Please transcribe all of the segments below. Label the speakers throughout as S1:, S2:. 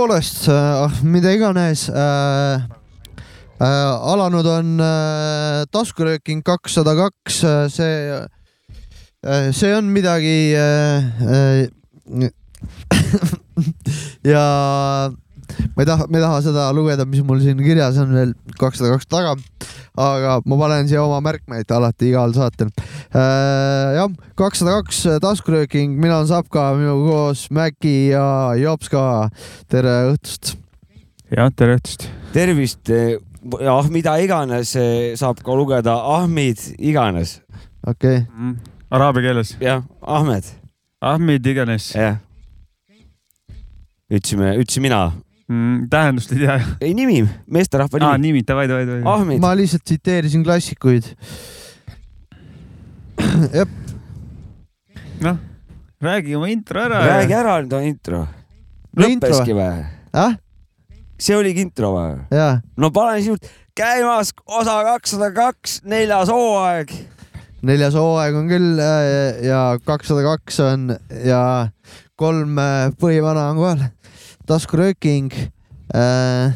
S1: tõepoolest äh,, mida iganes äh, äh, alanud on äh, taskurööking kakssada kaks, see äh,, see on midagi äh, äh, ja ma ei taha, ma ei taha seda lugeda, mis mul siin kirjas on veel kakssada kaks taga, aga ma panen siia oma märkmeid alati igal saatel äh,. jah, kakssada kaks taskurööking, mina olen Sapka, minuga koos Mäki ja Jops ka. tere õhtust.
S2: jah, tere õhtust.
S3: tervist, ah mida iganes saab ka lugeda Ahmid iganes.
S1: okei okay.
S2: mm,. Araabia keeles.
S3: jah, Ahmed.
S2: Ahmid iganes.
S3: jah ütlesime, ütlesin mina
S2: mm,. tähendust ei tea.
S3: ei nimi, meesterahva nimi.
S2: aa, nimi, davai, davai, davai.
S3: Ahmed.
S1: ma lihtsalt tsiteerisin klassikuid. jah.
S2: noh, räägi oma intro ära.
S3: räägi ära nüüd oma intro. lõppeski või
S1: äh??
S3: see oligi intro või? no panen sinult käimas osa kakssada kaks, neljas hooaeg.
S1: neljas hooaeg on küll äh, ja kakssada kaks on ja kolm äh, põhivana on kohal taskurööking äh,.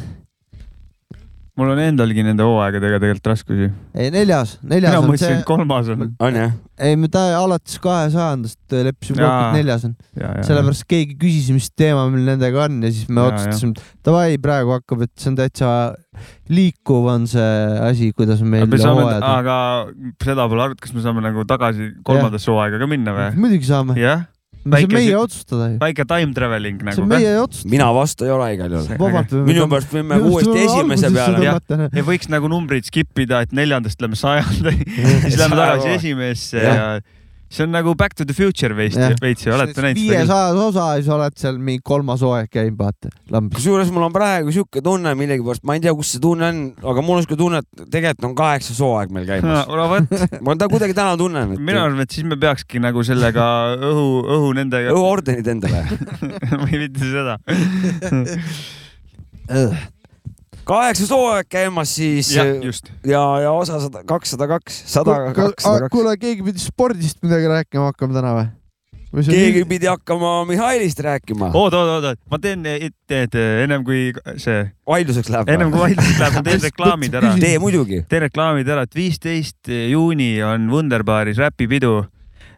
S2: mul on endalgi nende hooaegadega tegelikult raskusi.
S1: ei, neljas, neljas.
S2: mina mõtlesin, et kolmas on.
S3: on jah?
S1: ei, me ta alates kahesajandast leppisime kokku, et neljas on. sellepärast keegi küsis, mis teema meil nendega on ja siis me otsustasime, et davai, praegu hakkab, et see on täitsa liikuv on see asi, kuidas meil
S2: hooajad. aga seda pole arutatud, kas me saame nagu tagasi kolmandasse hooaega ka minna või?
S1: muidugi saame.
S2: jah
S1: see on meie otsustada ju.
S2: väike time traveling nagu.
S1: see on meie otsustada.
S3: mina vastu ei ole igal juhul. minu pärast võime uuesti esimese peale.
S2: ja võiks nagu numbrid skip ida, et neljandast lähme sajanda siis lähme tagasi esimesse ja, ja see on nagu Back to the Future veits, veits ju, olete näinud
S1: seda? viiesajas osa ja siis oled seal mingi kolmas hooaeg käinud, vaata.
S3: kusjuures mul on praegu sihuke tunne millegipärast, ma ei tea, kus see tunne on, aga mul on sihuke tunne, et tegelikult on kaheksas hooaeg meil käimas
S2: no, vot
S3: ma ta kuidagi täna tunnen
S2: et.... mina arvan, et siis me peakski nagu sellega õhu, õhu nendega.
S3: õhuordenid endale
S2: või mitte seda
S3: kaheksas hooaeg käimas siis
S2: ja,
S3: ja, ja osa sada, kakssada kaks, sada kakssada kaks.
S1: kuule, keegi pidi spordist midagi rääkima hakkama täna või?
S3: keegi nii... pidi hakkama Mihhailist rääkima.
S2: oot, oot, oot, oot, ma teen ette, et ennem kui see.
S3: vaidluseks läheb.
S2: ennem kui vaidluseks läheb, ma teen reklaamid ära.
S3: tee muidugi.
S2: teen reklaamid ära, et viisteist juuni on Wunderbaaris räpipidu.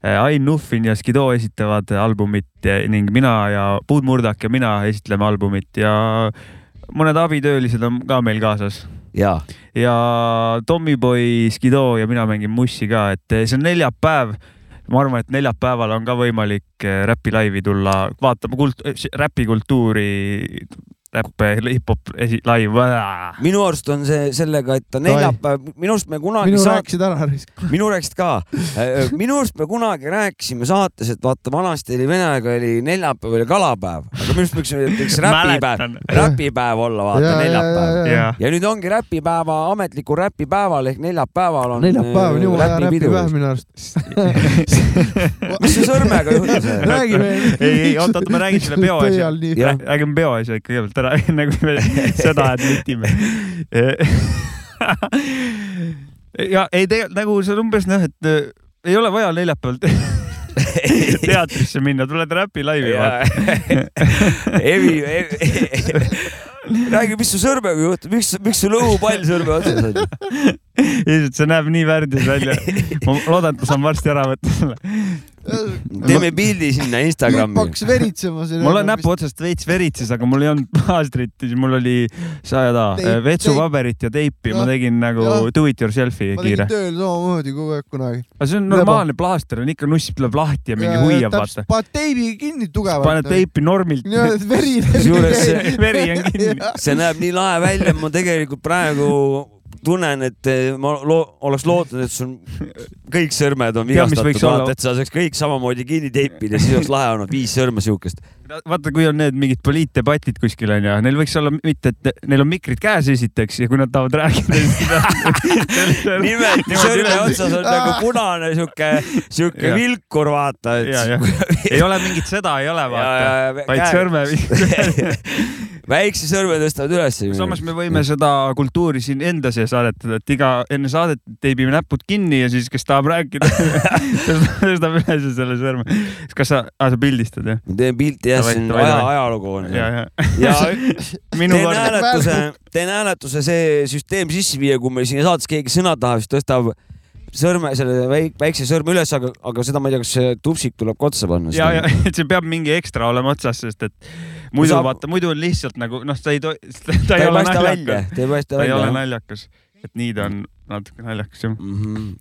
S2: Ain Nuffin ja Skido esitavad albumit ning mina ja Puud Murdak ja mina esitleme albumit ja mõned abitöölised on ka meil kaasas.
S3: ja,
S2: ja Tommyboy, Skido ja mina mängin mussi ka, et see on neljapäev ma arvan, et neljapäeval on ka võimalik äh, räpi laivi tulla, vaatama kult-, räpikultuuri räpp, hip-hop esi-, live.
S3: minu arust on see sellega, et ta neljapäev, minu arust me kunagi.
S1: minu saat... rääkisid ära.
S3: minu rääkisid ka. Äh, minu arust me kunagi rääkisime saates, et vaata, vanasti oli vene aega oli neljapäev oli kalapäev, aga minu arust võiks, võiks räpipäev, räpipäev olla, vaata ja, neljapäev. Ja, ja. ja nüüd ongi räpipäeva, ametlikul räpipäeval ehk neljapäeval on.
S1: neljapäev on jumala hea räpipäev minu arust
S3: mis su sõrmega juhtus?
S1: räägime.
S2: ei, ei, oot, oot, ma räägin selle peo asja. räägime peo asja ikka kõigepealt ära ära, enne kui me seda admitime ja ei tegelikult nagu see on umbes noh, et äh, ei ole vaja neljapäeval teatrisse minna, tuled räpi laivi
S3: vaata. Evi, Evi, räägi, mis su sõrmega juhtub, miks, miks sul õhupall sõrme otsas on?
S2: lihtsalt see näeb nii värdjas välja. ma loodan, et ma saan varsti ära võtta selle
S3: teeme pildi sinna Instagrami.
S1: hakkas veritsema.
S2: mul on näpu otsast veits veritses, aga mul ei olnud plaastrit, siis mul oli seda vetsupaberit ja teipi, ma tegin nagu ja. do it yourself'i kiire.
S1: ma tegin tööl samamoodi kogu aeg kunagi.
S2: aga see on normaalne plaaster on ikka nuss tuleb lahti ja mingi huiab, vaata.
S1: paned teibi kinni tugevalt.
S2: paned teipi normilt.
S1: veri,
S3: veri,
S2: veri on kinni.
S3: see näeb nii lahe välja, ma tegelikult praegu tunnen, et eh, ma lo oleks lootnud, et sul kõik sõrmed on vigastatud, et sa saaks kõik samamoodi kinni teipida, siis oleks lahe olnud viis sõrme siukest.
S2: Vaata, kui on need mingid poliitdebatid kuskil onju, neil võiks olla mitte, et neil on mikrid käes esiteks ja kui nad tahavad rääkida
S3: nimelt sõrme otsas on nagu punane siuke, siuke vilkur, vaata, et.
S2: ei ole mingit seda, ei ole vaata, vaid sõrme
S3: väikse sõrme tõstavad üles.
S2: samas me võime seda kultuuri siin enda sees aretada, et iga enne saadet teibime näpud kinni ja siis, kes tahab rääkida tõstab üles selle sõrme. kas sa sa pildistad jah?
S3: ma teen pilti jah, see on aja, ajalugu on.
S2: ja, ja.
S3: ja teen hääletuse, teen hääletuse see süsteem sisse viia, kui meil siin saates keegi sõna tahab, siis tõstab sõrme, selle väik, väikse sõrme üles, aga, aga seda ma ei tea, kas see tupsik tuleb ka otsa panna.
S2: ja, ja et see peab mingi ekstra olema otsas, sest et muidu saab... vaata, muidu on lihtsalt nagu noh, ta ei to-, ta,
S3: ta
S2: ei
S3: ole naljakas. ta ei
S2: ole naljakas, et nii ta on natuke naljakas jah mm.
S3: -hmm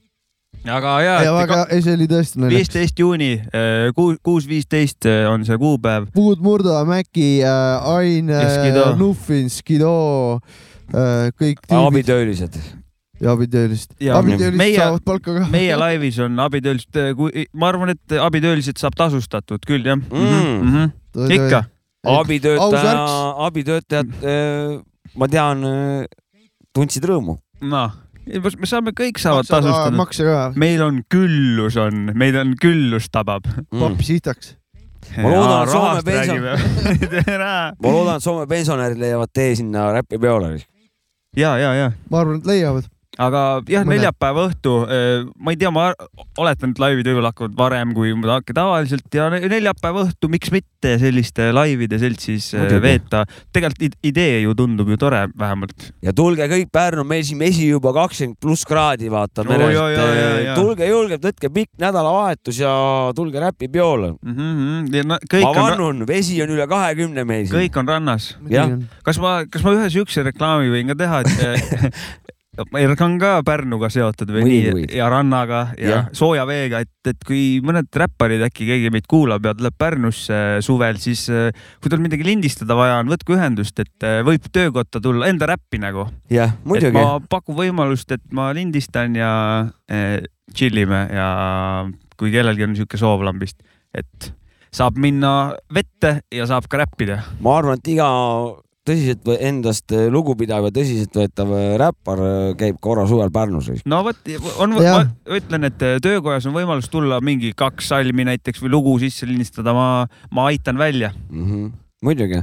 S2: aga ja.
S1: ja väga, ei see oli tõesti naljakas.
S2: viisteist juuni, äh, kuus, kuus viisteist äh, on see kuupäev.
S1: Puud Murda, Mäki äh,, Ain, Nuffin, Skido kõik.
S3: abitöölised
S1: ja abitöölised. abitöölised meie, saavad palka ka.
S2: meie laivis on abitöölised, kui ma arvan, et abitöölised saab tasustatud küll jah
S3: mm. mm.
S2: -hmm. ikka.
S3: abitöötaja, abitöötajad, ma tean, tundsid rõõmu.
S2: noh, me saame, kõik saavad tasustada.
S1: makse ka.
S2: meil on küllus on, meid on küllus tabab
S1: mm.. pappi sihtaks
S3: ma loodan, et Soome pension... ma loodan, et Soome pensionärid leiavad tee sinna räpipeole.
S2: ja, ja, ja.
S1: ma arvan, et leiavad
S2: aga jah, neljapäeva õhtu, eh, ma ei tea, ma oletan, et laivid võib-olla hakkavad varem kui tavaliselt ja neljapäeva õhtu, miks mitte selliste laivide seltsis eh, Muidugi. veeta. tegelikult idee ju tundub ju tore vähemalt.
S3: ja tulge kõik Pärnu, meil siin mesi juba kakskümmend pluss kraadi, vaata merest oh,. tulge julgelt, võtke pikk nädalavahetus ja tulge räpipeole
S2: mm. -hmm.
S3: No, ma vannun on... vesi on üle kahekümne meil siin.
S2: kõik on rannas. kas ma, kas ma ühe siukse reklaami võin ka teha, et Erk on ka Pärnuga seotud või
S3: Mõni,
S2: nii ja rannaga ja, ja. sooja veega, et, et kui mõned räpparid äkki keegi meid kuulab ja tuleb Pärnusse suvel, siis äh, kui tal midagi lindistada vaja on, võtke ühendust, et äh, võib töökotta tulla enda räppi nagu.
S3: jah, muidugi.
S2: ma pakun võimalust, et ma lindistan ja eh, chill ime ja kui kellelgi on niisugune soov lambist, et saab minna vette ja saab ka räppida.
S3: ma arvan, et iga tõsiselt endast äh, lugupidav ja tõsiseltvõetav äh, räppar äh, käib korra suvel Pärnus.
S2: no vot, on, ma ütlen, et töökojas on võimalus tulla mingi kaks salmi näiteks või lugu sisse lindistada, ma, ma aitan välja
S3: mm. -hmm muidugi.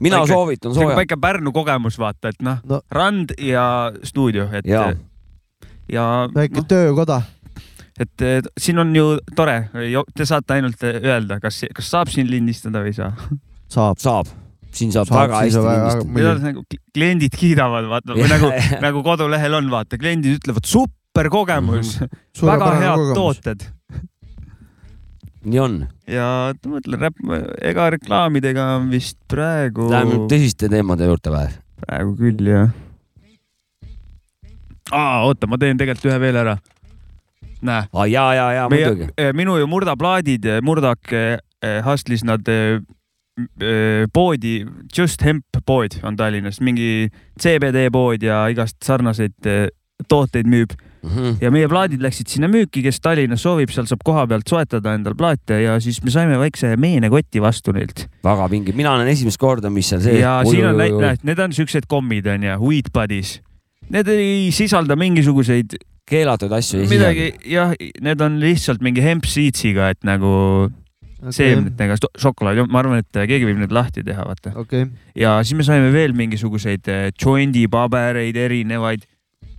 S3: mina väike, soovitan sooja.
S2: väike Pärnu kogemus, vaata, et noh no. rand ja stuudio, et
S3: ja,
S1: ja väike no, töökoda
S2: et siin on ju tore, te saate ainult öelda, kas, kas saab siin lindistada või ei saa?
S1: saab.
S3: saab siin saab, saab väga hästi lindistada.
S2: nagu kliendid kiidavad, vaata või nagu, nagu kodulehel on, vaata, kliendid ütlevad super kogemus mm, -hmm. väga head kogemus. tooted.
S3: nii on.
S2: ja mõtlen, ega reklaamidega on vist praegu.
S3: Läheme tõsiste teemade juurde või?
S2: praegu küll jah. aa, oota, ma teen tegelikult ühe veel ära. näe.
S3: aa ja, ja, ja muidugi.
S2: Eh, minu ju murdaplaadid, eh, Murdak eh, Hustlis nad Äh, poodi, Just Hemp pood on Tallinnas, mingi CBD pood ja igast sarnaseid äh, tooteid müüb mm. -hmm. ja meie plaadid läksid sinna müüki, kes Tallinnas soovib, seal saab koha pealt soetada endale plaate ja siis me saime väikse meenekoti vastu neilt.
S3: väga vinge, mina olen esimest korda, mis seal sees.
S2: ja siin on, näed, need on siuksed kommid onju, weed buddies. Need ei sisalda mingisuguseid
S3: keelatud asju.
S2: midagi, jah, need on lihtsalt mingi hemp seeds'iga, et nagu okay. seemnetega šokolaadi, ma arvan, et keegi võib need lahti teha, vaata
S1: okay..
S2: ja siis me saime veel mingisuguseid eh, jondi pabereid, erinevaid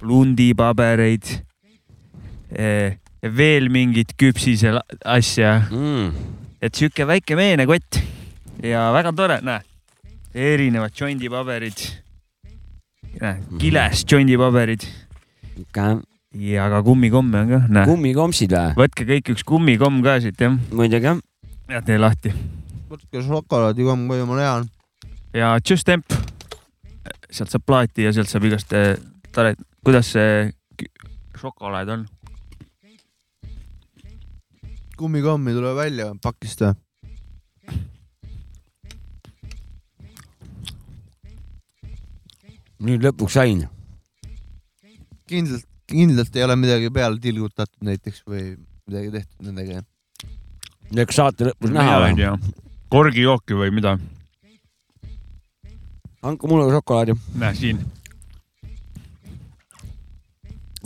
S2: plundi pabereid eh,. veel mingit küpsise asja
S3: mm..
S2: et sihuke väike meenekott ja väga tore, näe, erinevad jondi paberid. näe, kiles jondi paberid
S3: okay
S2: ja ka kummikomme on ka, näe.
S3: kummikompsid või?
S2: võtke kõik üks kummikomm ka siit, jah.
S3: muidugi, jah
S2: ja tee lahti.
S1: võtke šokolaadikomm, palju ma tean.
S2: ja Just Temp, sealt saab plaati ja sealt saab igast eh, tore, kuidas see šokolaad on?
S1: kummikommi tuleb välja pakist või?
S3: nüüd lõpuks sain.
S1: kindlalt, kindlalt ei ole midagi peale tilgutatud näiteks või midagi tehtud nendega
S3: eks saate lõpus näha.
S2: korgijooki või mida?
S3: andke mulle šokolaadi.
S2: näe siin.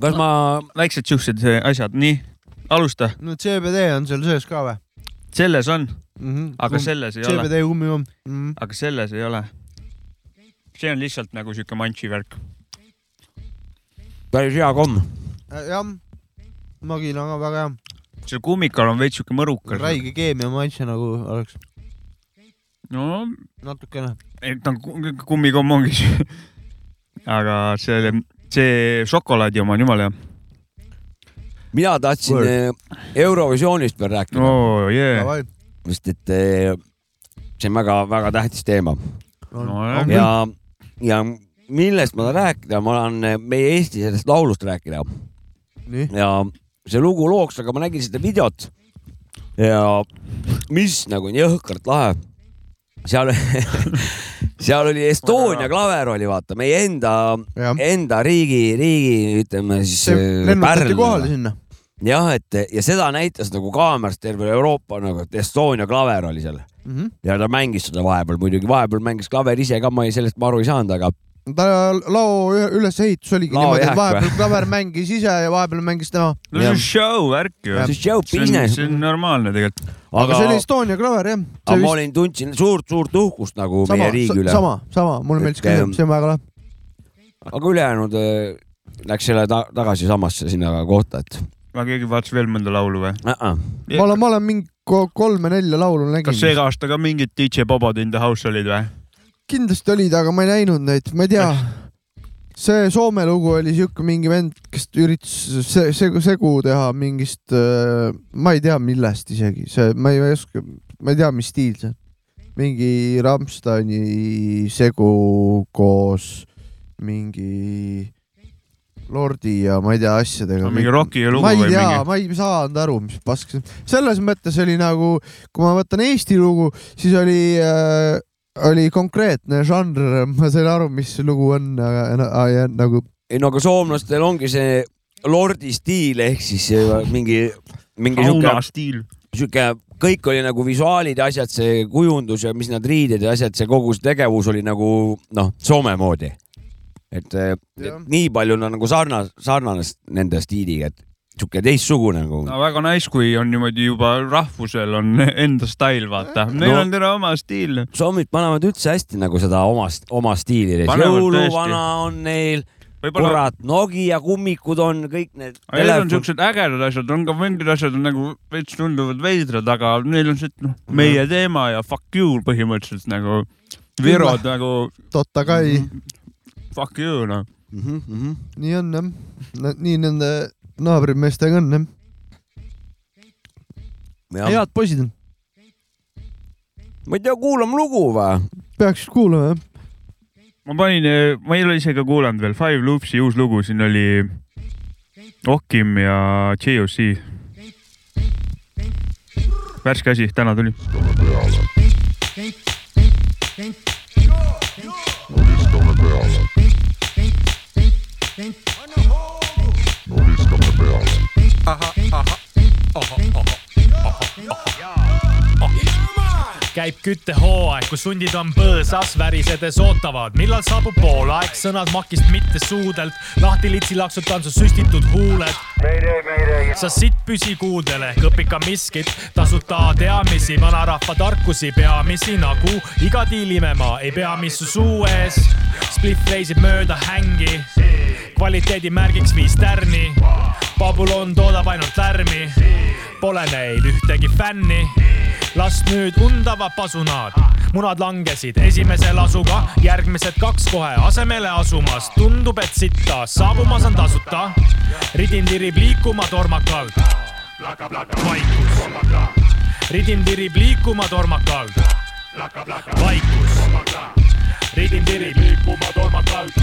S3: kas ma?
S2: väiksed siuksed asjad, nii, alusta.
S1: no CBD on seal sees ka või?
S2: selles on
S1: mm, -hmm.
S2: aga selles ei
S1: CBD
S2: ole.
S1: CBD kummikomm
S2: mm. -hmm. aga selles ei ole. see on lihtsalt nagu siuke manši värk.
S3: päris hea komm.
S1: jah, magina ka väga hea.
S2: Seal kummikal on veits siuke mõrukas.
S1: räige keemia maitse nagu oleks.
S2: no
S1: natukene.
S2: et ta on kummikomm ongi aga see, see šokolaadi oma on jumala hea
S3: mina tahtsin Word. Eh, Eurovisioonist veel rääkida
S2: oh,. Yeah.
S3: sest et eh, see on väga-väga tähtis teema
S2: no,.
S3: ja, ja millest ma tahan rääkida, ma tahan eh, meie Eesti sellest laulust rääkida. ja see lugu looks, aga ma nägin seda videot ja mis nagu nii jõhkralt lahe. seal seal oli Estonia klaver oli vaata meie enda, enda riigi, riigi ütleme siis.
S1: lennutati kohale sinna
S3: jah, et ja seda näitas nagu kaamerast terve Euroopa nagu, et Estonia klaver oli seal mm. -hmm. ja ta mängis seda vahepeal muidugi, vahepeal mängis klaver ise ka, ma ei, sellest ma aru ei saanud, aga.
S1: Ta lao ülesehitus oligi lao niimoodi, et vahepeal klaver mängis ise ja vahepeal mängis tema.
S2: no see on show värk ju.
S3: see on show business.
S2: see on normaalne tegelikult.
S1: aga, aga see oli Estonia klaver jah.
S3: aga vist... ma olin, tundsin suurt-suurt uhkust nagu sama, meie riigi üle.
S1: sama, sama, mulle meeldis ka see, see on väga lahe.
S3: aga ülejäänud äh, läks jälle ta tagasi samasse sinna kohta, et
S2: aga keegi vaatas veel mõnda laulu või uh?
S1: -uh. ma olen, ma olen mingi kolme-nelja laulu näinud.
S2: kas see aasta ka mingid DJ Bobod in the house olid või?
S1: Kindlasti olid, aga ma ei näinud neid, ma ei tea. see Soome lugu oli siuke mingi vend, kes üritas se segu, segu teha mingist, äh, ma ei tea, millest isegi, see, ma ei oska, ma ei tea, mis stiil see on. mingi Rammsteini segu koos mingi Lordi ja ma ei tea asjadega
S2: no,. mingi roki lugu
S1: ma ei tea,
S2: mingi...
S1: ma ei saanud aru, mis pask see on. selles mõttes oli nagu, kui ma võtan Eesti lugu, siis oli äh, oli konkreetne žanr, ma sain aru, mis lugu on, aga nagu.
S3: ei no aga soomlastel ongi see lordi stiil ehk siis mingi, mingi
S2: siuke. stiil.
S3: siuke, kõik oli nagu visuaalid ja asjad, see kujundus ja mis nad riided ja asjad, see kogu see tegevus oli nagu noh, Soome moodi et, et nii palju on nagu sarnas, sarnanes nende stiiliga, et sihuke teistsugune nagu.
S2: no väga nice, kui on niimoodi juba rahvusel on enda stail, vaata. Neil no, on terve oma stiil.
S3: sommid panevad üldse hästi nagu seda omast, oma stiili. jõuluvana on neil Võibolla... kurat, Nokia kummikud on kõik need.
S2: Need on siuksed ägedad asjad, on ka mingid asjad on nagu veits tunduvad veidrad, aga neil on see, noh, meie teema ja fuck you põhimõtteliselt nagu. Virod nagu.
S1: totta kai
S2: fuck you noh
S1: mm. -hmm, mm -hmm. nii on jah, nii nende naabrimeestega on jah ja.. head poisid on.
S3: ma ei tea, kuulame lugu või?
S1: peaks kuulama jah.
S2: ma panin, ma ei ole ise ka kuulanud veel, Five Loopsi uus lugu, siin oli Okim ja JOC. värske asi, täna tuli. Ahah, ahah, ahah, ahah, ahah käib küttehooaeg, kus sundid on põõsas, värisedes ootavad, millal saabub poolaeg, sõnad makist mitte suudelt, lahti litsi laksutan su süstitud huuled. sa sitt püsikuudele, kõpika miskit, tasuta teadmisi, vanarahva tarkusi, peamisi nagu iga diilimemaa ei pea, mis su suu ees. Spliff reisib mööda hängi, kvaliteedimärgiks viis tärni. Babylon toodab ainult lärmi, pole neil ühtegi fänni las nüüd undavad pasunad. munad langesid esimese lasuga, järgmised kaks kohe asemele asumas. tundub, et sitta saabumas on tasuta. ridim tirib liikuma tormakalt. vaikus. ridim tirib liikuma tormakalt. vaikus. ridim tirib liikuma tormakalt.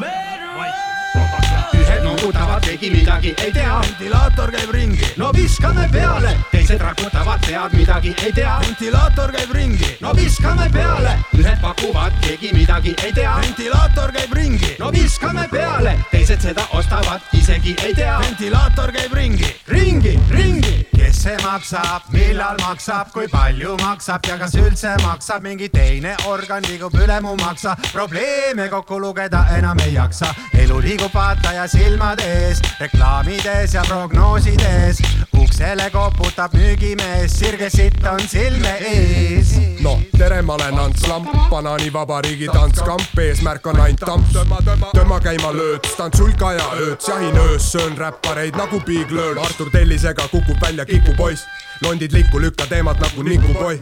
S2: vaikus ühed noogutavad, keegi midagi ei tea. ventilaator käib ringi, no viskame peale. teised rakutavad, pead midagi ei tea. ventilaator käib ringi, no viskame peale. ühed pakuvad, keegi midagi ei tea. ventilaator käib ringi, no viskame peale. teised seda ostavad, isegi ei tea. ventilaator käib ringi, ringi, ringi. kes see maksab, millal maksab, kui palju maksab ja kas üldse maksab, mingi teine organ liigub üle mu maksa. probleeme kokku lugeda enam ei jaksa, elu liigub vaataja silmade ees, reklaamides ja prognoosides
S4: uksele koputab müügimees, sirge sitt on silme ees.
S5: noh, tere, ma olen Ants Lamp, banaanivabariigi tantskamp, eesmärk on ainult tamps. tõmba käima lööts, tantsulka ja ööts, jahin öös, söön räppareid nagu Big Lööl, Artur Tellisega kukub välja kikupoiss. londid likku, lükka teemat nagu Nikupoi.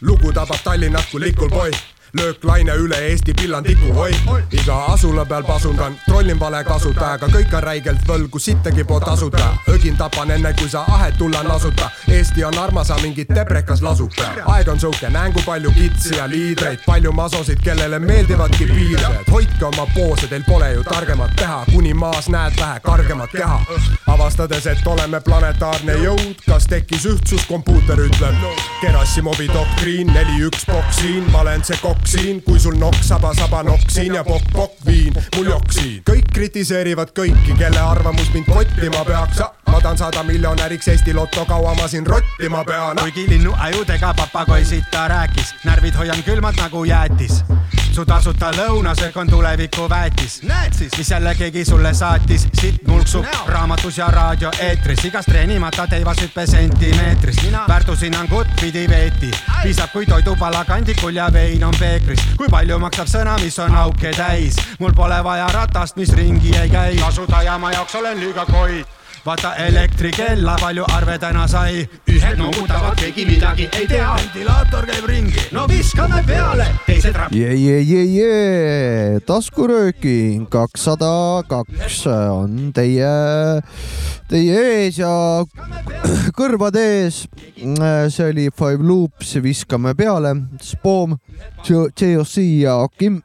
S5: lugu tabab Tallinnat kui likul poi lööklaine üle Eesti pillandiku, oi, iga asula peal pasundan, trollin vale kasutajaga, kõik on räigelt võlgu, sittagi po tasuta. ögin tapan enne kui sa ahet tulla nasuta, Eesti on armas, aga mingit teprekas lasub aeg on sõuke, näen kui palju kitsi ja liidreid, palju masosid, kellele meeldivadki piirded. hoidke oma poose, teil pole ju targemat teha, kuni maas näed vähe kargemat keha. avastades, et oleme planetaarne jõud, kas tekkis ühtsus, kompuuter ütleb. Gerassimovi doktriin, neli üks boksiin, ma olen see kokk siin, kui sul nokk saba, saba nokk siin ja pokk, pokk viin, mul jokk siin. kõik kritiseerivad kõiki, kelle arvamus mind kottima peaks. ma tahan saada miljonäriks Eesti Loto, kaua ma siin rottima pean.
S4: kuigi linnu ajudega papagoisid ta rääkis, närvid hoian külmad nagu jäätis. su tasuta lõunasöök on tuleviku väetis. näed siis, mis jälle keegi sulle saatis, siit mulksub raamatus ja raadioeetris, igas treenimata teivas hüppe sentimeetris. väärtushinnangut pidi veeti, piisab kui toidupala kandikul ja vein on peekris. kui palju maksab sõna, mis on auke täis, mul pole vaja ratast, mis ringi ei käi. tasuda jama jaoks olen liiga koi vaata elektrikella, palju arve täna sai. ühed noogutavad, keegi midagi ei tea. ventilaator käib ringi, no viskame peale, teised rap-.
S1: jee, jee, jee, jee, taskurööking kakssada kaks on teie, teie ees ja kõrvade ees. see oli Five Loops, viskame peale, Spoom, JOC ja Akim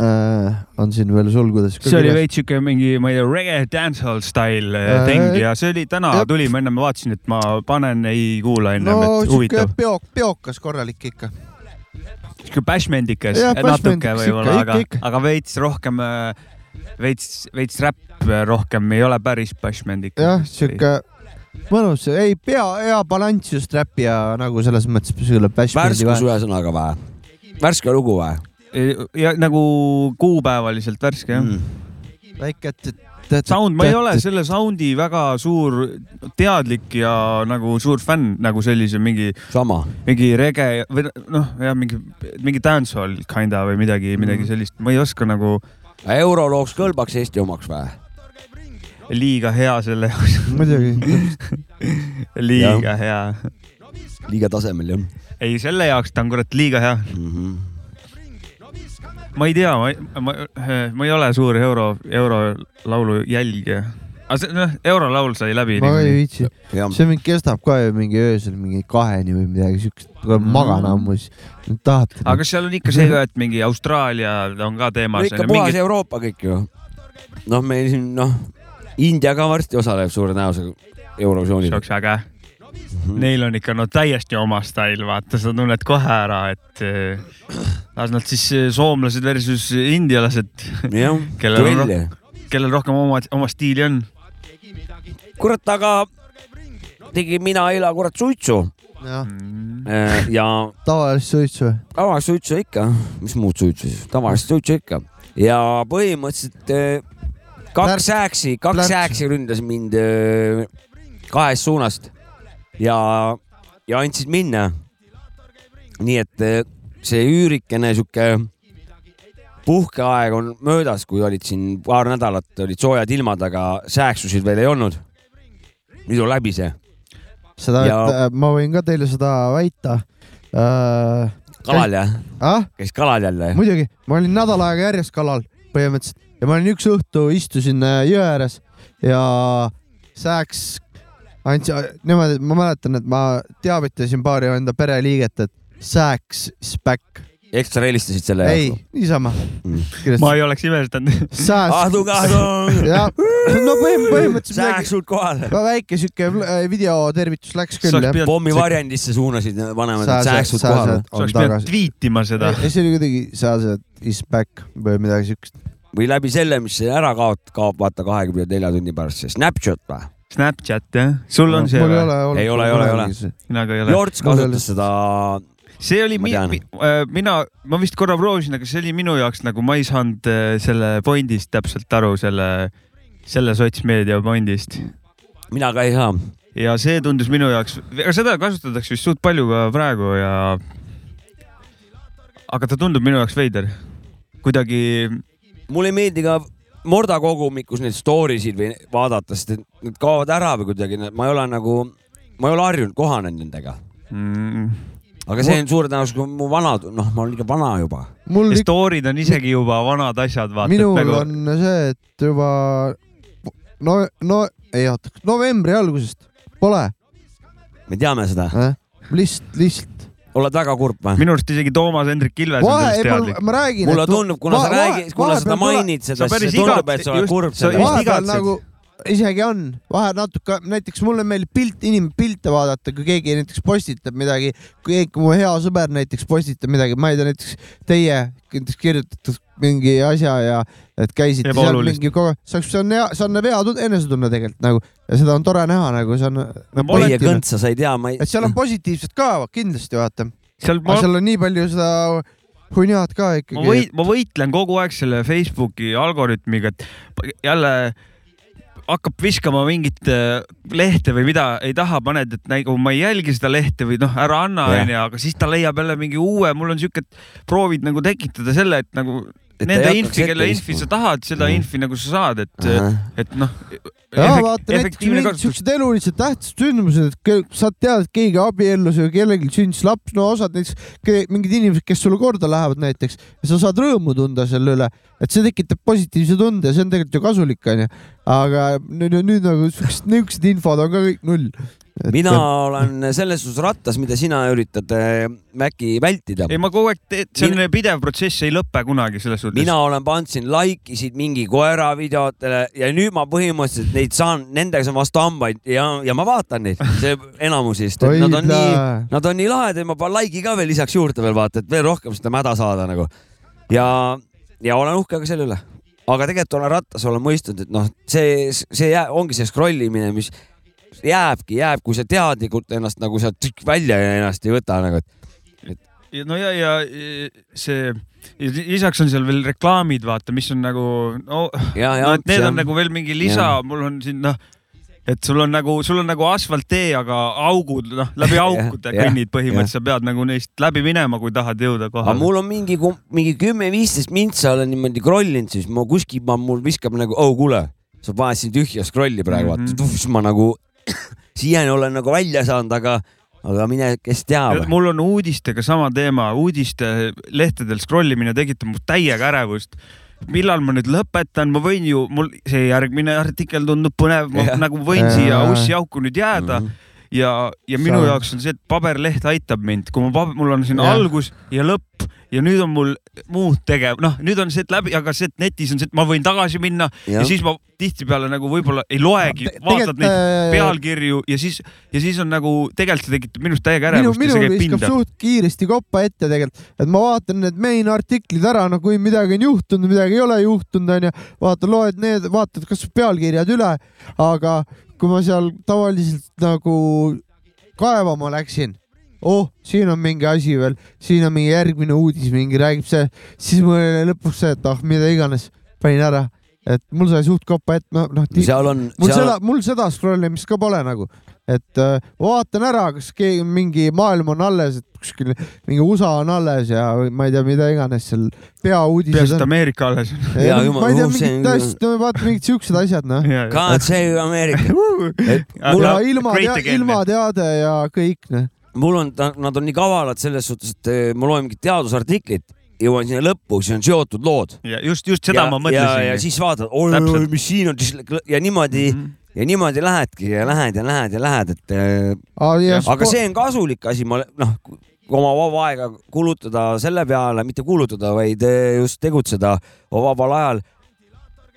S1: äh, on siin veel sulgudes.
S2: see oli veits siuke mingi, ma ei tea, reggae dancehall style äh, thing ja see oli täna Jep. tuli, ma enne ma vaatasin, et ma panen, ei kuula ennem
S1: no,,
S2: et huvitav.
S1: peok, peokas korralik ikka.
S2: siuke bashmendikas, natuke võib-olla, aga, aga veits rohkem, veits, veits räpp rohkem, ei ole päris bashmendikas.
S1: jah, siuke mõnus, ei pea, hea balanss just räpi ja nagu selles mõttes selle bashmendi
S3: värskus ühesõnaga või? värske lugu või?
S2: Ja nagu kuupäevaliselt värske jah
S1: mm.. väike, et
S2: Sound, ma ei ole selle sound'i väga suur teadlik ja nagu suur fänn nagu sellise mingi.
S3: sama.
S2: mingi rege või noh, jah, mingi, mingi dancehall kinda või midagi mm., midagi sellist, ma ei oska nagu.
S3: eurolooks kõlbaks Eesti omaks või?
S2: liiga hea selle jaoks
S1: muidugi
S2: liiga ja. hea.
S3: liiga tasemel jah.
S2: ei, selle jaoks ta on kurat liiga hea mm. -hmm ma ei tea, ma, ma, ma ei ole suur euro, eurolaulu jälgija. aga see, noh, eurolaul sai läbi.
S1: ma ei viitsi, see mingi kestab ka ju mingi öösel mingi kaheni või midagi siukest, mm. magan ammu siis. tahate.
S2: aga kas seal on ikka see ka, et mingi Austraalia on ka teemas?
S3: ikka puhas mingi... Euroopa kõik ju. noh, meil siin noh, India ka varsti osaleb suure näosusega Eurovisioonil.
S2: see oleks äge. Neil on ikka no täiesti oma stail, vaata, sa tunned kohe ära, et las nad siis eh, soomlased versus indialased. kellel on, kellel rohkem oma, oma stiili on.
S3: kurat, aga tegin mina eile kurat suitsu.
S1: ja,
S3: äh, ja.
S1: tavalist suitsu?
S3: tavalist suitsu ikka, mis muud suitsu siis, tavalist suitsu ikka ja põhimõtteliselt äh, kaks hääksi, kaks hääksi ründas mind äh, kahest suunast ja, ja andsid minna. nii et eh, see üürikene sihuke puhkeaeg on möödas, kui olid siin paar nädalat olid soojad ilmad, aga sääksusid veel ei olnud. nüüd on läbi see.
S1: seda ja..., äh, ma võin ka teile seda väita
S3: äh,. kalal jah
S1: ah??
S3: käis kalal jälle?
S1: muidugi, ma olin nädal aega järjest kalal põhimõtteliselt ja ma olin üks õhtu, istusin äh, jõe ääres ja sääks andsin, niimoodi, ma mäletan, et ma teavitasin paari enda pereliiget, et Saks is back.
S3: ekstra helistasid selle
S1: ei, niisama mm..
S2: ma ei oleks imestanud.
S3: ahdung, ahdung.
S1: jah, no põhim põhimõtteliselt.
S3: Sääks sul kohal.
S1: väike siuke videotervitus läks küll.
S3: pommivarjendisse suunasid vanemad, et sääks sul kohal.
S2: sa oleks pidanud tweetima seda.
S1: see oli kuidagi Sääsed is back või midagi siukest.
S3: või läbi selle, mis ära kaob, kaob vaata kahekümne nelja tunni pärast, see Snapchat või?
S2: Snapchat jah, sul on see
S1: või?
S3: ei ole, ei ole, ei ole.
S2: mina ka ei ole.
S3: Jorts kasutas seda.
S2: see oli mi, mi, äh, mina, ma vist korra proovisin, aga see oli minu jaoks nagu ma ei saanud äh, selle point'ist täpselt aru, selle, selle sotsmeedia point'ist.
S3: mina ka ei saa.
S2: ja see tundus minu jaoks, aga seda kasutatakse vist suht palju ka praegu ja. aga ta tundub minu jaoks veider, kuidagi.
S3: mulle ei meeldi ka Morda kogumikus neid story sid või vaadata, sest need kaovad ära või kuidagi, ma ei ole nagu, ma ei ole harjunud, kohanenud nendega mm aga see on suure tõenäosusega mu vana, noh, ma olen liiga vana juba.
S2: mul story'd on isegi juba vanad asjad,
S1: vaata. minul nagu... on see, et juba no, no ei oota, novembri algusest pole.
S3: me teame seda
S1: äh?. lihtsalt, lihtsalt.
S3: Oled väga kurb või?
S2: minu arust isegi Toomas Hendrik Ilves on sellest teadlik.
S1: ma räägin.
S3: mulle tundub, kuna sa räägid, kuna sa seda mainid, seda, siis tundub, et sa oled kurb.
S1: vahepeal nagu isegi on, vahe natuke, näiteks mulle meeldib pilt, inimene pilte vaadata, kui keegi näiteks postitab midagi, kui keegi mu hea sõber näiteks postitab midagi, ma ei tea, näiteks teie näiteks kirjutatud mingi asja ja et käisite
S2: seal
S1: mingi kogu aeg, see on hea, see annab hea enesetunne tegelikult nagu ja seda on tore näha nagu see on
S3: nagu. meie kõntsa sa ei tea, ma ei.
S1: et seal on positiivset ka kindlasti vaata. seal ma... seal on nii palju seda hunniad ka ikkagi.
S2: ma võit-, ma võitlen kogu aeg selle Facebooki algoritmiga, et jälle hakkab viskama mingit äh, lehte või mida ei taha, paned, et nagu ma ei jälgi seda lehte või noh, ära anna onju, aga siis ta leiab jälle mingi uue, mul on siuke, et proovid nagu tekitada selle, et nagu nende infi, kelle infi sa tahad, seda mm. infi nagu sa saad, et et noh.
S1: ja vaata näiteks mingid siuksed elulised tähtsad sündmused, et sa tead, et keegi abiellus või kellelgi sündis laps, no osad näiteks mingid inimesed, kes sulle korda lähevad näiteks ja sa saad rõõmu tunda selle üle, et see tekitab positiivse tunde, see on tegelikult ju kasulik onju. aga nüüd, nüüd nagu siuksed niisugused infod on ka kõik null
S3: et.... mina olen selles suhtes rattas, mida sina üritad Maci äh, vältida.
S2: ei, ma kogu aeg, see on Min... pidev protsess, ei lõpe kunagi selles suhtes.
S3: mina olen pannud siin like isid mingi koera videotele ja nüüd ma põhimõtteliselt neid saan, nendega saan vastu hambaid ja, ja ma vaatan neid, see enamus vist, et nad on nii, nad on nii lahedad, ma panen like'i ka veel lisaks juurde veel vaata, et veel rohkem seda mäda saada nagu. ja, ja olen uhke ka selle üle aga tegelikult olen rattas, olen mõistnud, et noh, see, see jää, ongi see scroll imine, mis jääbki, jääb, kui sa teadlikult ennast nagu sealt välja ennast ei võta nagu,
S2: et, et. no ja, ja see, lisaks on seal veel reklaamid, vaata, mis on nagu, no, no, et need on, on nagu veel mingi lisa, mul on siin noh et sul on nagu, sul on nagu asfalttee, aga augud, noh, läbi aukude kõnnid põhimõtteliselt, sa pead nagu neist läbi minema, kui tahad jõuda kohale.
S3: mul on mingi, mingi kümme-viisteist mintsa olen niimoodi krollinud, siis ma kuskil, ma, mul viskab nagu, oh kuule, sa paned siin tühja scroll'i praegu mm, -hmm. vaata, siis ma nagu siiani olen nagu välja saanud, aga, aga mine, kes teab.
S2: mul on uudistega sama teema, uudistelehtedel scroll imine tekitab mul täiega ärevust millal ma nüüd lõpetan, ma võin ju, mul see järgmine artikkel tundub põnev, ma ja. nagu võin ja. siia ussi auku nüüd jääda mm. -hmm ja, ja minu Sa... jaoks on see, et paberleht aitab mind, kui ma, mul on siin ja. algus ja lõpp ja nüüd on mul muud tegev, noh, nüüd on see, et läbi, aga see, et netis on see, et ma võin tagasi minna ja, ja siis ma tihtipeale nagu võib-olla ei loegi, vaatad neid äh, pealkirju ja siis, ja siis on nagu tegelikult see tekitab minust täiega ärevust.
S1: minul viskab suht kiiresti koppa ette tegelikult, et ma vaatan need main artiklid ära, no kui midagi on juhtunud, midagi ei ole juhtunud, onju, vaata, loed need, vaatad kas pealkirjad üle, aga kui ma seal tavaliselt nagu kaevama läksin oh, siin on mingi asi veel, siin on mingi järgmine uudis, mingi räägib see, siis mul oli lõpuks see, et ah, mida iganes, panin ära, et mul sai suht kopa ette, noh, noh.
S3: seal on.
S1: mul seal... seda, mul seda scroll imist ka pole nagu, et äh, vaatan ära, kas keegi mingi maailm on alles, et kuskil mingi USA on alles ja ma ei tea, mida iganes seal peauudised.
S2: peaasi, et Ameerika alles on.
S1: ma ei tea, mingid asjad, no vaata mingid siuksed asjad, noh.
S3: God save America.
S1: mul on ilma, ilmateade ja kõik, noh
S3: mul on, nad on nii kavalad selles suhtes, et eh, ma loen mingit teadusartiklit, jõuan sinna lõppu, siis on seotud lood.
S2: ja just, just seda ja, ma mõtlesin.
S3: ja siis vaatad, oi, mis siin on, ja niimoodi mm, -hmm. ja niimoodi lähedki ja lähed ja lähed ja lähed, et ah,. aga see on kasulik asi, ma noh, oma vaba aega kulutada selle peale, mitte kulutada, vaid eh, just tegutseda vabal ajal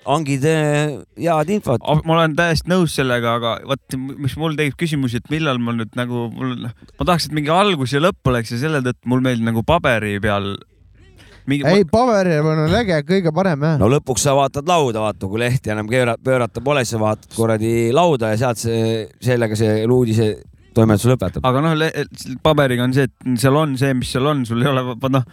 S3: hangid head infot.
S2: ma olen täiesti nõus sellega, aga vot, mis mul tekib küsimus, et millal ma nüüd nagu, mul, ma tahaks, et mingi algus ja lõpp oleks ja selle tõttu mul meeldib nagu paberi peal
S1: mingi.... ei, paberil on äge, kõige parem jah.
S3: no lõpuks sa vaatad lauda, vaata, kui lehti enam pöörata pole, siis sa vaatad kuradi lauda ja sealt see, sellega see uudise toimetus lõpetab.
S2: aga noh, paberiga on see, et seal on see, mis seal on, sul ei ole, noh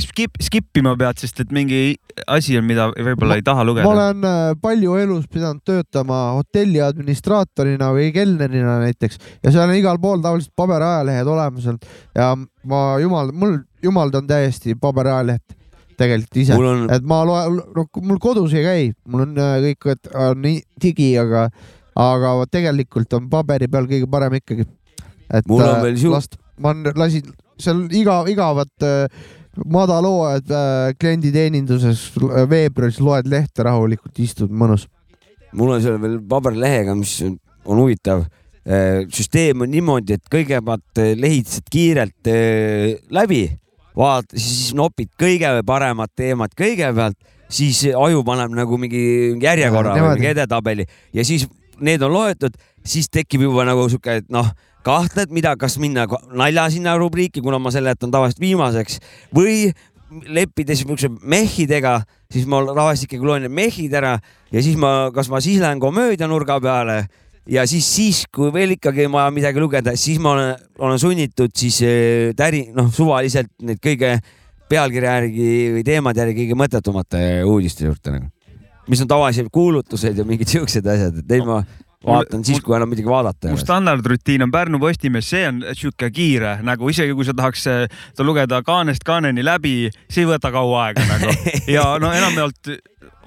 S2: skip, skip ima pead, sest et mingi asi on, mida võib-olla ei taha lugeda.
S1: ma olen äh, palju elus pidanud töötama hotelli administraatorina või kelnerina näiteks ja seal on igal pool tavaliselt paberajalehed olemas ja ma jumal, mul jumaldan täiesti paberajaleht tegelikult ise on..., et ma loen, no mul kodus ei käi, mul on äh, kõik, et on digi, aga, aga tegelikult on paberi peal kõige parem ikkagi.
S3: et mul on äh, veel siuk-.
S1: ma lasin seal iga, igavat äh, madalhooajad äh, klienditeeninduses äh, veebruaris loed lehte rahulikult, istud mõnus.
S3: mul on seal veel paberlehega, mis on huvitav. Äh, süsteem on niimoodi, et kõigepealt lehitsed kiirelt läbi, vaata, siis nopid kõige paremad teemad kõigepealt, siis aju paneb nagu mingi järjekorra või mingi edetabeli ja siis need on loetud, siis tekib juba nagu sihuke, et noh kahtled, mida, kas minna nalja sinna rubriiki, kuna ma selle jätan tavaliselt viimaseks või leppides niisuguse mehhidega, siis ma tavaliselt ikkagi loen need mehhid ära ja siis ma, kas ma siis lähen komöödia nurga peale ja siis, siis kui veel ikkagi on vaja midagi lugeda, siis ma olen, olen sunnitud siis äh, täri, noh, suvaliselt neid kõige pealkirja järgi või teemade järgi kõige mõttetumate uudiste juurde nagu, mis on tavaliselt kuulutused ja mingid siuksed asjad, et neid ma vaatan siis, kui enam midagi vaadata.
S2: mu standardrutiin on Pärnu Postimees, see on sihuke kiire nagu isegi kui sa tahaks seda lugeda kaanest kaaneni läbi, see ei võta kaua aega nagu ja no enamjaolt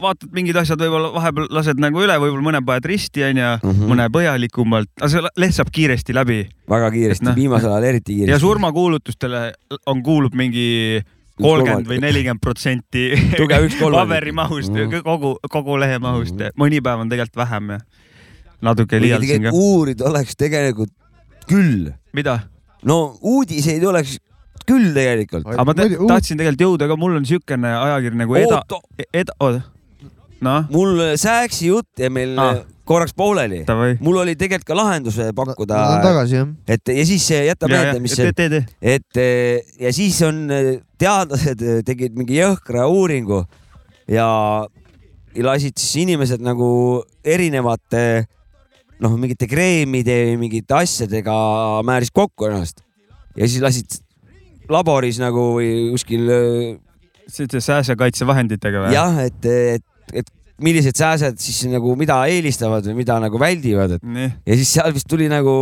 S2: vaatad mingid asjad võib-olla vahepeal lased nagu üle, võib-olla mõne paned risti onju mm, -hmm. mõne põhjalikumalt, aga see leht saab kiiresti läbi.
S3: väga kiiresti no., viimasel ajal eriti kiiresti.
S2: ja surmakuulutustele on, kuulub mingi kolmkümmend või nelikümmend protsenti paberimahust mm, -hmm. kogu, kogu lehe mahust mm, -hmm. mõni päev on tegelikult vähem ja natuke liialdasin ka.
S3: uurida oleks tegelikult küll.
S2: mida?
S3: no uudiseid oleks küll tegelikult.
S2: aga ma tahtsin tegelikult jõuda ka, mul on siukene ajakiri nagu Eda, Eda, oota. noh.
S3: mul Sääksi jutt jäi meil ah. korraks pooleli. mul oli tegelikult ka lahenduse pakkuda
S1: tagasi jah.
S3: et ja siis jäta meelde, mis
S2: see,
S3: et ja siis on teadlased tegid mingi jõhkra uuringu ja lasid siis inimesed nagu erinevate noh, mingite kreemide või mingite asjadega määris kokku ennast ja siis lasid laboris nagu või kuskil. Äh,
S2: sääsekaitsevahenditega või?
S3: jah, et, et, et millised sääsed siis nagu, mida eelistavad või mida nagu väldivad, et Nii. ja siis seal vist tuli nagu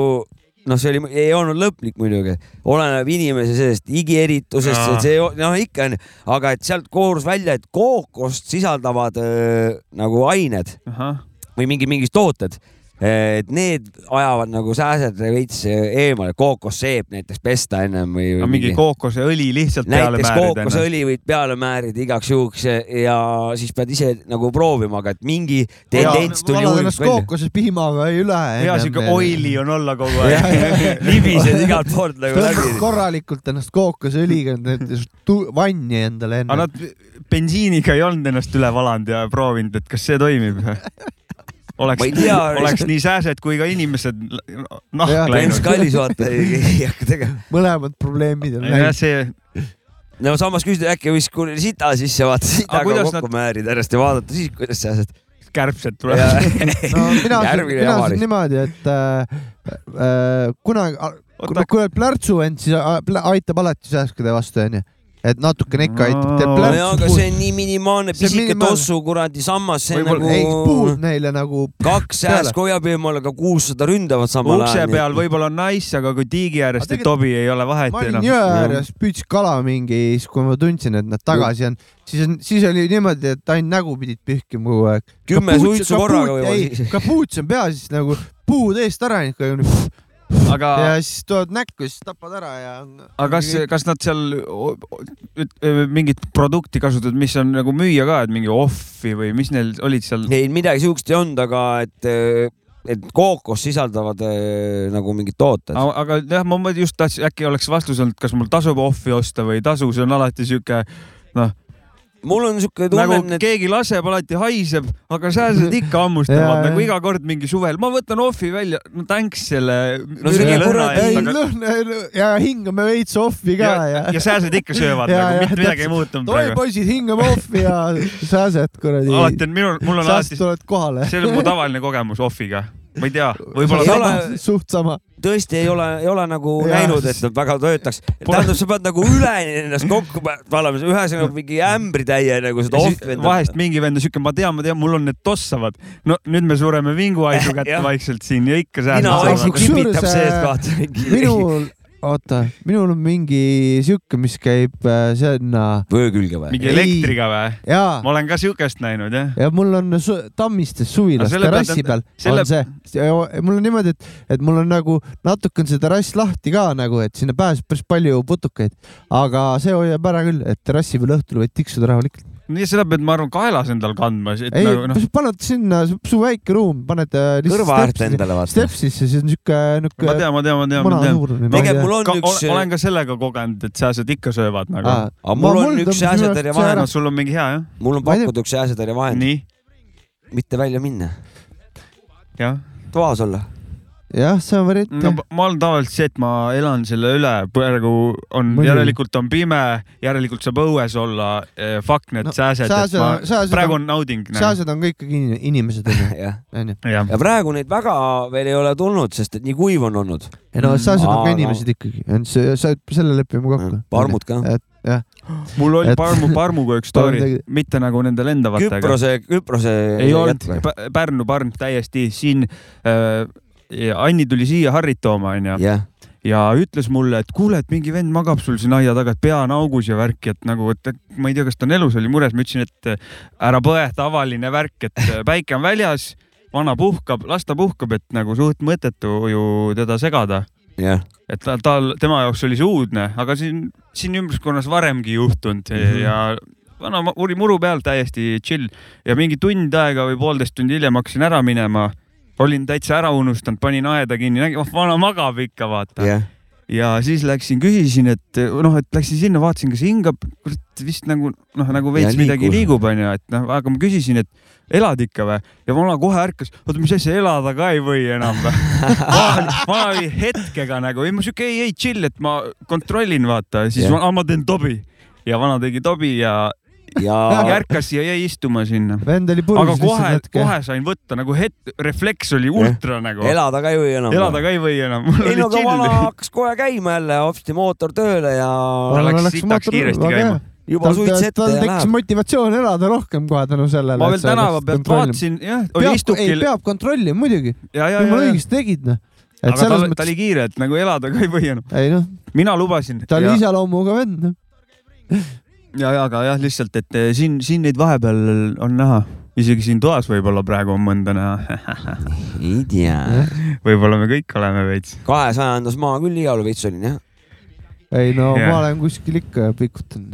S3: noh, see oli, ei olnud lõplik muidugi, oleneb inimese sellest higieritusest, see noh, ikka onju, aga et sealt koorus välja, et kookost sisaldavad äh, nagu ained Aha. või mingi, mingid tooted et need ajavad nagu sääsed veits eemale, kookosseep näiteks pesta ennem või,
S2: või. mingi kookoseõli lihtsalt peale
S3: määrida. näiteks kookoseõli võid peale määrida igaks juhuks ja siis pead ise nagu proovima, aga et mingi tendents tuli
S1: uuringust välja. kookoses piimaga ei üle.
S2: hea siuke oili on olla kogu aeg
S3: libised igalt poolt nagu läbi.
S1: korralikult ennast kookosõliga vanni endale enne.
S2: aga nad bensiiniga ei olnud ennast üle valanud ja proovinud, et kas see toimib oleks, oleks nii sääsed kui ka inimesed nahk läinud.
S3: kallis vaata ei, ei hakka tegema.
S1: mõlemad probleemid on läinud.
S2: see
S3: no samas küsida äkki võiks sita sisse vaata, sitaga kokku nad... määrida ennast ja vaadata siis, kuidas sääsed.
S2: kärbsed tulevad
S1: no mina, mina ütlen niimoodi, et äh, äh, kunagi, kui oled plärtsuvend, siis aitab alati sääskede vastu, onju et natukene ikka aitab, teeb
S3: plärtsu. no aga see on nii minimaalne, pisike tossu kuradi sammas, see on nagu.
S1: ei, puud neile nagu.
S3: kaks sääsku hoiab eemal, aga kuussada ründavad samal
S2: ajal. ukse peal võib-olla on nice, aga kui tiigi äärest ei tobi, ei ole vahet.
S1: ma olin jõe ääres, püüdsin kala mingi, siis kui ma tundsin, et nad tagasi on, siis on, siis oli niimoodi, et ainult nägu pidid pühkima kogu aeg.
S3: kümme suitsu korraga
S1: võib-olla. kapuuts on peas, siis nagu puud eest ära aga. ja siis tulevad näkku, siis tapad ära ja.
S2: aga kas, kas nad seal mingit produkti kasutavad, mis on nagu müüa ka, et mingi off'i või mis neil olid seal?
S3: ei, midagi siukest ei olnud, aga et et kookos sisaldavad äh, nagu mingid tooted.
S2: aga jah, ma just tahtsin, äkki oleks vastus olnud, kas mul tasub off'i osta või ei tasu, see on alati sihuke noh
S3: mul on siuke tunne
S2: nagu, et keegi laseb, alati haiseb, aga sääsed ikka hammustavad nagu iga kord mingi suvel, ma võtan ohvi välja, no thanks selle
S1: no,. ja hingame veits ohvi ka ja,
S2: ja. ja sääsed ikka söövad ja, nagu, mitte midagi ei muutunud.
S1: oi poisid, hingame ohvi ja sääsed kuradi.
S2: alati on minul, mul on
S1: alati. tulevad kohale.
S2: see on mu tavaline kogemus ohviga ma ei tea, võib-olla
S1: suht sama.
S3: tõesti ei ole, ei ole nagu
S1: Jah.
S3: näinud, et nad väga töötaks. tähendab, sa pead nagu üleni ennast kokku valama, ühesõnaga mingi ämbritäie nagu seda enda-
S2: vahest mingi vend on siuke, ma tean, ma tean, mul on need tossavad. no nüüd me sureme vinguhaisu kätte vaikselt siin ja ikka
S1: äh, minul, oota, minul on mingi sihuke, mis käib äh, sinna
S3: vöö külge või?
S2: mingi elektriga või?
S1: ja
S2: ma, olen ka siukest näinud jah.
S1: ja mul on su Tammistes suvilas
S2: pealt
S1: terrassi
S2: on-
S1: peal
S2: selle-
S1: on see, mul on niimoodi, et, et mul on nagu natuke on see terrass lahti ka nagu, et sinna pääseb päris palju putukaid, aga see hoiab ära küll, et terrassi peal õhtul võid tiksuda rahulikult.
S2: Nii seda pead, ma arvan, kaelas endal kandma, et
S1: ei
S2: nagu,
S1: sa paned sinna su väike ruum, paned äh,
S3: kõrva äärde endale vaata.
S1: stepsisse, siis on siuke,
S2: ma
S1: niuke
S2: tean, ma tean, ma tean, ma tean.
S3: pigem mul on
S2: Ka,
S3: üks,
S2: olen ka sellega kogenud, et sääsed ikka söövad nagu.
S3: aga mul on üks sääsetõrje vahend
S2: no sul on mingi hea jah?
S3: mul on
S1: Ma
S3: pakkuda üks sääsetõrje vahend,
S2: nii,
S3: mitte välja minna,
S2: jah.
S3: toas olla.
S1: jah, see on variant
S2: no ma olen tavaliselt see, et ma elan selle üle, praegu on, järelikult on pime, järelikult saab õues olla, fuck need
S1: No,
S2: no, sääsed, et ma
S1: sääsed
S2: praegu
S1: on-
S2: nauding.
S1: sääsed on ka ikkagi in- inimesed onju, onju.
S2: jah,
S3: ja praegu neid väga veel ei ole tulnud, sest et nii kuiv on olnud.
S1: ei no
S2: Mm.
S1: sääsed on ka inimesed ikkagi, see, sa, selle lepime kokku.
S3: parmud ka.
S1: et jah,
S2: mul oli
S1: Et-
S2: parmu, parmuga üks story mitte nagu nende lendavatega.
S3: Küprose, Küprose.
S2: ei olnud, Pärnu parm täiesti siin äh,. Anni tuli siia Harrit tooma, onju,
S3: jah,
S2: ja ütles mulle, et kuule, et mingi vend magab sul siin aia taga, et pea on augus ja värki, et nagu, et ma ei tea, kas ta on elus, oli mures, ma ütlesin, et ära põe, tavaline värk, et päike on väljas, vana puhkab, las ta puhkab, et nagu suht mõttetu ju teda segada.
S3: jah,
S2: et ta, tal, tema jaoks oli see uudne, aga siin, siin ümbruskonnas varemgi juhtunud mm. -hmm. ja vana uri muru peal täiesti chill ja mingi tund aega või poolteist tundi hiljem hakkasin ära minema olin täitsa ära unustanud, panin aeda kinni, nägin, oh vana magab ikka, vaata.
S3: jah,
S2: ja siis läksin, küsisin, et noh, et läksin sinna, vaatasin, kas hingab, kurat vist nagu noh, nagu veits midagi liigub, onju, et noh, aga ma küsisin, et elad ikka või? ja vana kohe ärkas, oota, mis asja, elada ka ei või enam või? vana oli hetkega nagu, ei ma siuke ei, ei chill, et ma kontrollin, vaata, siis yeah. ma teen tobi ja vana tegi tobi ja
S3: ja
S2: ärkas ja jäi istuma sinna.
S1: vend oli
S2: aga
S1: purjus
S2: kohe,
S1: lihtsalt hetke.
S2: kohe sain võtta nagu het-, refleks oli ultra nagu.
S3: elada ka ju ei enam.
S2: elada ka ei või enam.
S3: ei no aga vana hakkas kohe käima jälle, hopsti mootor tööle ja
S2: Ta läks sitaks kiiresti käima.
S3: juba suits ette ja
S1: tekkis
S3: läheb.
S1: motivatsioon elada rohkem kohe tänu sellele.
S2: ma veel tänava pealt vaatasin, jah, oli istukil
S1: peab kontrollima muidugi,
S2: ja, ja,
S1: jumala
S2: ja,
S1: õigesti tegid noh. et
S2: aga ta,
S1: selles
S2: ta
S1: mõttes,
S2: oli kiire, et nagu elada ka ei või enam.
S1: ei noh,
S2: mina lubasin.
S1: ta oli
S2: ja,
S1: iseloomuga vend noh.
S2: ja, ja, aga jah, lihtsalt, et eh, siin, siin neid vahepeal on näha, isegi siin toas võib-olla praegu on mõnda näha.
S3: ei tea.
S2: võib-olla me kõik oleme veits.
S3: kahesajandas maa küll igal veits olin jah.
S1: ei no
S2: Jah.
S1: ma olen kuskil ikka pikutan.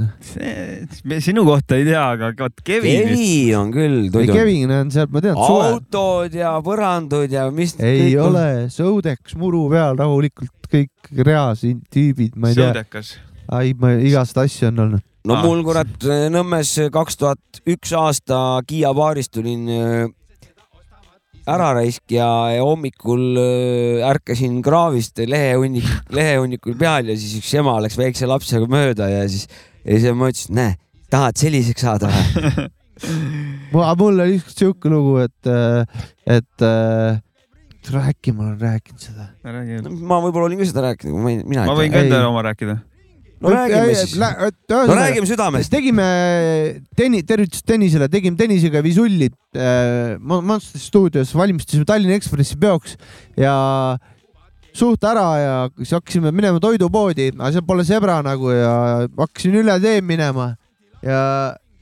S2: me sinu kohta ei tea, aga vot Kevin.
S3: Kevi on küll
S1: ei. Kevin on sealt, ma tean,
S3: autod ja põrandud ja mis.
S1: ei ole, Sõudeks muru peal rahulikult kõik reas tüübid, ma ei tea,
S2: sõudekas.
S1: ai, ma igast asju on olnud.
S3: No
S2: Ah.
S3: mul kurat Nõmmes kaks tuhat üks aasta Kiia baaris tulin äh, ära raisk ja, ja hommikul äh, ärkasin kraavist lehehunnik, lehehunnikul peal ja siis üks ema läks väikse lapsega mööda ja siis, ja siis ma ütlesin, näe, tahad selliseks saada või?
S1: mul oli ükskord siuke lugu, et, et äh, äkki ma olen rääkinud seda.
S3: ma võib-olla olin ka seda rääkinud, ma ei, mina
S2: ma võin
S3: tea.
S2: ka endale oma rääkida.
S3: No räägime siis. no räägime südamest.
S1: tegime Teni, tervitus Tõnisele, tegime Tõnisega Visulli äh, Mon- Monster stuudios, valmistasime Tallinna Ekspressi peoks ja suht ära ja siis hakkasime minema toidupoodi, aga seal pole zebra nagu ja hakkasin üle tee minema ja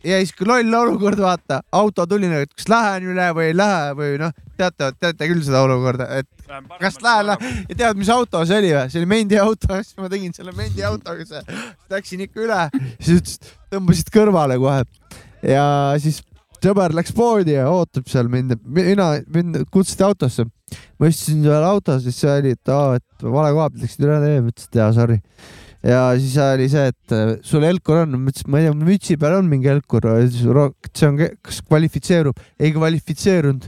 S1: ja siis kui loll olukord, vaata, auto tuli nagu, kas lähen üle või ei lähe või noh, teate, teate küll seda olukorda, et kas lähen, lähen ja tead, mis auto see oli või? see oli Mendi auto, siis ma tegin selle Mendi autoga see, läksin ikka üle, siis ütlesid, tõmbasid kõrvale kohe ja siis sõber läks poodi ja ootab seal mind, mina, mind kutsuti autosse. ma istusin seal autos, siis see oli, et aa, et vale koha pealt läksid üle tee, ma ütlesin, et jaa, sorry. Ja siis oli see, et äh, sul Helkur on, ma ütlesin, ma ei tea, mütsi peal on mingi Helkur, see on, kas kvalifitseerub, ei kvalifitseerunud.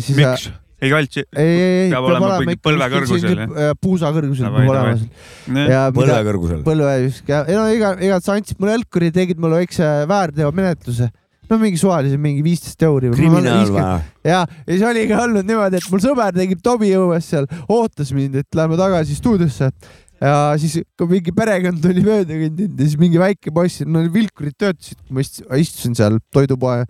S1: siis
S2: miks? ei kaldsi.
S1: ei, ei, ei,
S2: Peab olema mingi põlve kõrgusel,
S1: puusa kõrgusel peab olema. ja
S3: põlve kõrgusel.
S1: põlve, ei no iga, iga sa andsid mulle Helkuri, tegid mulle väikse väärteomenetluse no mingi suvalise mingi viisteist euri.
S3: kriminaal või?
S1: ja, ja siis oli ka olnud niimoodi, et mul sõber tegi Tobi õues seal, ootas mind, et lähme tagasi stuudiosse ja siis kui mingi perekond tuli mööda kõndinud ja siis mingi väike poiss, no vilkurid töötasid, ma istusin seal toidupoe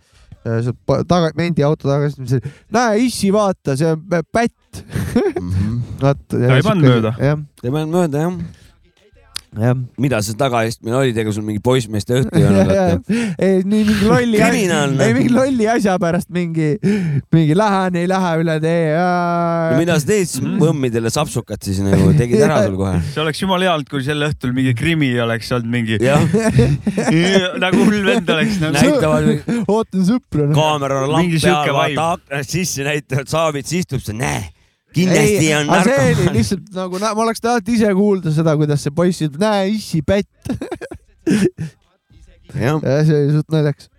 S1: seal taga, mendi auto taga, siis ma ütlesin, näe issi, vaata, see on pätt. -hmm.
S2: vaata. ta ei pannud mööda.
S3: ta ei pannud mööda jah mida see tagaistmine oli, ega sul mingi poissmeeste õhtu ei olnud?
S1: ei, nii mingi lolli asja, ei mingi lolli asja pärast mingi, mingi lähen, ei lähe üle tee
S3: no,. mida sa teed siis mm. võmmidele sapsukat siis nagu, tegid ära sul kohe?
S2: see oleks jumala hea olnud, kui sel õhtul mingi krimi oleks olnud mingi nagu hull vend oleks nagu.
S3: näitavad.
S1: ootan sõpru.
S3: kaamera lamp peal, vaata aknast sisse, näitavad, Saavits istub seal, näe kindlasti on
S1: narko. see oli lihtsalt nagu, ma oleks tahtnud ise kuulda seda, kuidas see poiss ütleb, näe issi pätt ja see oli suht naljakas.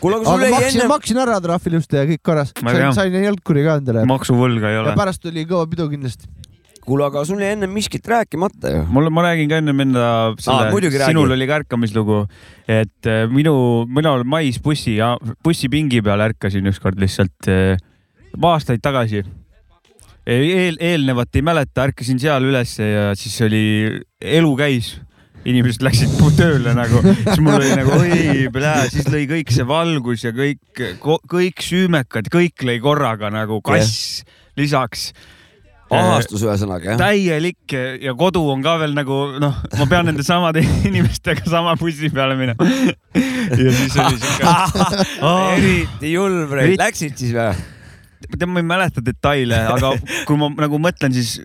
S3: kuule, aga sul
S1: jäi maksin, enne. maksin ära trahvi ilusti ja kõik korras. sain, sain jalgkuri ka endale.
S2: maksuvõlga ei ole.
S1: pärast tuli kõva pidu kindlasti
S3: kuule, aga sul jäi enne miskit rääkimata ju.
S2: mul, ma räägin ka ennem enda selle ah,, sinul oli ka ärkamislugu, et äh, minu, mina mais bussi ja bussipingi peal ärkasin ükskord lihtsalt äh, aastaid tagasi eel, eelnevat ei mäleta, ärkasin seal ülesse ja siis oli, elu käis inimesed läksid tööle nagu, siis mul oli nagu oi, siis lõi kõik see valgus ja kõik, kõik süümekad, kõik lõi korraga nagu kass yeah. lisaks.
S3: ahastus ühesõnaga jah?
S2: täielik ja kodu on ka veel nagu noh, ma pean nende samade inimestega sama bussi peale minema ja siis oli siuke
S3: eriti julm, läksid siis või?
S2: Tead, ma ei mäleta detaile, aga kui ma nagu mõtlen, siis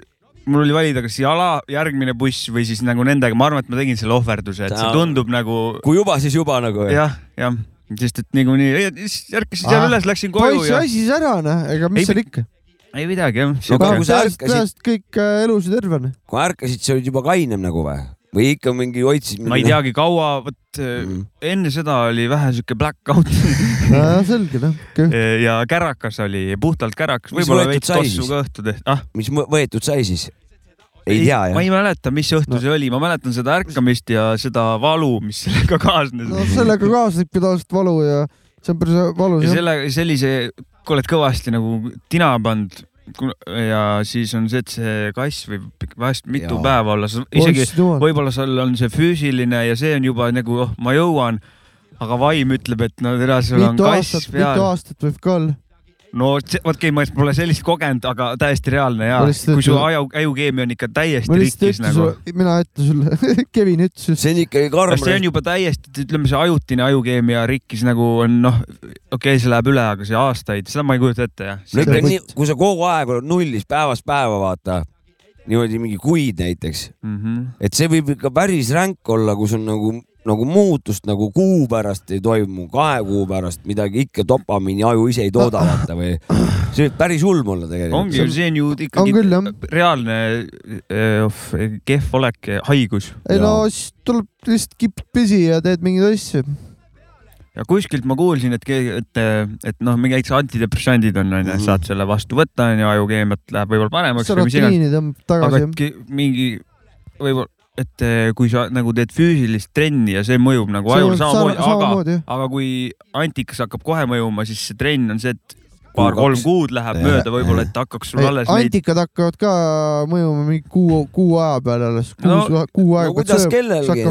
S2: mul oli valida, kas jala, järgmine buss või siis nagu nendega, ma arvan, et ma tegin selle ohverduse, et see tundub nagu.
S3: kui juba, siis juba nagu.
S2: jah, jah, sest et niikuinii ärkasin seal üles, läksin koju.
S1: poiss väsis ära, noh, ega mis seal ikka.
S2: ei midagi jah.
S1: peaasi, et kõik äh, elus ja terve. Noh.
S3: kui ärkasid, sa olid juba kainem nagu või? Või ikka mingi hoidsid?
S2: ma ei teagi, kaua, vot mm. enne seda oli vähe sihuke black out
S1: nojah, selge noh.
S2: ja kärakas oli, puhtalt kärakas, võib-olla veits tossu ka õhtu tehti ah?.
S3: mis võetud sai siis? ei tea jah?
S2: ma ei mäleta, mis õhtu no. see oli, ma mäletan seda ärkamist ja seda valu, mis sellega kaasnes.
S1: no sellega kaasnebki tavaliselt valu ja see on päris valus.
S2: ja selle, sellise, kui oled kõvasti nagu tina pannud ja siis on see, et see kass võib vahest mitu ja. päeva olla, isegi võib-olla sul on see füüsiline ja see on juba nagu, oh, ma jõuan, aga vaim ütleb, et no tere, sul on kass aastat, peal.
S1: mitu aastat võib ka olla
S2: no okei okay,, ma pole sellist kogenud, aga täiesti reaalne ja kui su aju, ajukeemia on ikka täiesti rikkis nagu.
S1: mina ütlen sulle Kevin ütles.
S3: see on ikkagi karm.
S2: see on juba täiesti, ütleme, see ajutine ajukeemia rikkis nagu on noh, okei okay,, see läheb üle, aga see aastaid, seda ma ei kujuta ette jah.
S3: no ikka nii, kui sa kogu aeg oled nullis päevast päeva, vaata niimoodi mingi kuid näiteks mm. -hmm. et see võib ikka päris ränk olla, kui sul nagu nagu muutust nagu kuu pärast ei toimu, kahe kuu pärast midagi ikka dopamiini aju ise ei tooda vaata või see võib päris ulm olla tegelikult.
S2: ongi, see on ju ikkagi on küll, reaalne eh, kehv olek, haigus.
S1: ei no siis tuleb lihtsalt kipid pesi ja teed mingeid asju.
S2: ja kuskilt ma kuulsin, et, et, et noh, mingi näiteks antidepressandid on onju -hmm., saad selle vastu võtta onju, ajukeemiat läheb võib-olla paremaks. aga mingi võib-olla et eh, kui sa nagu teed füüsilist trenni ja see mõjub nagu ajul samamoodi, aga, aga kui antikas hakkab kohe mõjuma, siis see trenn on see, et paar-kolm kuud läheb ja, mööda võib-olla, et hakkaks sul alles
S1: neid. antikad hakkavad ka mõjuma mingi kuu, kuu aja peale alles, kuus no,, kuu aega
S3: no,. kuidas kellelgi,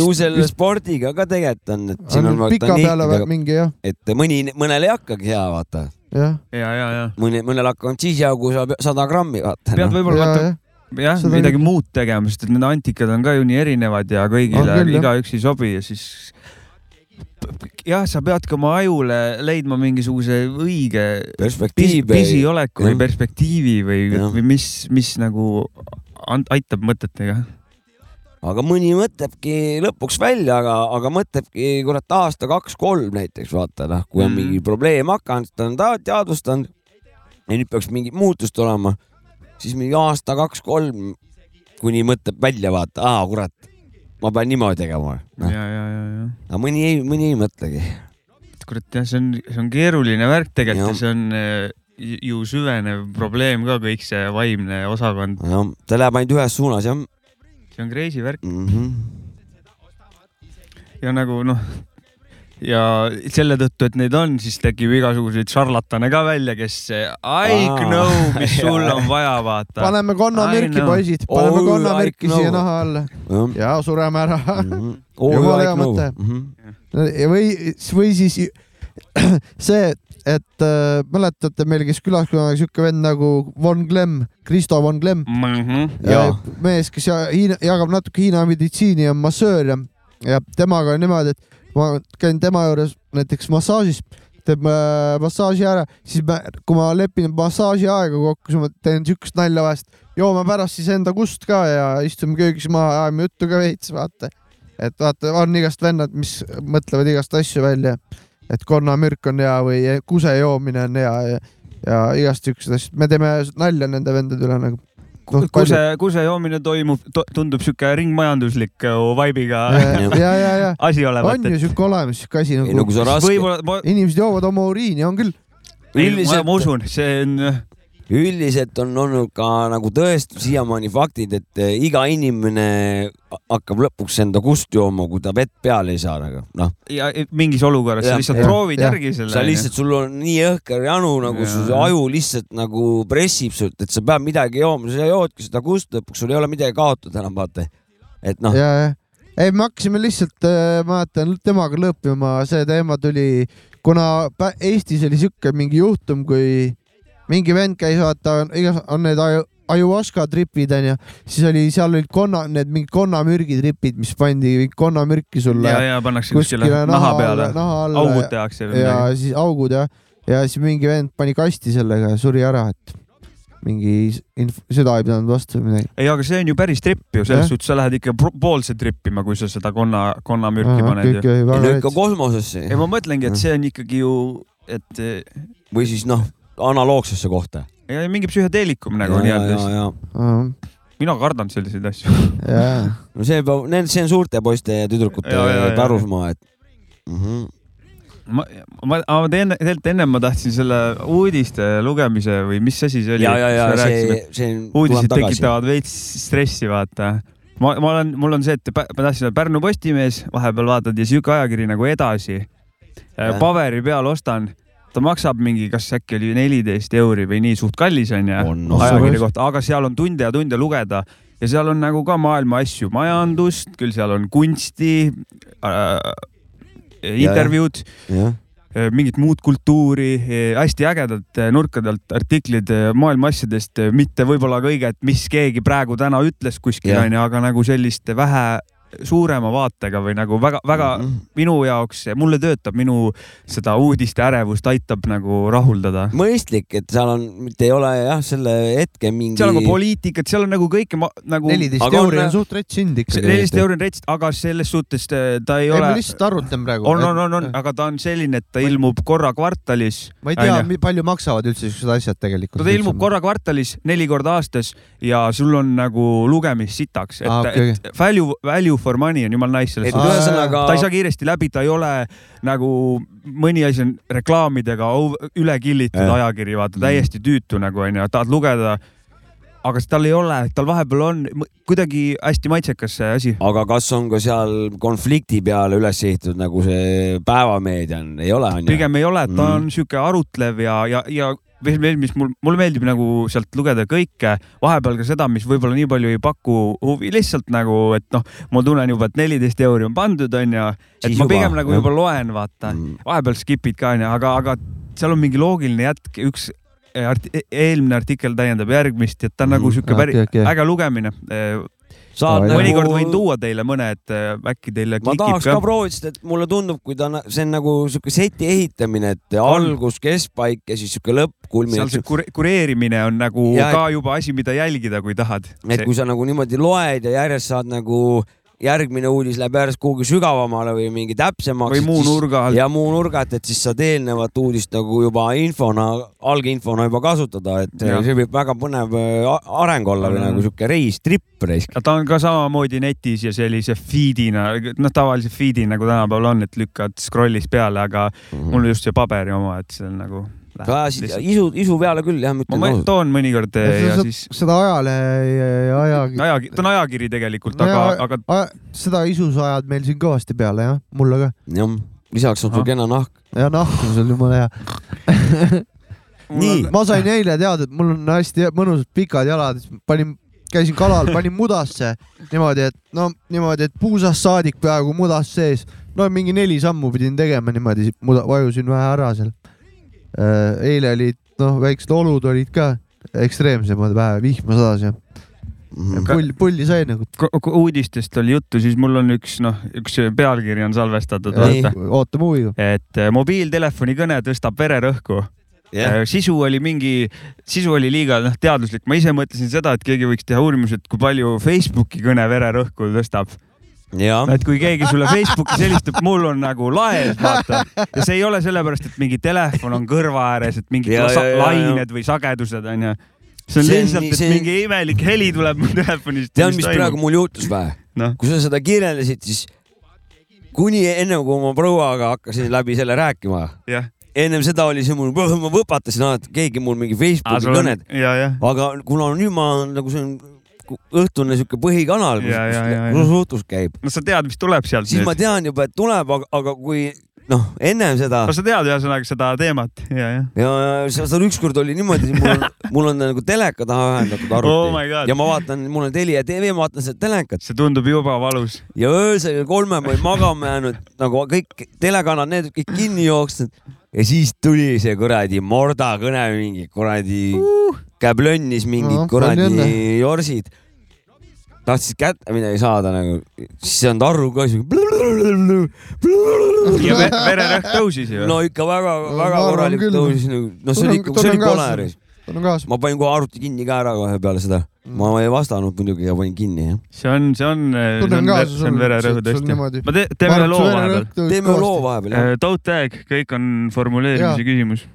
S3: ju selle spordiga ka tegelikult on, et
S1: siin on vaata niitidega, mingi jah.
S3: et mõni, mõnel ei hakkagi hea, vaata.
S2: ja, ja, ja, ja.
S3: mõni, mõnel hakkab siis hea, kui saab sada grammi, vaata.
S2: pead no. võib-olla vaata jah, midagi muud tegema, sest et need antikad on ka ju nii erinevad ja kõigile igaüks ei sobi ja siis jah, sa peadki oma ajule leidma mingisuguse õige
S3: perspektiivi,
S2: pisioleku või perspektiivi või, või mis, mis nagu aitab mõtetega.
S3: Aga mõni mõtlebki lõpuks välja, aga, aga mõtlebki kurat aasta kaks-kolm näiteks vaata noh, kui on mm. mingi probleem hakanud, ta on teadvustanud. Ja nüüd peaks mingit muutust olema siis mingi aasta-kaks-kolm, kuni mõtleb välja, vaata, aa kurat, ma pean niimoodi tegema
S2: no.. ja, ja, ja, ja.
S3: aga mõni ei, mõni ei mõtlegi.
S2: kurat jah, see on, see on keeruline värk tegelikult ja see on eh, ju süvenev probleem ka kõik see vaimne osakond.
S3: jah, ta läheb ainult ühes suunas jah.
S2: see on crazy värk
S3: mm. -hmm.
S2: ja nagu noh, ja selle tõttu, et neid on, siis tekib igasuguseid šarlatane ka välja, kes I know, mis sul on vaja, vaata.
S1: paneme konnamürki, poisid, paneme oh, konnamürki siia naha alla ja sureme ära mm. -hmm. jumala hea mõte. või, või siis see, et äh, mäletate, meil käis külas kunagi siuke vend nagu Von Glemm, Kristo Von Glemm mm. -hmm. mees, kes Hiina, jagab natuke Hiina meditsiini ja massöör ja, ja temaga on niimoodi, et ma käin tema juures näiteks massaažis, teeb äh, massaaži ära, siis ma, kui ma lepin massaaži aega kokku, siis ma teen siukest nalja vahest, joome pärast siis enda kust ka ja istume köögis maha, ajame juttu ka veits, vaata. et vaata, on igast vennad, mis mõtlevad igast asju välja. Et konnamürk on hea või kuse joomine on hea ja, ja igast siuksed asjad, me teeme nalja nende vendade üle nagu
S2: no,. kuse, kuse joomine toimub to,, tundub sihuke ringmajanduslik vibe'iga
S1: ja, ja, ja
S2: asi olevat.
S1: on ju sihuke olemas sihuke asi nagu.
S3: No,
S1: ma... inimesed joovad oma uriini, on küll.
S2: üldiselt ma usun, see on
S3: üldiselt on olnud ka nagu tõestus siiamaani faktid, et eh, iga inimene hakkab lõpuks enda kust jooma, kui ta vett peale ei saa, nagu noh.
S2: ja mingis olukorras ja, sa lihtsalt ja, proovid ja. järgi selle.
S3: sa lihtsalt, sul on nii õhker janu nagu ja. su aju lihtsalt nagu pressib sult, et sa pead midagi jooma, sa joodki seda kust lõpuks, sul ei ole midagi kaotada enam, vaata. et noh.
S1: ei, me hakkasime lihtsalt, äh, ma mäletan, temaga lõõpima, see teema tuli, kuna Eestis oli sihuke mingi juhtum, kui mingi vend käis, vaata, on need ajuaska tripid onju, siis oli, seal olid konna, need mingid konnamürgi tripid, mis pandi konnamürki sulle.
S2: ja, ja pannakse kuskile naha peale, augud tehakse.
S1: ja siis augud jah, ja siis mingi vend pani kasti sellega ja suri ära, et mingi inf-, seda ei pidanud vastu või midagi.
S2: ei, aga see on ju päris tripp ju, selles suhtes sa lähed ikka poolse trippima, kui sa seda konna, konnamürki
S1: Aha,
S2: paned
S1: ju.
S3: ei no ikka kosmosesse.
S2: ei, ma mõtlengi, et see on ikkagi ju, et.
S3: või siis noh analoogsesse kohta.
S2: ja mingi psühhedeelikum nagu nii-öelda. mina kardan selliseid asju
S3: no see peab, need, see on suurte poiste ja tüdrukute pärusmaa, et mm. -hmm
S2: ma, ma, ma teen, tegelikult ennem ma tahtsin selle uudiste lugemise või mis asi see oli? uudised tekitavad veits stressi, vaata. ma, ma olen, mul on see, et ma tahtsin Pärnu Postimees, vahepeal vaatad ja sihuke ajakiri nagu Edasi. paberi peal ostan ta maksab mingi, kas äkki oli neliteist euri või nii, suht kallis on ju, ajakirja kohta, aga seal on tunde ja tunde lugeda ja seal on nagu ka maailma asju, majandust, küll seal on kunsti äh,, intervjuud äh, mingit muud kultuuri, äh, hästi ägedad äh, nurkadelt artiklid maailma asjadest, mitte võib-olla kõige, et mis keegi praegu täna ütles kuskil onju, aga nagu sellist vähe suurema vaatega või nagu väga-väga mm -hmm. minu jaoks, mulle töötab minu seda uudiste ärevust, aitab nagu rahuldada.
S3: mõistlik, et seal on, mitte ei ole jah, selle hetke mingi.
S2: seal on ka poliitikat, seal on nagu kõike ma, nagu.
S1: neliteist euri on suht rets hind ikkagi.
S2: neliteist euri on rets, aga selles suhtes äh, ta ei, ei ole.
S1: ma lihtsalt arvutan praegu.
S2: on, on, on, on, aga ta on selline, et ta ilmub korra kvartalis.
S1: ma ei tea, palju maksavad üldse siuksed asjad tegelikult.
S2: ta ilmub korra kvartalis, neli korda aastas ja sul on nagu lugemist sitaks, et ah,, okay. et value, value for money on jumala nice selles
S3: suhtes. ühesõnaga.
S2: ta ei saa kiiresti läbi, ta ei ole nagu mõni asi on reklaamidega üle killitud ajakiri, vaata täiesti tüütu nagu onju, tahad lugeda aga tal ei ole, tal vahepeal on kuidagi hästi maitsekas see asi.
S3: aga kas on ka seal konflikti peale üles ehitatud nagu see päevameedia on, ei ole on
S2: ju? pigem ei ole, ta mm. on sihuke arutlev ja, ja, ja veel, mis mul, mulle meeldib nagu sealt lugeda kõike, vahepeal ka seda, mis võib-olla nii palju ei paku huvi, lihtsalt nagu, et noh, ma tunnen juba, et neliteist euri on pandud, onju. et Siis ma pigem juba, nagu juba loen, vaata mm., vahepeal skip'id ka onju, aga, aga seal on mingi loogiline jätk, üks arti, eelmine artikkel täiendab järgmist, et ta on nagu sihuke päris okay, okay. äge lugemine saad nagu... mõnikord võin tuua teile mõne, et äh, äkki teile
S3: ma tahaks ka proovida, sest et mulle tundub, kui ta, see on nagu sihuke seti ehitamine, et on. algus, keskpaik ja siis sihuke lõpp, kulminatsioon.
S2: seal see kureerimine on nagu ja, ka juba asi, mida jälgida, kui tahad.
S3: et
S2: see...
S3: kui sa nagu niimoodi loed ja järjest saad nagu järgmine uudis läheb järjest kuhugi sügavamale või mingi täpsemaks.
S2: või muu nurga alt.
S3: ja muu nurga alt, et siis saad eelnevat uudist nagu juba infona, alginfona juba kasutada, et ja. see võib väga põnev äh, areng olla või nagu sihuke reis, tripp reis.
S2: ta on ka samamoodi netis ja sellise feed'ina, noh, tavalise feed'i nagu tänapäeval on, et lükkad scroll'is peale, aga mm -hmm. mul just see paberi oma, et see on nagu
S3: isu, isu peale küll jah, ma
S2: ausalt. toon mõnikord ja, ja siis.
S1: seda ajalehe ajakiri.
S2: ajakiri, ta on ajakiri tegelikult aga, aga.
S1: seda isus ajad meil siin kõvasti peale jah, mulle ka.
S3: jah lisaks on sul kena nahk.
S1: ja nahk on sul jumala hea nii. ma sain eile teada, et mul on hästi mõnusad pikad jalad, panin, käisin kalal, panin mudasse niimoodi, et no niimoodi, et puusast saadik peaaegu mudas sees. no mingi neli sammu pidin tegema niimoodi, vajusin vähe ära seal. Äh, eile olid noh, väiksed olud olid ka ekstreemsemad, vähe vihma sadas ja Mhm. pull, pulli sai nagu.
S2: uudistest oli juttu, siis mul on üks, noh, üks pealkiri on salvestatud.
S1: ootame huviga.
S2: et eh, mobiiltelefoni kõne tõstab vererõhku yeah.. Eh, sisu oli mingi, sisu oli liiga noh, teaduslik. ma ise mõtlesin seda, et keegi võiks teha uurimuse, et kui palju Facebooki kõne vererõhku tõstab. Et kui keegi sulle Facebookis helistab, mul on nagu laes, vaata. ja see ei ole sellepärast, et mingi telefon on kõrva ääres, et mingid ja, ja, ja, lained või sagedused onju see on lihtsalt, et see... mingi imelik heli tuleb mu telefonist.
S3: tead, mis praegu mul juhtus või no.? kui sa seda kirjeldasid, siis kuni enne kui ma prouaga hakkasin läbi selle rääkima
S2: yeah.,
S3: ennem seda oli see mul, ma võpatasin alati, keegi mul mingi Facebooki kõned. aga kuna nüüd ma nagu see on õhtune sihuke põhikanal, kus suhtlus käib.
S2: no sa tead, mis tuleb sealt.
S3: siis nüüd. ma tean juba, et tuleb, aga, kui noh, ennem seda.
S2: no sa tead ühesõnaga seda teemat ja,
S3: ja. ja, ja seal ükskord oli niimoodi, mul on, mul on nagu teleka taha ühendatud arvuti
S2: oh
S3: ja ma vaatan, mul on Telia tv, ma vaatan seda telekat.
S2: see tundub juba valus.
S3: ja öösel kell kolme ma olin magama jäänud nagu kõik telekanalid, need kõik kinni jooksnud ja siis tuli see kuradi Morda kõne, mingi kuradi uh. Käblönnis mingid no, kuradi jorsid tahtis kätte midagi saada nagu, siis ei saanud aru ka.
S2: ja vererõhk tõusis ju.
S3: no ikka väga-väga korralikult tõusis nagu, no see oli ikka, see oli kole. ma panin kohe arvuti kinni ka ära kohe peale seda. ma ei vastanud muidugi ja panin kinni jah.
S2: see on, see on, see on, see on vererõhu tõesti. ma te, teeme loo vahepeal.
S3: teeme loo vahepeal jah.
S2: Don't tag, kõik on formuleerimise küsimus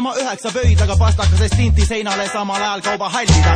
S6: üheksa pöidlaga pastakasest tinti seinale samal ajal kaubahalli taga.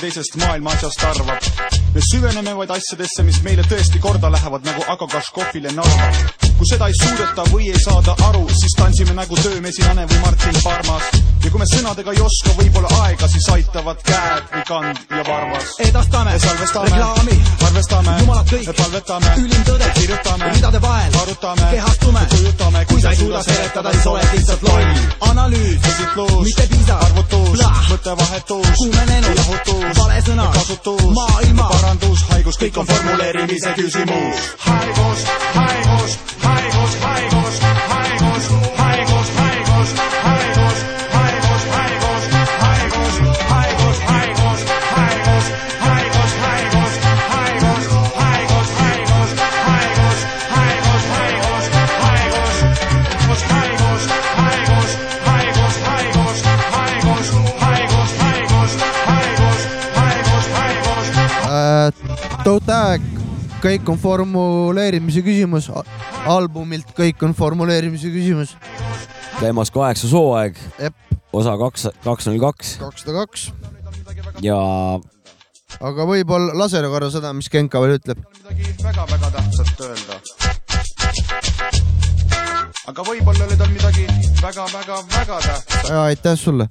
S6: Teisest maailma asjast arvab. me süveneme vaid asjadesse, mis meile tõesti korda lähevad nagu Agakaškofil ja Narva. kui seda ei suudeta või ei saada aru, siis tantsime nagu töömesin Ane või Martin Parmas. Ja kui me sõnadega ei oska võib-olla aega, siis aitavad käed või kand ja varvas. edastame, salvestame, reklaami, arvestame, jumalat kõik, palvetame, ülim tõde, kirjutame, ridade vahel, arutame, kehastume, kujutame, kui sa ei suuda seletada, siis oled lihtsalt loll. analüüs, esitlus, mitte piisav, arvutus, mõttevahetus. Vahetus,
S7: kuumenenud,
S6: jahutus,
S7: vale sõna,
S6: kasutus,
S7: maailma,
S6: parandus, haigus, kõik on formuleerimise küsimus. haigus, haigus, haigus, haigus,
S1: Tote aeg, kõik on formuleerimise küsimus. albumilt Kõik on formuleerimise küsimus.
S3: käimas kaheksas hooaeg osa kaks, kaks null kaks
S1: kakssada kaks,
S3: ja
S1: aga võib-olla lase korra seda, mis Genka veel ütleb.
S6: midagi väga-väga tähtsat öelda. aga võib-olla oli tal midagi väga-väga-väga tähtsat.
S1: ja aitäh sulle.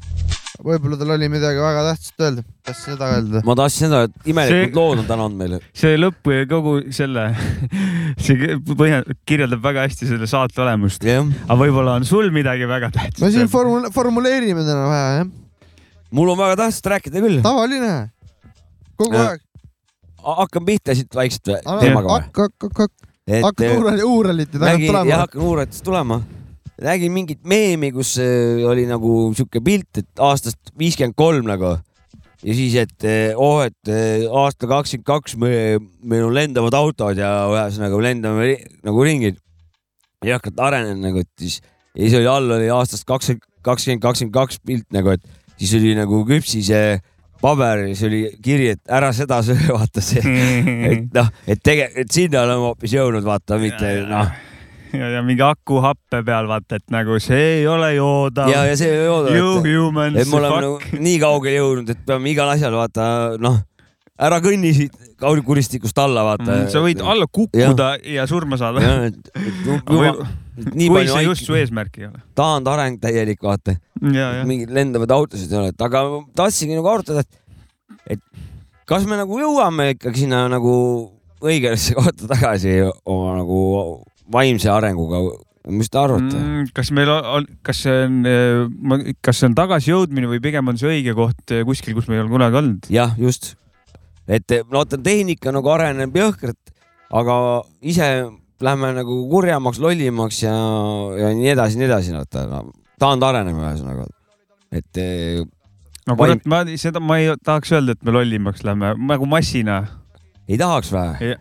S1: Võib-olla tal oli midagi väga tähtsat öelda, tahtsin seda öelda.
S3: ma tahtsin seda, et imelikud
S2: See-
S3: lood on täna olnud meile.
S2: see lõpp ja kogu selle, see põhja-, kirjeldab väga hästi selle saate olemust.
S3: jah,
S2: aga võib-olla on sul midagi väga tähtsat.
S1: me siin formule-, formuleerime täna vähe jah,
S3: mul on väga tähtsat rääkida küll.
S1: tavaline, kogu
S3: Ja.
S1: aeg.
S3: hakkan pihta siit vaikselt või- teemaga või?
S1: hakka, hakka, hakka,
S3: et
S1: hakka uurali- uuralite tagant
S3: nägin, jah,
S1: tulema.
S3: hakkan uurijatest tulema. Nägin mingit meemi, kus äh, oli nagu sihuke pilt, et aastast viiskümmend kolm nagu ja siis, et eh, oh, et eh, aasta kakskümmend kaks me, meil on lendavad autod ja ühesõnaga lendame nagu ringi. jõhkralt arenenud nagu, et siis ja siis oli all oli aastast kakskümmend, kakskümmend, kakskümmend kaks pilt nagu, et siis oli nagu küpsise paber siis oli kiri, et ära seda söö, vaata see, et noh, et tege-, et sinna oleme hoopis jõudnud, vaata, mitte noh.
S2: ja, ja mingi aku happe peal, vaata, et nagu see ei ole joodav.
S3: ja, ja see ei ole
S2: You
S3: jooda,
S2: humans,
S3: et me oleme nagu nii kaugele jõudnud, et peame igal asjal vaata noh, ära kõnni siit kaunikuristikust alla, vaata.
S2: Mm, sa võid alla kukkuda ja, ja surma saada. kui see just su eesmärk ei ole.
S3: taandareng täielik, vaata. mingid lendavad autosid ei ole, aga tahtsingi nagu arutada, et, et kas me nagu jõuame ikkagi sinna nagu õigesse kohta tagasi oma nagu vaimse arenguga, mis te arvate mm.?
S2: Kas meil on, kas see on, kas see on tagasijõudmine või pigem on see õige koht eh, kuskil, kus me ei ole kunagi olnud?
S3: jah, just. et no vaata, tehnika nagu areneb jõhkralt, aga ise lähme nagu kurjemaks, lollimaks ja, ja nii edasi, nii edasi, vaata no,. taandareneme ühesõnaga. et eh,
S2: no kurat, ma seda, ma ei tahaks öelda, et me lollimaks lähme nagu massina.
S3: ei tahaks või?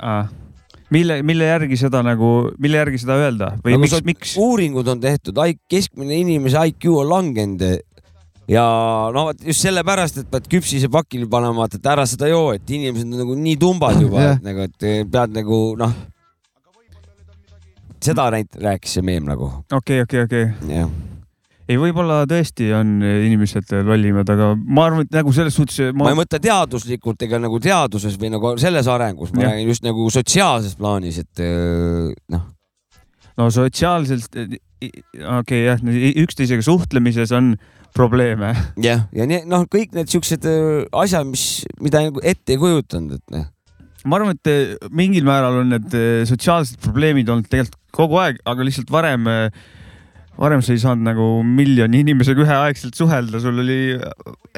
S2: mille, mille järgi seda nagu, mille järgi seda öelda või
S3: Nagu
S2: miks miks?
S3: uuringud on tehtud, keskmine inimese IQ on langenud ja no vot just sellepärast, et pead küpsise pakile panema, vaata, et ära seda joo, et inimesed on nagu nii tumbad juba et nagu, et pead nagu noh. seda näit-, rääkis see meem nagu,
S2: okei, okei, okei.
S3: jah.
S2: ei, võib-olla tõesti on inimesed lollimad, aga ma arvan, et nagu selles suhtes
S3: ma ei mõtle teaduslikult ega nagu teaduses või nagu selles arengus, ma
S2: Jah.
S3: räägin just nagu sotsiaalses plaanis, et noh,
S2: no sotsiaalselt, okei jah, üksteisega suhtlemises on probleeme.
S3: jah, ja nii noh, kõik need siuksed asjad, mis, mida nagu ette ei kujutanud, et noh
S2: ma arvan, et mingil määral on need sotsiaalsed probleemid olnud tegelikult kogu aeg, aga lihtsalt varem, varem sa ei saanud nagu miljoni inimesega üheaegselt suhelda, sul oli,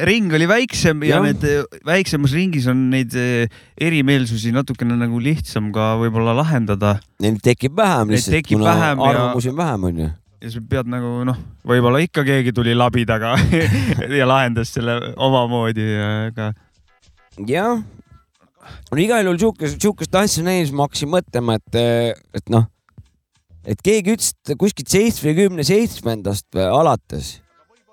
S2: ring oli väiksem ja, ja need eh, väiksemas ringis on neid eh, erimeelsusi natukene nagu lihtsam ka võib-olla lahendada.
S3: Neid tekib vähem lihtsalt, kuna
S2: vähem
S3: arvamusi on vähem, onju.
S2: ja sa pead nagu noh, võib-olla ikka keegi tuli labidaga ja lahendas selle omamoodi, aga
S3: jah, no igal juhul siukest, siukest asja näinud, ma hakkasin mõtlema, et, et noh, et keegi ütles, et kuskilt seitsmekümne seitsmendast alates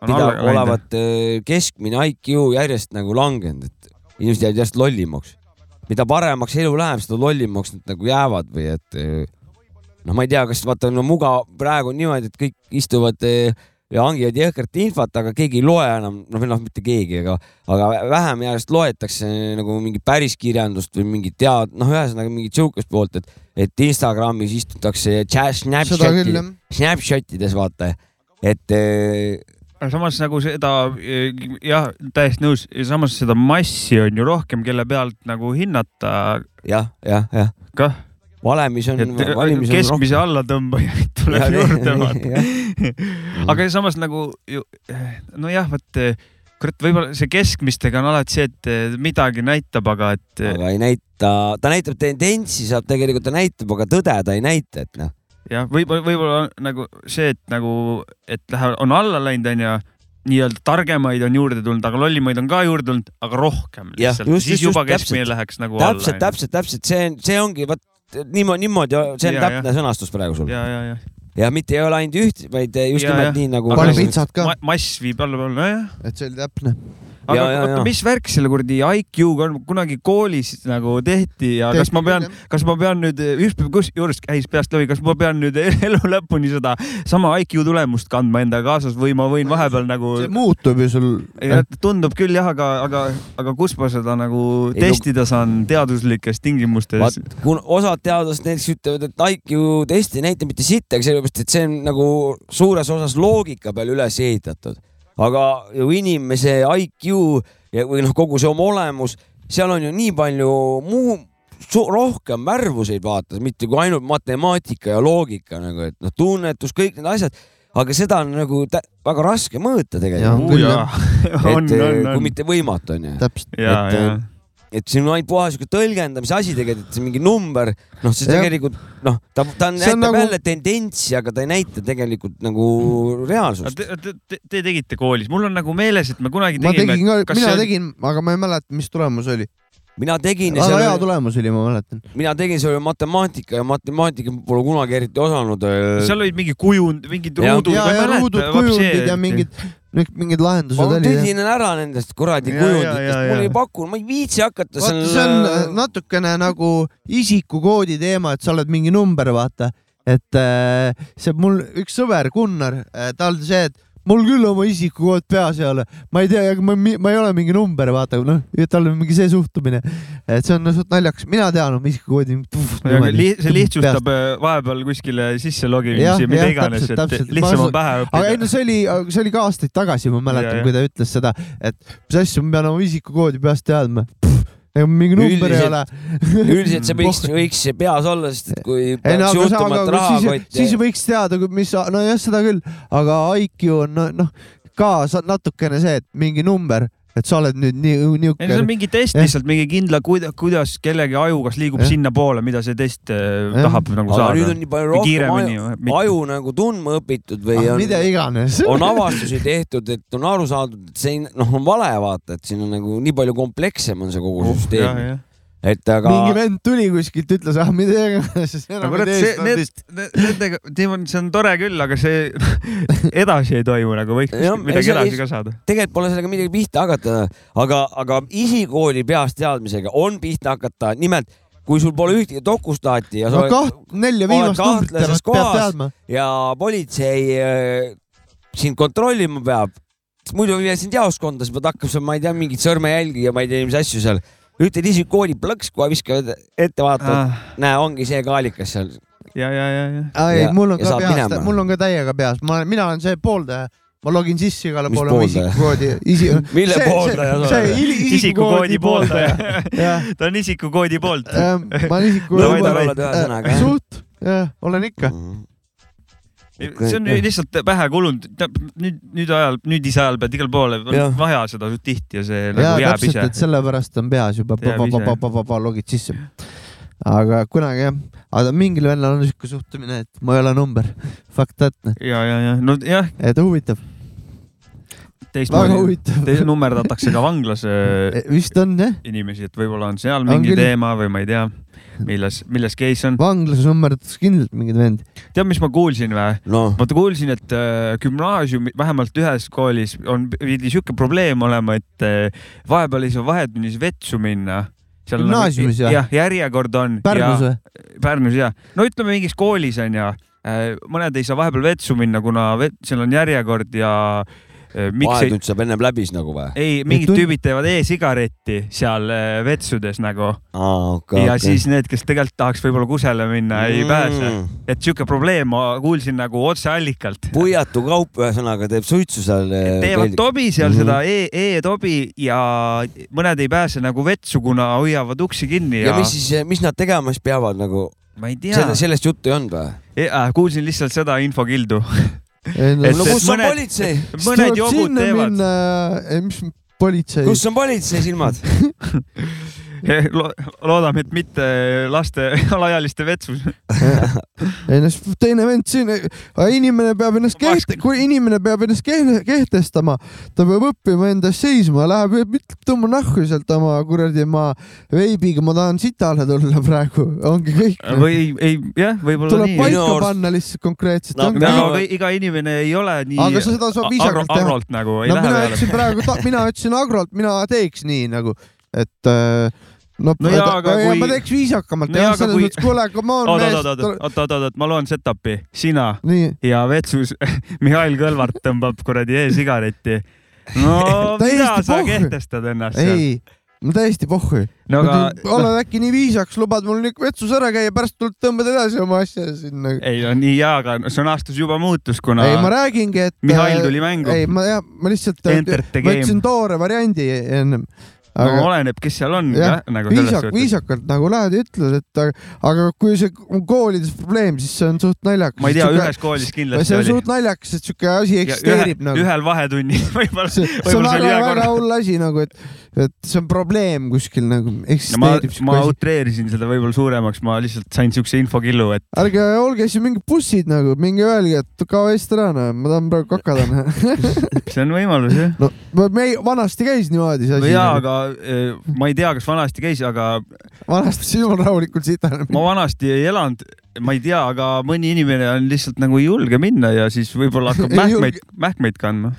S2: läinud.
S3: olevat eh, keskmine IQ järjest nagu langenud, et inimesed jäävad järjest lollimaks. mida paremaks elu läheb, seda lollimaks nad nagu jäävad või et eh, noh, ma ei tea, kas vaata no muga praegu on niimoodi, et kõik istuvad eh, ja hangivad jõhkrat infot, aga keegi ei loe enam, noh või noh, mitte keegi, aga, aga vähem järjest loetakse nagu mingit päris kirjandust või mingit tead, noh, ühesõnaga mingit sihukest poolt, et, et Instagramis istutakse Snapchati. Snapchatides vaata, et eh,
S2: aga samas nagu seda eh, jah, täiesti nõus, samas seda massi on ju rohkem, kelle pealt nagu hinnata.
S3: Jah, jah, jah,
S2: kah,
S3: valemis on, valimis on
S2: keskmise allatõmbajaid tuleb
S3: Jah,
S2: juurde vaata. aga samas nagu ju nojah, vot eh, kurat, võib-olla see keskmistega on alati see, et eh, midagi näitab, aga et eh,
S3: aga ei näita, ta näitab tendentsi, saab tegelikult ta näitab, aga tõde ta ei näita, et noh.
S2: jah, võib-olla, võib-olla nagu see, et nagu, et läheb, on alla läinud, onju nii-öelda targemaid on juurde tulnud, aga lollimaid on ka juurde tulnud, aga rohkem siis
S3: just,
S2: juba keskmine
S3: täpselt.
S2: läheks nagu
S3: täpselt,
S2: alla.
S3: täpselt, täpselt see on, see ongi vot niimoodi, niimoodi, see on
S2: Ja,
S3: täpne sõnastus praegu sul.
S2: ja, ja, ja.
S3: ja mitte ei ole ainult üht, vaid just
S2: Ja,
S3: nimelt
S2: jah.
S3: nii nagu.
S1: Aga- Palju pitsat ka.
S2: mass viib alla peale, nojah.
S1: et see oli täpne.
S2: Aga
S3: Ja, ja,
S2: oota mis värk selle kuradi IQ-ga on, kunagi koolis nagu tehti ja kas
S1: Tehti
S2: ma pean kas ma pean nüüd, kusjuures käis peast läbi, kas ma pean nüüd elu lõpuni seda sama IQ tulemust kandma endaga kaasas või ma võin vahepeal nagu
S1: see muutub ju sul.
S2: Ja tundub küll jah, aga, aga, aga kus ma seda nagu
S3: Ei,
S2: testida saan teaduslikes tingimustes
S3: osad teadlased näiteks ütlevad, et IQ test ei näita mitte sittagi, sellepärast et see on nagu suures osas loogika peal üles ehitatud. Aga ju inimese IQ ja, või noh, kogu see oma olemus, seal on ju nii palju muu, rohkem värvuseid vaata, mitte kui ainult matemaatika ja loogika nagu, et noh, tunnetus, kõik need asjad, aga seda on nagu väga raske mõõta tegelikult.
S1: küll,
S2: on,
S3: et eh,
S2: on,
S3: kui
S2: on.
S3: mitte võimatu onju
S1: täpselt.
S2: ja,
S3: et,
S2: ja,
S3: et siin on ainult puhas sihuke tõlgendamise asi tegelikult, et see mingi number, noh, see
S1: Jah.
S3: tegelikult noh, ta, ta on,
S1: See on
S3: näitab
S1: nagu-
S3: jälle tendentsi, aga ta ei näita tegelikult nagu reaalsust.
S2: Te, te, te, te tegite koolis, mul on nagu meeles, et me kunagi
S1: ma
S2: tegime.
S1: tegin ka,
S2: kas
S1: mina
S2: see-
S1: tegin, aga ma ei mäleta, mis tulemus oli.
S3: mina tegin ja
S1: väga hea
S3: seal,
S1: tulemus oli, ma mäletan.
S3: mina tegin, see oli matemaatika ja matemaatika pole kunagi eriti osanud.
S2: seal olid mingi kujund, mingid ruudud,
S1: ja, ja ruudud, kujundid ja mingid, mingid lahendused
S3: ma
S1: olid.
S3: tüdinen ära nendest kuradi kujunditest, mul ei paku, ma ei viitsi hakata
S1: vaata, see on äh, natukene nagu isikukoodi teema, et sa oled mingi number, vaata. et äh, see mul üks sõber Gunnar, tal see, et mul küll oma isikukood peas ei ole, ma ei tea, ma, ma ei ole mingi number, vaata, noh, tal on mingi see suhtumine, et see on suht naljakas, mina tean oma isikukoodi.
S2: see lihtsustab äh, vahepeal kuskile sisse logimisi, mida
S1: jah,
S2: iganes, et
S1: täpselt.
S2: lihtsam on pähe
S1: aga ei
S2: õppida.
S1: no see oli, see oli ka aastaid tagasi, ma
S2: Ja,
S1: mäletan,
S2: ja.
S1: kui ta ütles seda, et mis asja, ma pean oma isikukoodi peast teadma. Ega mingi number ei ole.
S3: üldiselt see võiks, võiks peas olla, sest et kui
S1: ei no aga sa,
S3: juhtuma, et
S1: aga siis, siis võiks teada, mis, nojah, seda küll, aga IQ on no- noh, ka sa- natukene see, et mingi number, et sa oled nüüd nii,
S2: no see on
S1: niisugune.
S2: mingi test lihtsalt, mingi kindla, kuidas kellegi aju kas liigub sinnapoole, mida see test äh,
S1: Jah.
S2: tahab nagu
S3: aga nüüd
S2: saada
S3: on. nii palju rohkem aju, aju nagu tundma õpitud või on,
S1: mida iganes.
S3: on avastusi tehtud, et on aru saadud, et see noh, on vale vaata, et siin on nagu nii palju komplekssem on see kogu see süsteem, et aga
S1: mingi vend tuli kuskilt, ütles, ah mida iganes.
S2: no kurat, see, need, nendega, see on tore küll, aga see edasi ei toimu nagu, võiks kuskil midagi
S3: ei, see-
S2: edasi ka saada.
S3: tegelikult pole sellega midagi pihta hakata, aga, aga isikooli peast teadmisega on pihta hakata, nimelt kui sul pole ühtegi dokustaati ja sa
S1: no kaht, nelja
S3: oled
S1: viimast
S3: kahtlases kohas. ja politsei äh, sind kontrollima peab, muidu ei vii sind jaoskonda, siis pead hakkama ma ei tea, mingeid sõrmejälgi ja ma ei tea, mis asju seal. Ütled isikukoodi plõks, kohe viskavad ette, vaatad,
S2: Ah,
S3: näe, ongi see kaalikas seal.
S2: ja, ja, ja, ja.
S1: ei mul on ka peas mul on ka täiega peas, ma, mina olen see pooldaja, ma login sisse igale poole oma isikukoodi isi...
S3: Mille pooldaja sa
S1: see
S3: oled?
S2: isikukoodi pooldaja. ta on isikukoodi poolt.
S1: ma olen isikukoodi
S2: Davai, davai.
S3: oled ühe sõnaga, jah?
S1: jah, ikka.
S2: see on lihtsalt pähe kulunud, nüüd, nüüd ajal, nüüdise ajal pead igal poole,
S3: Jah.
S2: on vaja seda tihti ja see
S1: ja
S2: nagu jääb ise
S1: sellepärast on peas juba logid sisse. aga kunagi jah, aga mingil vennal on siuke suhtumine, et ma ei ole number. Fuck that,
S2: ja, ja, ja no jah,
S1: et huvitav,
S2: teistmoodi,
S1: huvitav.
S2: nummerdatakse ka vanglas äh,
S1: vist on jah,
S2: inimesi, et võib-olla on seal
S1: On
S2: mingi
S1: küll.
S2: teema või ma ei tea, milles, milles case on.
S1: vanglas nummerdatakse kindlalt mingid vend.
S2: tead, mis ma kuulsin või?
S3: noh,
S2: vaata, kuulsin, et äh, gümnaasiumi, vähemalt ühes koolis on, pidi sihuke probleem olema, et äh, vahepeal ei saa vahetunnis vetsu minna.
S1: Gümnaasiumis, jah?
S2: jah, järjekord on.
S1: Pärnus või?
S2: Pärnus jah, no ütleme mingis koolis on ju, mõned ei saa vahepeal vetsu minna, kuna vet, seal on järjekord ja äh, miks ei,
S3: saab ennem läbi siis nagu või?
S2: ei, mingid
S1: tund-
S2: tüübid teevad e-sigaretti seal äh, vetsudes nagu
S3: aa, okei.
S2: ja siis need, kes tegelikult tahaks võib-olla kusele minna mm., ei pääse. Et sihuke probleem ma kuulsin nagu otseallikalt.
S3: puiatu kaup ühesõnaga teeb suitsu seal. eh,
S2: teevad tobi seal mm -hmm. seda e-, e-tobi ja mõned ei pääse nagu vetsu, kuna hoiavad uksi kinni ja,
S3: ja mis siis, mis nad tegema siis peavad nagu,
S2: ma ei tea
S3: Selle,, sellest juttu ei olnud või?
S2: äh, kuulsin lihtsalt seda infokildu.
S3: no kus on politsei?
S2: mõned jogud teevad.
S1: mis politsei?
S3: kus on politsei silmad
S2: loodame, et mitte laste alaealiste vetsus
S1: ei no teine vend siin, inimene peab ennast keht-, kui inimene peab ennast kehtestama, ta peab õppima enda eest seisma, läheb, ütleb, tõmba nahku sealt oma kuradi ma veibiga, ma tahan sitale tulla praegu, ongi kõik.
S2: või ei, jah, võib-olla
S1: nii. tuleb paika panna lihtsalt konkreetselt
S2: no,. No, iga inimene ei ole nii.
S1: aga seda saab viisakalt
S2: teha. agrolt nagu.
S1: no mina ütlesin praegu, mina ütlesin agrolt, mina teeks nii nagu, et äh, no, no jaa, aga kui. ma teeks viisakamalt no, jah, selles kui... mõttes, kuule, come on
S2: mees. oot, oot, oot, oot, oot, ma loen setup'i. sina Nii. ja vetsus
S1: Mihhail
S2: Kõlvart tõmbab kuradi e-sigaretti. no mida sa pohhu. kehtestad ennast
S1: seal? ei, no täiesti pohhu no,. Aga... oled äkki nii viisaks, lubad mul nüüd vetsus ära käia, pärast tuled tõmbad edasi oma asja sinna.
S2: ei no nii jaa, aga sõnastus juba muutus, kuna.
S1: ei, ma räägingi, et.
S2: Mihhail tuli mängu.
S1: ei, ma jah, ma lihtsalt. ma ütlesin toore variandi ennem
S2: aga no, oleneb, kes seal on jah, jah,
S1: nagu viisak, viisakalt nagu lähed ja ütled, et aga, aga kui see on koolides probleem, siis see on suht naljakas.
S2: ma ei tea, ühes koolis kindlasti
S1: see on oli. suht naljakas, et siuke asi eksisteerib
S2: ühe, nagu. ühel vahetunnil võib-olla.
S1: see on väga-väga hull asi nagu, et et see on probleem kuskil nagu eksisteerib
S2: no,. ma, ma utreerisin seda võib-olla suuremaks, ma lihtsalt sain siukse infokillu, et.
S1: ärge olge siis mingid bussid nagu, minge öelge, et kao eest ära, noh, ma tahan praegu kakada
S2: see on võimalus jah.
S1: no me vanasti käis niimoodi see
S2: asi. no jaa, nagu. aga eh, ma ei tea, kas vanasti käis, aga.
S1: vanasti jumal rahulikult sitane.
S2: ma vanasti ei elanud ma ei tea, aga mõni inimene on lihtsalt nagu ei julge minna ja siis võib-olla hakkab mähkmeid, mähkmeid kandma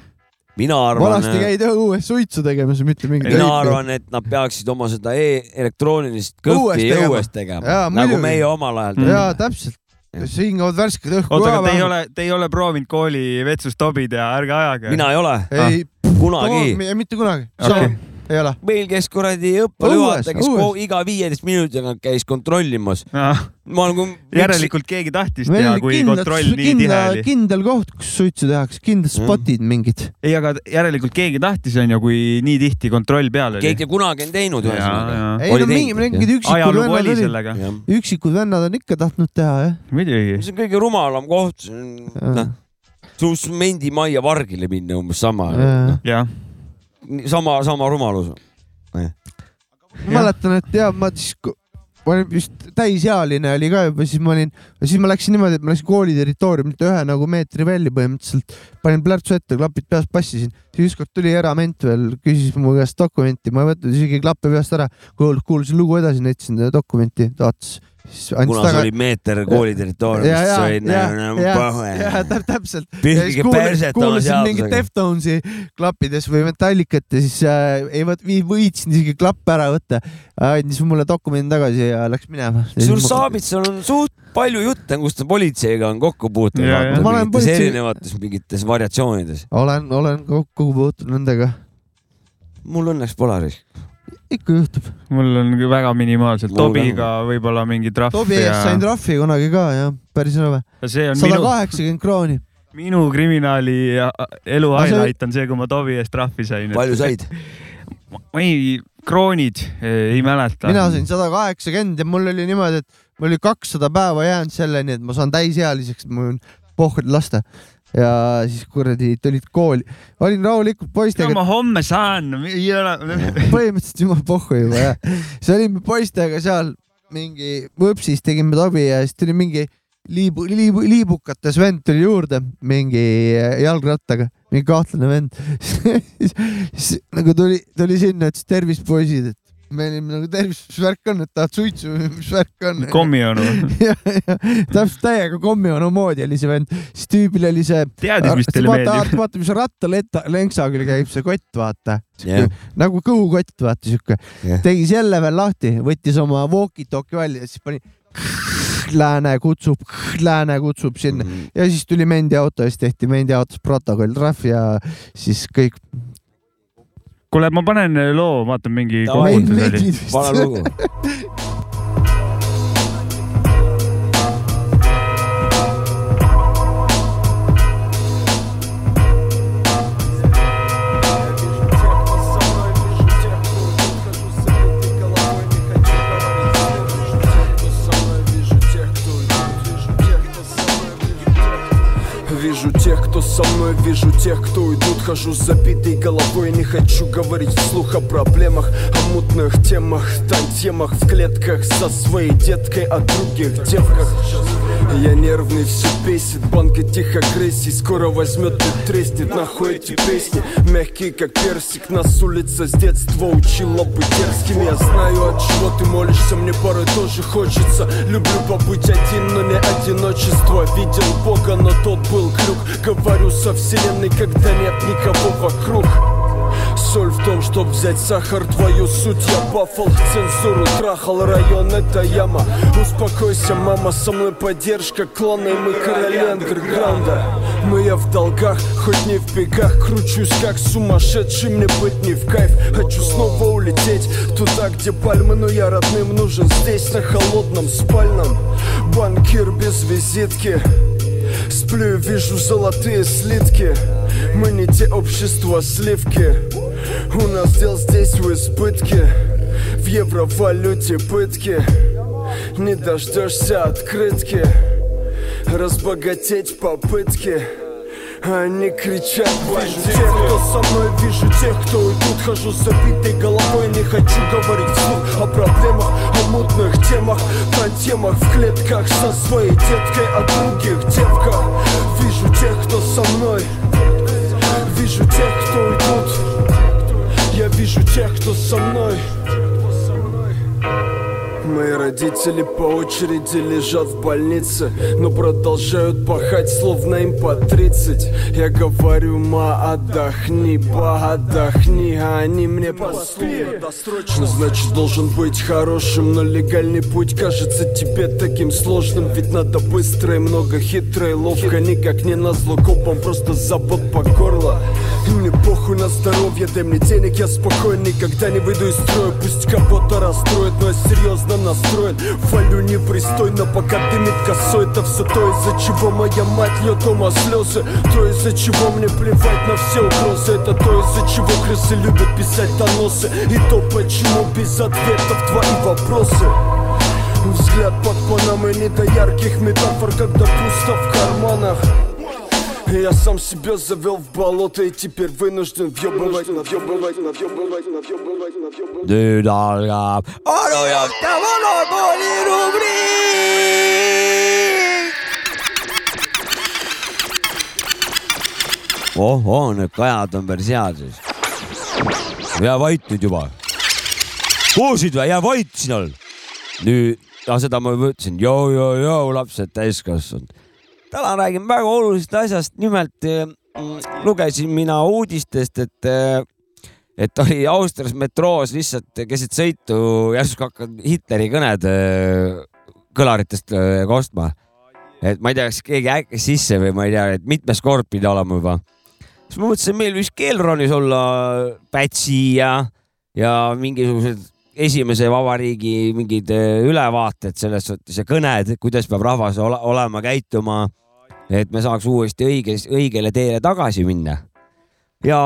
S3: mina arvan.
S1: vanasti käid õues suitsu tegemas, mitte mingit.
S3: mina arvan, et nad peaksid oma seda e elektroonilist kõhvi õues tegema, nagu meie omal ajal
S1: tegime. jaa, täpselt siis hingavad värsket õhku
S2: oota, aga te ei ole, te ei ole proovinud kooli vetsus tobida, ärge ajage.
S3: mina ei ole.
S1: ei
S3: ah,, kunagi.
S1: mitte kunagi okay ei ole?
S3: meil käis kuradi õppejuhataja, kes õues. iga viieteist minuti tagant käis kontrollimas. ma
S2: nagu. järelikult keegi tahtis teha, kui kindlad, kontroll nii tihe oli.
S1: kindel koht, kus suitsu tehakse, kindlad spotid mm. mingid.
S2: ei, aga järelikult keegi tahtis, onju, kui nii tihti kontroll peal oli.
S3: keegi kunagi on teinud ühesõnaga.
S1: ei no mingi, mingid üksikud vennad olid, üksikud vennad on ikka tahtnud teha, jah.
S2: muidugi.
S3: see on kõige rumalam koht, noh, susmendimajja vargile minna umbes sama.
S2: jah
S3: sama, sama rumalus.
S1: mäletan, et ja ma siis, ma olin vist täisealine oli ka juba, siis ma olin, siis ma läksin niimoodi, et ma läksin kooli territooriumilt ühe nagu meetri välja põhimõtteliselt, panin plärtsu ette, klapid peas, passisin. siis ükskord tuli erament veel, küsis mu käest dokumenti, ma ei võtnud isegi klappe peast ära, kuulasin lugu edasi, näitasin dokumenti, ta vaatas
S3: kuna taga... see oli meeter kooli territooriumist, see oli nagu pahe.
S1: ja täpselt.
S3: pihkige perset oma seadusega.
S1: mingit Deftonsi klappides või Metallicat ja siis äh, ei võt-, võitsin isegi klappe ära võtta. andis mulle dokumendi tagasi ja läks minema.
S3: sul Saabitsal on suht palju jutte, kus ta politseiga on kokku puutunud. Politsei... erinevates mingites variatsioonides.
S1: olen, olen kokku puutunud nendega.
S3: mul õnneks pole
S1: ikka juhtub.
S2: mul on väga minimaalselt, Tobiga võib-olla mingi trahv.
S1: Tobi eest ja... sain trahvi kunagi ka jah, päris rõve. sada kaheksakümmend krooni.
S2: minu kriminaali elu highlight on see, kui ma Tobi eest trahvi sain.
S3: palju said?
S2: ma ei, kroonid, ei mäleta.
S1: mina sain sada kaheksakümmend ja mul oli niimoodi, et mul oli kakssada päeva jäänud selleni, et ma saan täisealiseks, mul on pohhu lasta ja siis kuradi tulid kooli, olin rahulikult poistega.
S2: ma homme saan, ei ole.
S1: põhimõtteliselt jumal pohhu juba jah. siis olime poistega seal mingi võpsis tegime tobi ja siis tuli mingi liibu, liibu, liibukates vend tuli juurde mingi jalgrattaga, mingi kahtlane vend siis nagu tuli, tuli sinna, ütles tervist poisid, et me olime nagu tervis, mis värk on, et tahad suitsu, mis värk on?
S2: kommionu
S1: ja, ja täpselt täiega kommionu moodi oli see vend, siis tüübil oli see.
S2: teadis, mis teile
S1: vaata, meeldib. vaata, mis rattalenksa külge käib, see kott, vaata yeah.. nagu kõhukott, vaata siuke yeah.. tegi selle veel lahti, võttis oma walkie-talkie välja, siis pani lääne kutsub, lääne kutsub sinna mm -hmm. ja siis tuli mendiauto ja siis tehti mendiautos protokoll trahv ja siis kõik
S2: kuule, ma panen loo, vaatan mingi
S3: pane lugu
S8: мной, вижу тех, кто уйдут Хожу с забитой головой, не хочу говорить вслух о проблемах О мутных темах, тантемах в клетках Со своей деткой, о других девках я нервный, все бесит, банка тихо агрессии Скоро возьмет и треснет, нахуй эти песни? Мягкие, как персик, нас улица с детства учила быть дерзким Я знаю, от чего ты молишься, мне порой тоже хочется. Люблю побыть один, но не одиночество. Видел Бога, но тот был крюк. Говорю со вселенной, когда нет никого вокруг Соль в том, чтоб взять сахар, твою суть. Я бафал Цензуру трахал, район это яма. Успокойся, мама, со мной поддержка. Клана и мы короли андерграунда. Мы я в долгах, хоть не в бегах. Кручусь как сумасшедший, мне быть не в кайф. Хочу снова улететь туда, где пальмы Но я родным нужен здесь, на холодном спальном. Банкир без визитки Сплю, вижу золотые слитки. Мы не те общества сливки. У нас дел здесь в избытке. В евровалюте пытки. Не дождешься открытки. Разбогатеть попытки они кричат Вижу тех, кто со мной, вижу тех, кто уйдут. Хожу с забитой головой, не хочу говорить вслух О проблемах, о мутных темах. На темах в клетках со своей деткой О других девках. Вижу тех, кто со мной. Вижу тех, кто уйдут. Я вижу тех, кто со мной Мои родители по очереди лежат в больнице Но продолжают пахать, словно им по 30 Я говорю, ма, отдохни, ба, отдохни А они мне поспи Значит, должен быть хорошим Но легальный путь кажется тебе таким сложным. Ведь надо быстро и много хитро и ловко. Никак не на зло копом, просто забот по горло. Мне похуй на здоровье, дай мне денег, я спокоен Никогда не выйду из строя, пусть кого-то расстроит Но я серьезно настроен, валю непристойно Пока дымит косой, это все то, из-за чего моя мать льет дома слезы То, из-за чего мне плевать на все угрозы. Это то, из-за чего крысы любят писать доносы. И то, почему без ответов твои вопросы. Взгляд под панамой не до ярких метафор, когда пусто в карманах я сам себя завел в болото и теперь вынужден въебывать, навъебывать, навъебывать, навъебывать, навъебывать.
S3: nüüd algab onu Jopta monopoli rubriik . oh-oh , need kajad on päris head siis . jää vait nüüd juba . kuulsid või , jää vait sinul . nüüd , no seda ma juba ütlesin , joo-joo-joo , lapsed täiskasvanud . täna räägime väga olulisest asjast, nimelt mm, lugesin mina uudistest, et eh, et oli Austrias metroos lihtsalt keset sõitu järsku hakanud Hitleri kõned äh, kõlaritest äh, kostma. et ma ei tea, kas keegi äkki sisse või ma ei tea, et mitmes kord pidi olema juba. siis ma mõtlesin, meil võiks Keelronis olla Pätsi ja, ja mingisugused esimese vabariigi mingid äh, ülevaated selles suhtes ja kõned, kuidas peab rahvas ole, olema, käituma, et me saaks uuesti õiges, õigele teele tagasi minna. ja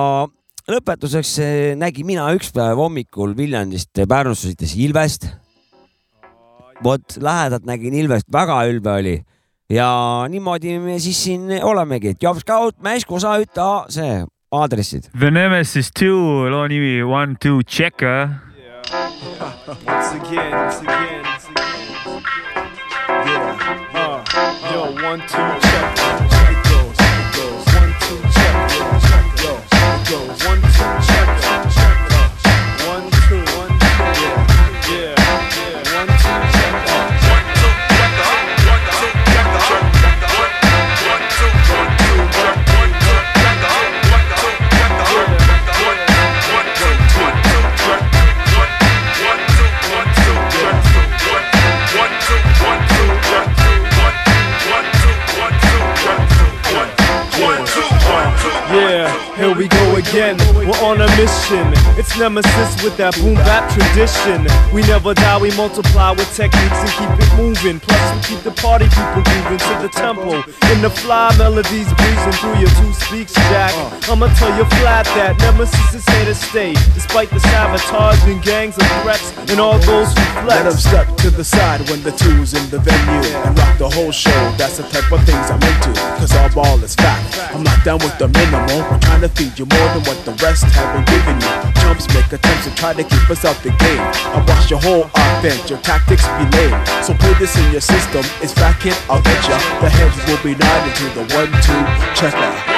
S3: lõpetuseks eh, nägin mina üks päev hommikul Viljandist Pärnusse sõites Ilvest. vot lähedalt nägin Ilvest, väga ülbe oli ja niimoodi me siis siin olemegi, et Jops Kaut, Mäsku sa ütle see aadressid.
S2: The Nemesis Two loo nimi One Two Checker.
S7: Once again, once again, once again. Yeah. Uh, yo, one, two, check. Yeah mission. It's nemesis with that boom bap tradition. We never die, we multiply with techniques and keep it moving. Plus, we keep the party people moving to the tempo. In the fly melodies breezing through your two speaks, Jack. I'ma tell you flat that nemesis is here to stay. Despite the sabotage and gangs of threats and all those who
S9: Let them
S7: flex.
S9: step to the side when the two's in the venue and rock the whole show. That's the type of things I'm into. Cause our ball is fat. I'm not down with the minimal. We're trying to feed you more than what the rest haven't given you. Chumps make attempts to try to keep us out the game. I watch your whole offense, your tactics be. So play this in your system. It's fat kid, I'll get ya. The heads will be nodding to the one, two, check
S7: Yeah.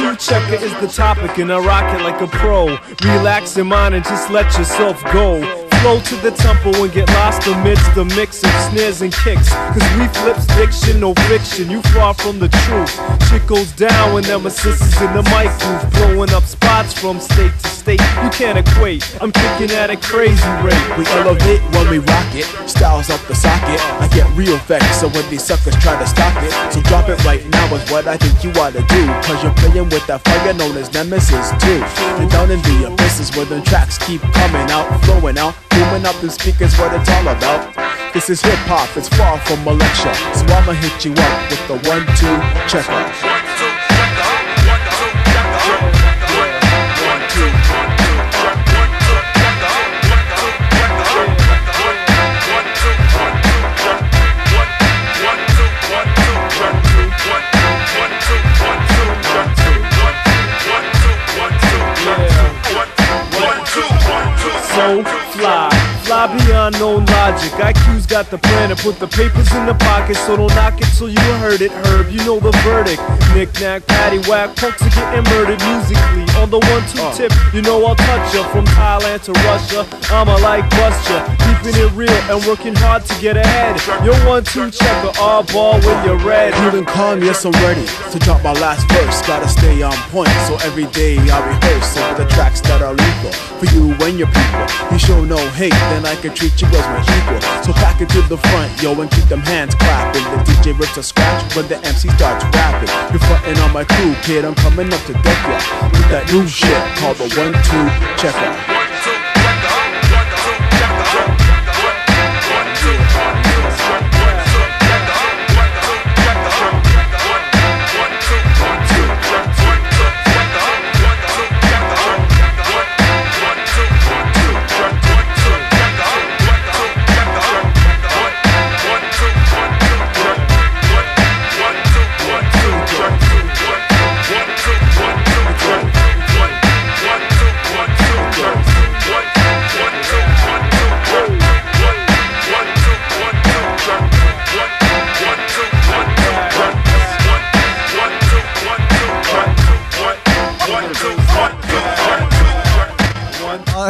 S7: Two checker is the topic, and I rock it like a pro. Relax your mind and just let yourself go. Flow to the tempo and get lost amidst the mix of snares and kicks. Cause we flips diction, no fiction. You far from the truth. Shit goes down when nemesis is in the mic booth. Blowing up from state to state. You can't equate. I'm kicking at a crazy rate.
S9: We elevate when we rock it, styles up the socket. I get real vexed, so when these suckers try to stop it, so drop it right now is what I think you ought to do. Cause you're playing with that fire known as Nemesis too. And down in the abysses where the tracks keep coming out, flowing out, booming up the speakers, what it's all about. This is hip hop, it's far from a lecture. So I'ma hit you up with the one, two, checker.
S7: So fly, fly beyond known logic. IQ's got the plan to put the papers in the pocket, so don't knock it till you heard it. Herb, you know the verdict. Knick knack, patty whack, punks are getting murdered musically. On the one two uh. tip, you know I'll touch ya. From Thailand to Russia, I'ma like bust ya. Keeping it real and working hard to get ahead. Your one two checker, all ball when you're red.
S9: Feeling calm, yes I'm ready to drop my last verse. Gotta stay on point, so every day I rehearse over the tracks that are lethal for you and your people. You show no hate, then I can treat you as my equal. So pack it to the front, yo, and keep them hands clapping. The DJ rips a scratch when the MC starts rapping. You're frontin' on my crew, kid. I'm coming up to deck ya with that new shit called the one two checker.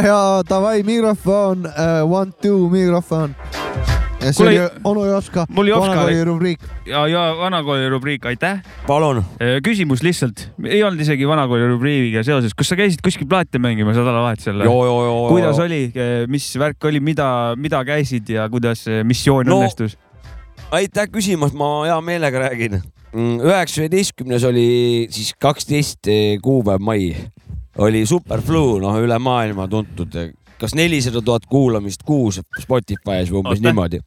S1: Ja davai, mikrofon, one, two, mikrofon. ja see
S2: Kuule,
S1: oli onu oska- vanakooli rubriik.
S2: ja, ja vanakooli rubriik, aitäh.
S3: palun.
S2: küsimus lihtsalt, ei olnud isegi vanakooli rubriigiga seoses, kas sa käisid kuskil plaate mängimas nädalavahetusel? kuidas oli, mis värk oli, mida, mida käisid ja kuidas missioon
S3: No,
S2: õnnestus?
S3: aitäh küsimast, ma hea meelega räägin. üheksa üheteistkümnes oli siis kaksteist kuupäev mai, oli Superflu, noh, üle maailma tuntud, kas nelisada tuhat kuulamist kuus Spotify's või umbes
S2: Oota.
S3: niimoodi.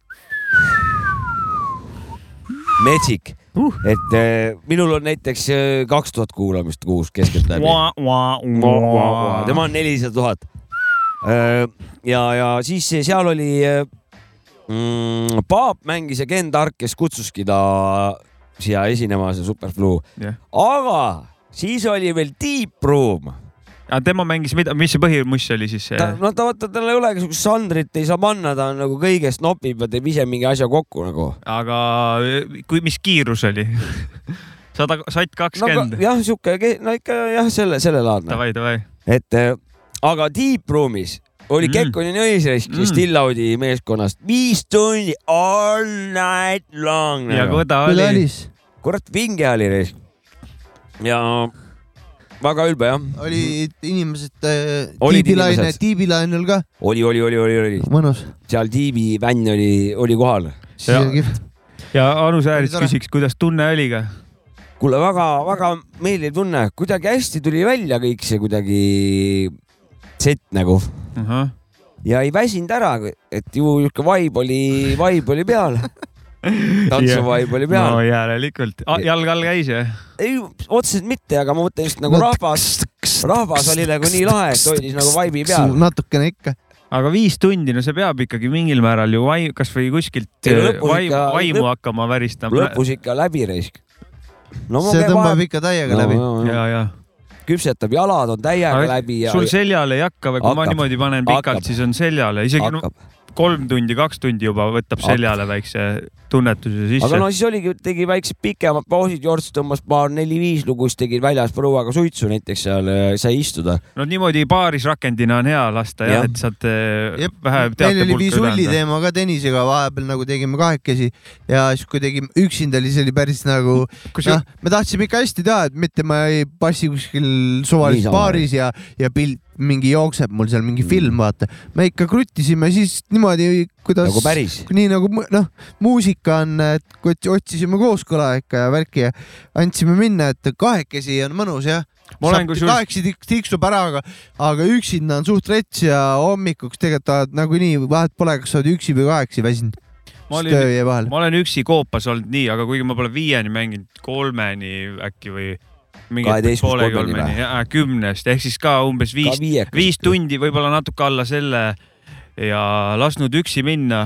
S3: metsik uh., et eh, minul on näiteks kaks tuhat kuulamist kuus keskeltläbi. tema on nelisada tuhat. ja, ja siis seal oli mm,, Paap mängis ja Ken Tark, kes kutsuski ta siia esinema, see Superflu.
S2: Jah.
S3: aga siis oli veel Deep Room.
S2: Aga tema mängis mida, mis see põhimuss oli siis?
S3: no ta vaata, tal ei olegi siukest žanrit ei saa panna, ta on nagu kõigest nopib ja teeb ise mingi asja kokku nagu.
S2: aga kui, mis kiirus oli? sada, satt kakskümmend
S3: no,? jah, sihuke, no ikka jah, selle, sellelaadne.
S2: Davai, davai.
S3: et äh, aga Deep Room'is oli
S2: Mm.
S3: Kekkonen ja Õisresk
S2: Mm.
S3: Still Audi meeskonnast viis tundi all night long.
S2: ja Koda
S1: küll
S2: oli.
S3: Kurat, vinge oli reis. ja väga ülbe jah,
S1: oli inimesed äh,
S3: Olid
S1: tiibilaine, tiibilainel ka
S3: oli, oli, oli, oli, oli
S1: mõnus.
S3: seal tiibi vänn oli, oli kohal.
S1: kihvt.
S2: ja Anu Säärits küsiks, kuidas tunne oli ka?
S3: kuule, väga-väga meeldiv tunne, kuidagi hästi tuli välja kõik see kuidagi sett nagu ja ei väsinud ära, et ju niisugune vibe oli, vibe oli peal. tantsu vibe oli peal
S2: no järelikult. jalg all käis jah?
S3: ei, otseselt mitte, aga ma mõtlen just nagu rahvas, rahvas oli nagu nii lahe, et hoidis nagu vibe'i peal.
S1: natukene ikka.
S2: aga viis tundi, no see peab ikkagi mingil määral ju vai-, kasvõi kuskilt
S3: Ei, no lõpus
S2: vaimu,
S3: ikka-
S2: vaimu
S3: lõpp-
S2: hakkama väristama.
S3: lõpus ikka läbi raisk. no
S1: see tõmbab ikka täiega läbi.
S2: ja, ja.
S3: küpsetab, jalad on täiega läbi ja
S2: sul seljale ei hakka või kui ma
S3: Hakkab.
S2: niimoodi panen pikalt, siis on seljale, isegi no,
S3: hakkab.
S2: Kolm tundi, kaks tundi juba võtab seljale väikse tunnetuse sisse
S3: aga no siis oligi, tegi väiksed pikemad pausid, Jorts tõmbas paar neli-viis lugu, siis tegid väljas prouaga suitsu näiteks seal äh, sai istuda.
S2: no niimoodi paaris rakendina on hea lasta jah ja., et saad eh,
S1: Jep.
S2: vähe
S1: meil oli
S2: anda.
S1: teema ka Tõnisega vahepeal nagu tegime kahekesi ja siis, kui tegime üksinda, oli see oli päris nagu
S2: kus
S1: noh, me tahtsime ikka hästi teha, et mitte ma ei passi kuskil suvalises baaris ja, ja pilt mingi jookseb mul seal mingi film, vaata. me ikka kruttisime siis niimoodi, kuidas
S3: nagu päris.
S1: nii nagu noh, muusika on, et otsisime kooskõla ikka ja värki ja andsime minna, et kahekesi on mõnus jah. kahekesi tik- tiksub ära, aga, aga üksinda on suht rets ja hommikuks tegelikult oled nagunii vahet pole, kas sa oled üksi või kahekesi väsinud.
S2: ma olin, ma olen üksi koopas olnud nii, aga kuigi ma pole viieni mänginud, kolmeni äkki või mingi poole
S3: kolmeni
S2: kümnest ehk siis ka umbes viis, viis. tundi, võib-olla natuke alla selle ja lasknud üksi minna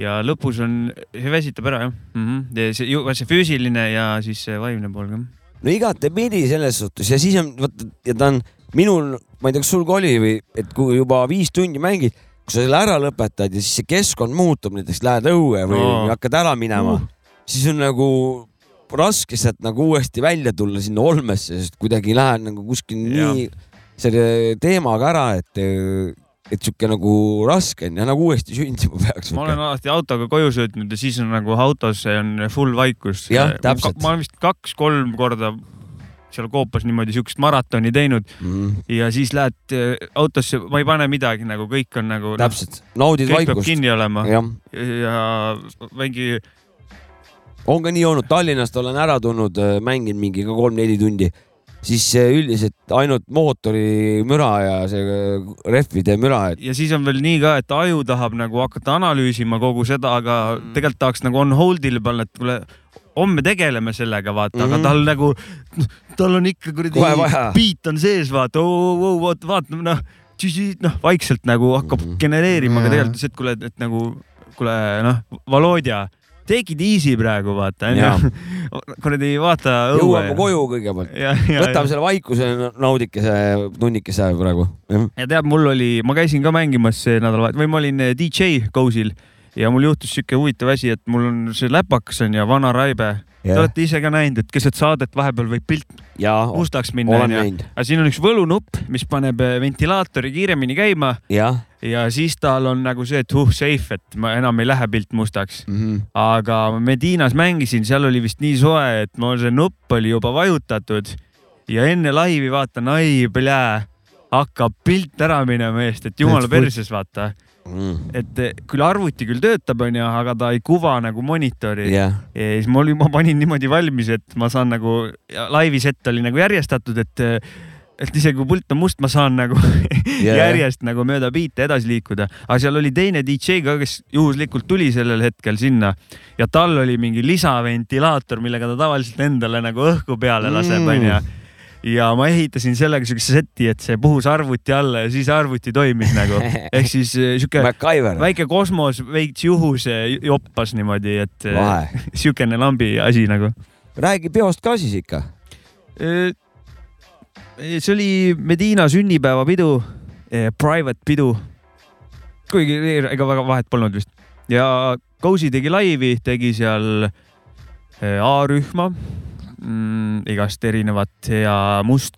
S2: ja lõpus on, see väsitab ära jah mm. -hmm. Ja see, see füüsiline ja siis see vaimne pool ka.
S3: no igatepidi selles suhtes ja siis on, vaata ja ta on minul, ma ei tea, kas sul ka oli või, et kui juba viis tundi mängid, kui sa selle ära lõpetad ja siis see keskkond muutub, näiteks lähed õue või
S2: Oo.
S3: hakkad ära minema
S2: Uh.,
S3: siis on nagu raske sealt nagu uuesti välja tulla sinna olmesse, sest kuidagi lähed nagu kuskil
S2: Jah.
S3: nii selle teemaga ära, et, et sihuke nagu raske on ja nagu uuesti sündima peaks.
S2: ma olen alati autoga koju sõitnud ja siis on nagu autos on full vaikus.
S3: Jah, täpselt.
S2: ma olen vist kaks-kolm korda seal koopas niimoodi siukest maratoni teinud
S3: mm,
S2: ja siis lähed äh, autosse, ma ei pane midagi nagu kõik on nagu.
S3: täpselt, naudid vaikust.
S2: kinni olema
S3: jah
S2: ja mingi
S3: on ka nii olnud, Tallinnast olen ära tulnud, mänginud mingi ka kolm-neli tundi, siis äh, üldiselt ainult mootori müra ja see äh, rehvide müra, et
S2: ja siis on veel nii ka, et aju tahab nagu hakata analüüsima kogu seda, aga
S3: Mm.
S2: tegelikult tahaks nagu on hold'il panna, et kuule, homme tegeleme sellega, vaata mm, -hmm. Aga tal nagu, tal on ikka kuradi beat on sees, vaata, vaata, vaata, noh, noh, vaikselt nagu hakkab
S3: Mhm.
S2: genereerima, aga
S1: Jaa.
S2: tegelikult see, et kuule, et nagu, kuule, noh, Volodja, take it easy praegu, vaata, onju. kuradi vaata õue
S3: jõuame. koju kõigepealt. võtame selle vaikuse naudikese tunnikese praegu.
S2: ja tead, mul oli, ma käisin ka mängimas see nädalavahetus või ma olin eh, DJ Go'sil ja mul juhtus siuke huvitav asi, et mul on see läpakas on ja vana raibe. Te olete ise ka näinud, et keset saadet vahepeal võib pilt
S3: ja
S2: mustaks minna onju. aga siin on üks võlunupp, mis paneb eh, ventilaatori kiiremini käima
S3: jah
S2: ja siis tal on nagu see, et huh safe, et ma enam ei lähe pilt mustaks.
S3: mm. -hmm.
S2: aga Medinas mängisin, seal oli vist nii soe, et mul see nupp oli juba vajutatud ja enne laivi vaatan, ai, plää, hakkab pilt ära minema eest, et jumala perses, vaata.
S3: Mm.
S2: et eh, küll arvuti küll töötab, onju, aga ta ei kuva nagu monitori
S3: jah,
S2: ja siis ma olin, ma panin niimoodi valmis, et ma saan nagu, laivi set oli nagu järjestatud, et et isegi kui pult on must, ma saan nagu
S3: Jaa.
S2: järjest nagu mööda biite edasi liikuda, aga seal oli teine DJ ka, kes juhuslikult tuli sellel hetkel sinna ja tal oli mingi lisaventilaator, millega ta tavaliselt endale nagu õhku peale laseb,
S3: Mm.
S2: onju. ja ma ehitasin sellega siukse seti, et see puhus arvuti alla ja siis arvuti toimis nagu, ehk siis eh, siuke väike kosmos veits juhuse joppas niimoodi, et eh, siukene lambi asi nagu.
S3: räägi peost ka siis ikka.
S2: See oli Medina sünnipäevapidu, private pidu. kuigi ega väga vahet polnud vist. Ja Cozy tegi laivi, tegi seal eh, A-rühma. Mm,, igast erinevat ja Must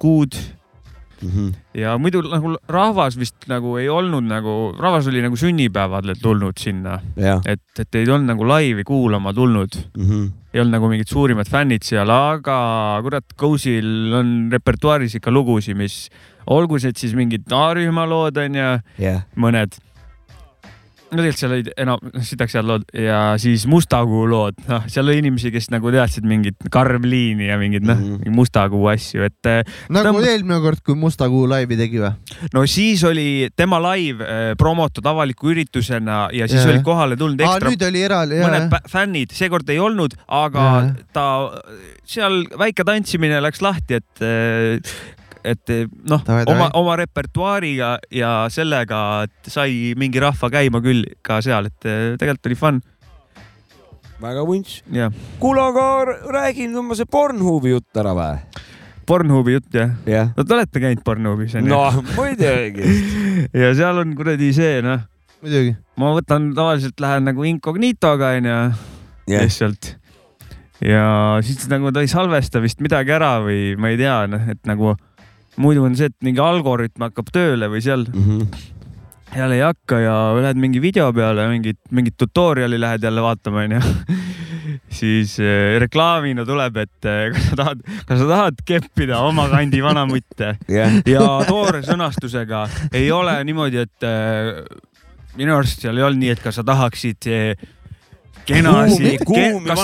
S2: kuud
S3: Mhm.
S2: ja muidu nagu rahvas vist nagu ei olnud nagu, rahvas oli nagu sünnipäevadele tulnud sinna,
S3: jah,
S2: et, et ei olnud nagu laivi kuulama tulnud
S3: Mhm.
S2: ei olnud nagu mingid suurimad fännid seal, aga kurat, Ghostil on repertuaaris ikka lugusid, mis olgu need siis mingid A-rühma lood onju,
S3: jah,
S2: mõned. No tegelikult seal olid enam sitaks head lood ja siis Mustakuu lood, noh, seal oli inimesi, kes nagu teadsid mingit Karmliini ja mingeid noh mm -hmm. Mustakuu asju, et eh,
S1: nagu
S2: Tõmb-
S1: eelmine kord, kui Musta Kuu laivi tegi või?
S2: no siis oli tema live eh, promotud avaliku üritusena ja siis
S1: Jaa.
S2: olid kohale tulnud
S1: aa,
S2: ekstra
S1: nüüd oli eraldi,
S2: mõned fännid, seekord ei olnud, aga
S1: Jaa.
S2: ta seal väike tantsimine läks lahti, et et noh oma oma repertuaariga ja sellega, et sai mingi rahva käima küll ka seal, et eh, tegelikult oli fun
S3: väga vunš.
S2: ja
S3: kuule, aga räägi nüüd oma see Pornhubi jutt ära või?
S2: Pornhubi jutt jah.
S3: jah.
S2: no te olete käinud Pornhubis onju
S3: no muidugi.
S2: ja seal on kuradi see noh,
S1: muidugi.
S2: ma võtan tavaliselt lähen nagu incognitoga onju
S3: jah,
S2: lihtsalt. ja siis nagu ta ei salvesta vist midagi ära või ma ei tea, noh, et nagu muidu on see, et mingi algoritm hakkab tööle või seal,
S3: Mhm.
S2: seal ei hakka ja lähed mingi video peale, mingit, mingit tutorial'i lähed jälle vaatama, onju. siis äh, reklaamina tuleb, et äh, kas sa tahad, kas sa tahad keppida oma kandi vanamutte
S3: jah,
S2: ja toore sõnastusega ei ole niimoodi, et äh, minu arust seal ei olnud nii, et kas sa tahaksid kenasid kas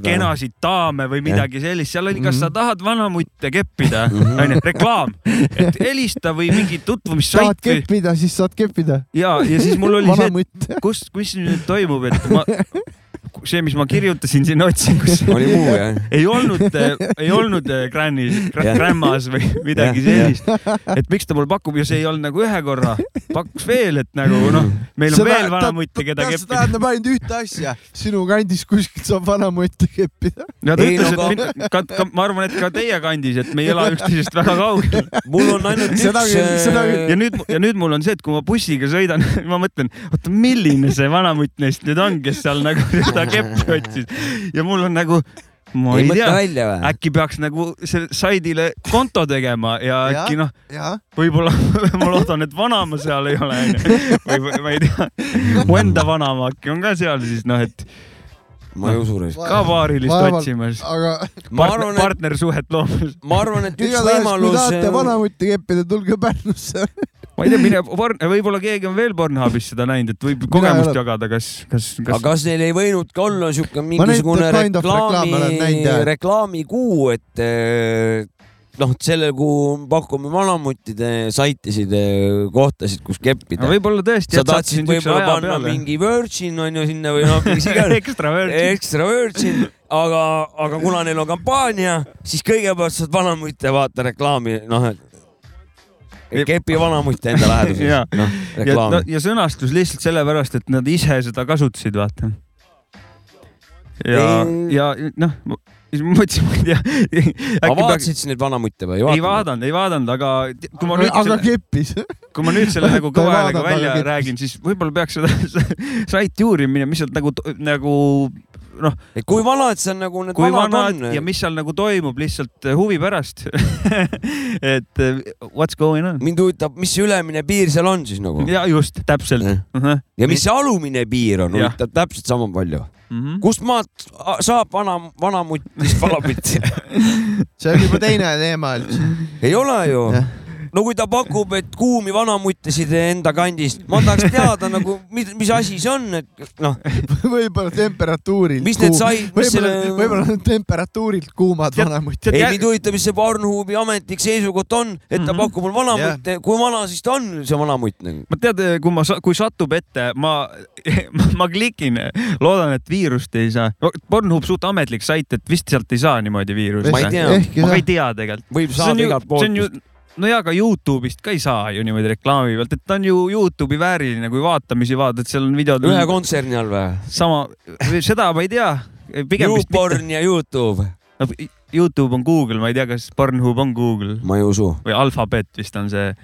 S3: või?
S2: kenasid daame või midagi sellist, seal oli, kas sa tahad vanamutte keppida,
S3: Mhm.
S2: onju, reklaam, et helista või mingi
S1: saad
S2: tutvumissait või
S1: keppida, siis saad keppida.
S2: ja, ja siis mul oli see, et kus, mis nüüd toimub, et ma, see, mis ma kirjutasin sinna otsingusse,
S3: oli muu jah.
S2: ei olnud, ei olnud äh, Granny's,
S3: Jah.
S2: Grandmas või midagi sellist. et miks ta mulle pakub ja see ei olnud nagu ühe korra, pakkus veel, et nagu noh, meil on veel vanamutte, keda
S1: see
S2: keppida.
S1: tähendab ainult ühte asja, sinu kandis kuskilt saab vanamutte keppida.
S2: ja ta
S3: Ei,
S2: ütles,
S3: no
S2: et min- ka, ka, ma arvan, et ka teie kandis, et me ei ela üksteisest väga kaugel.
S3: mul on ainult
S1: Seda
S3: üks
S1: küll.
S2: ja nüüd, ja nüüd mul on see, et kui ma bussiga sõidan, ma mõtlen, oota, milline see vanamutt neist nüüd on, kes seal nagu seda keppi otsis ja mul on nagu, ma
S3: ei
S2: ei tea, äkki peaks nagu selle saidile konto tegema ja
S1: Jah.
S2: äkki noh, võib-olla ma loodan, et vanaema seal ei ole onju ma ei tea, mu enda vanaema äkki on ka seal siis noh, et
S3: ma ei usu reis.
S2: ka paarilist
S1: Vaevalt-
S2: otsimas,
S1: aga
S3: ma arvan, et,
S2: partnersuhet loomas.
S3: ma arvan, et üks
S1: igatahes, kui
S3: võimalus.
S1: tahate vanamutti keppida, tulge Pärnusse.
S2: ma ei tea, mine, võib-olla keegi on veel Pornhubis seda näinud, et võib kogemust jagada, kas, kas,
S3: aga
S2: kas
S3: kas neil ei võinudki olla siuke mingisugune reklaami reklaamikuu, et eh, noh, sellel kuul pakume vanamuttide saitisid, kohtasid, kus keppida
S2: no,. võib-olla tõesti.
S3: sa tahtsid võib-olla panna mingi Virgin on ju sinna või noh, mis iganes.
S2: ekstra virgin.
S3: Extra Virgin, aga, aga kuna neil on kampaania, siis kõigepealt saad vanamutte vaata reklaami, noh, et kepi vanamutte enda läheduses, noh,
S2: ja, no,
S3: reklaami.
S2: ja sõnastus lihtsalt sellepärast, et nad ise seda kasutasid, vaata. ja
S3: Ei-,
S2: ja noh, siis ma mõtlesin, ma ei tea.
S3: aga vaatasid sa neid vanamutte või
S2: ei? vaadanud, ei vaadanud, aga kui ma nüüd
S1: aga
S2: selle,
S1: keppis.
S2: kui ma nüüd selle nagu kõva häälega
S1: vaadanud,
S2: välja räägin, siis võib-olla peaks seda saiti uurima minema, mis sealt nagu, nagu noh,
S3: kui vanad see on nagu need
S2: kui
S3: vanad
S2: vanad
S3: on
S2: ja? mis seal nagu toimub lihtsalt eh, huvi pärast et eh, what's going on.
S3: mind huvitab, mis see ülemine piir seal on siis nagu?
S2: ja just, täpselt uh. -huh.
S3: ja mis see alumine piir on, huvitab täpselt sama palju.
S2: Mm -hmm.
S3: kust maalt saab vana, vanamutt, mis vanamutt?
S1: see on juba teine teema üldse.
S3: ei ole ju. No kui ta pakub, et kuumi vanamuttesid enda kandist, ma tahaks teada nagu, mis, mis asi see on, et noh,
S1: võib-olla temperatuurilt.
S3: Mis need sai- mis
S1: võib-olla
S3: selle-,
S1: võib-olla temperatuurilt kuumad vanamutt.
S3: ei mind huvitab, mis see Pornhubi ametlik seisukoht on, et ta
S2: Mhm.
S3: pakub mulle vanamutte, kui vana siis ta on, see vanamutt nagu?
S2: ma tead, kui ma, kui satub ette, ma, ma klikin, loodan, et viirust ei saa. Pornhub suht ametlik sait, et vist sealt ei saa niimoodi viirust.
S3: Ma ei tea.
S2: ma ka ei, tea tegelikult.
S3: võib saada igalt poolt.,
S2: no ja ka Youtube'ist ka ei saa ju niimoodi reklaami pealt, et ta on ju Youtube'i vääriline, kui vaatamisi vaatad, seal on videod.
S3: ühe kontserni all või?
S2: sama, seda ma ei tea.
S3: YouPorn ja Youtube,
S2: Youtube on Google, ma ei tea, kas Pornhub on Google
S3: ma ei usu.
S2: või Alphabet vist on see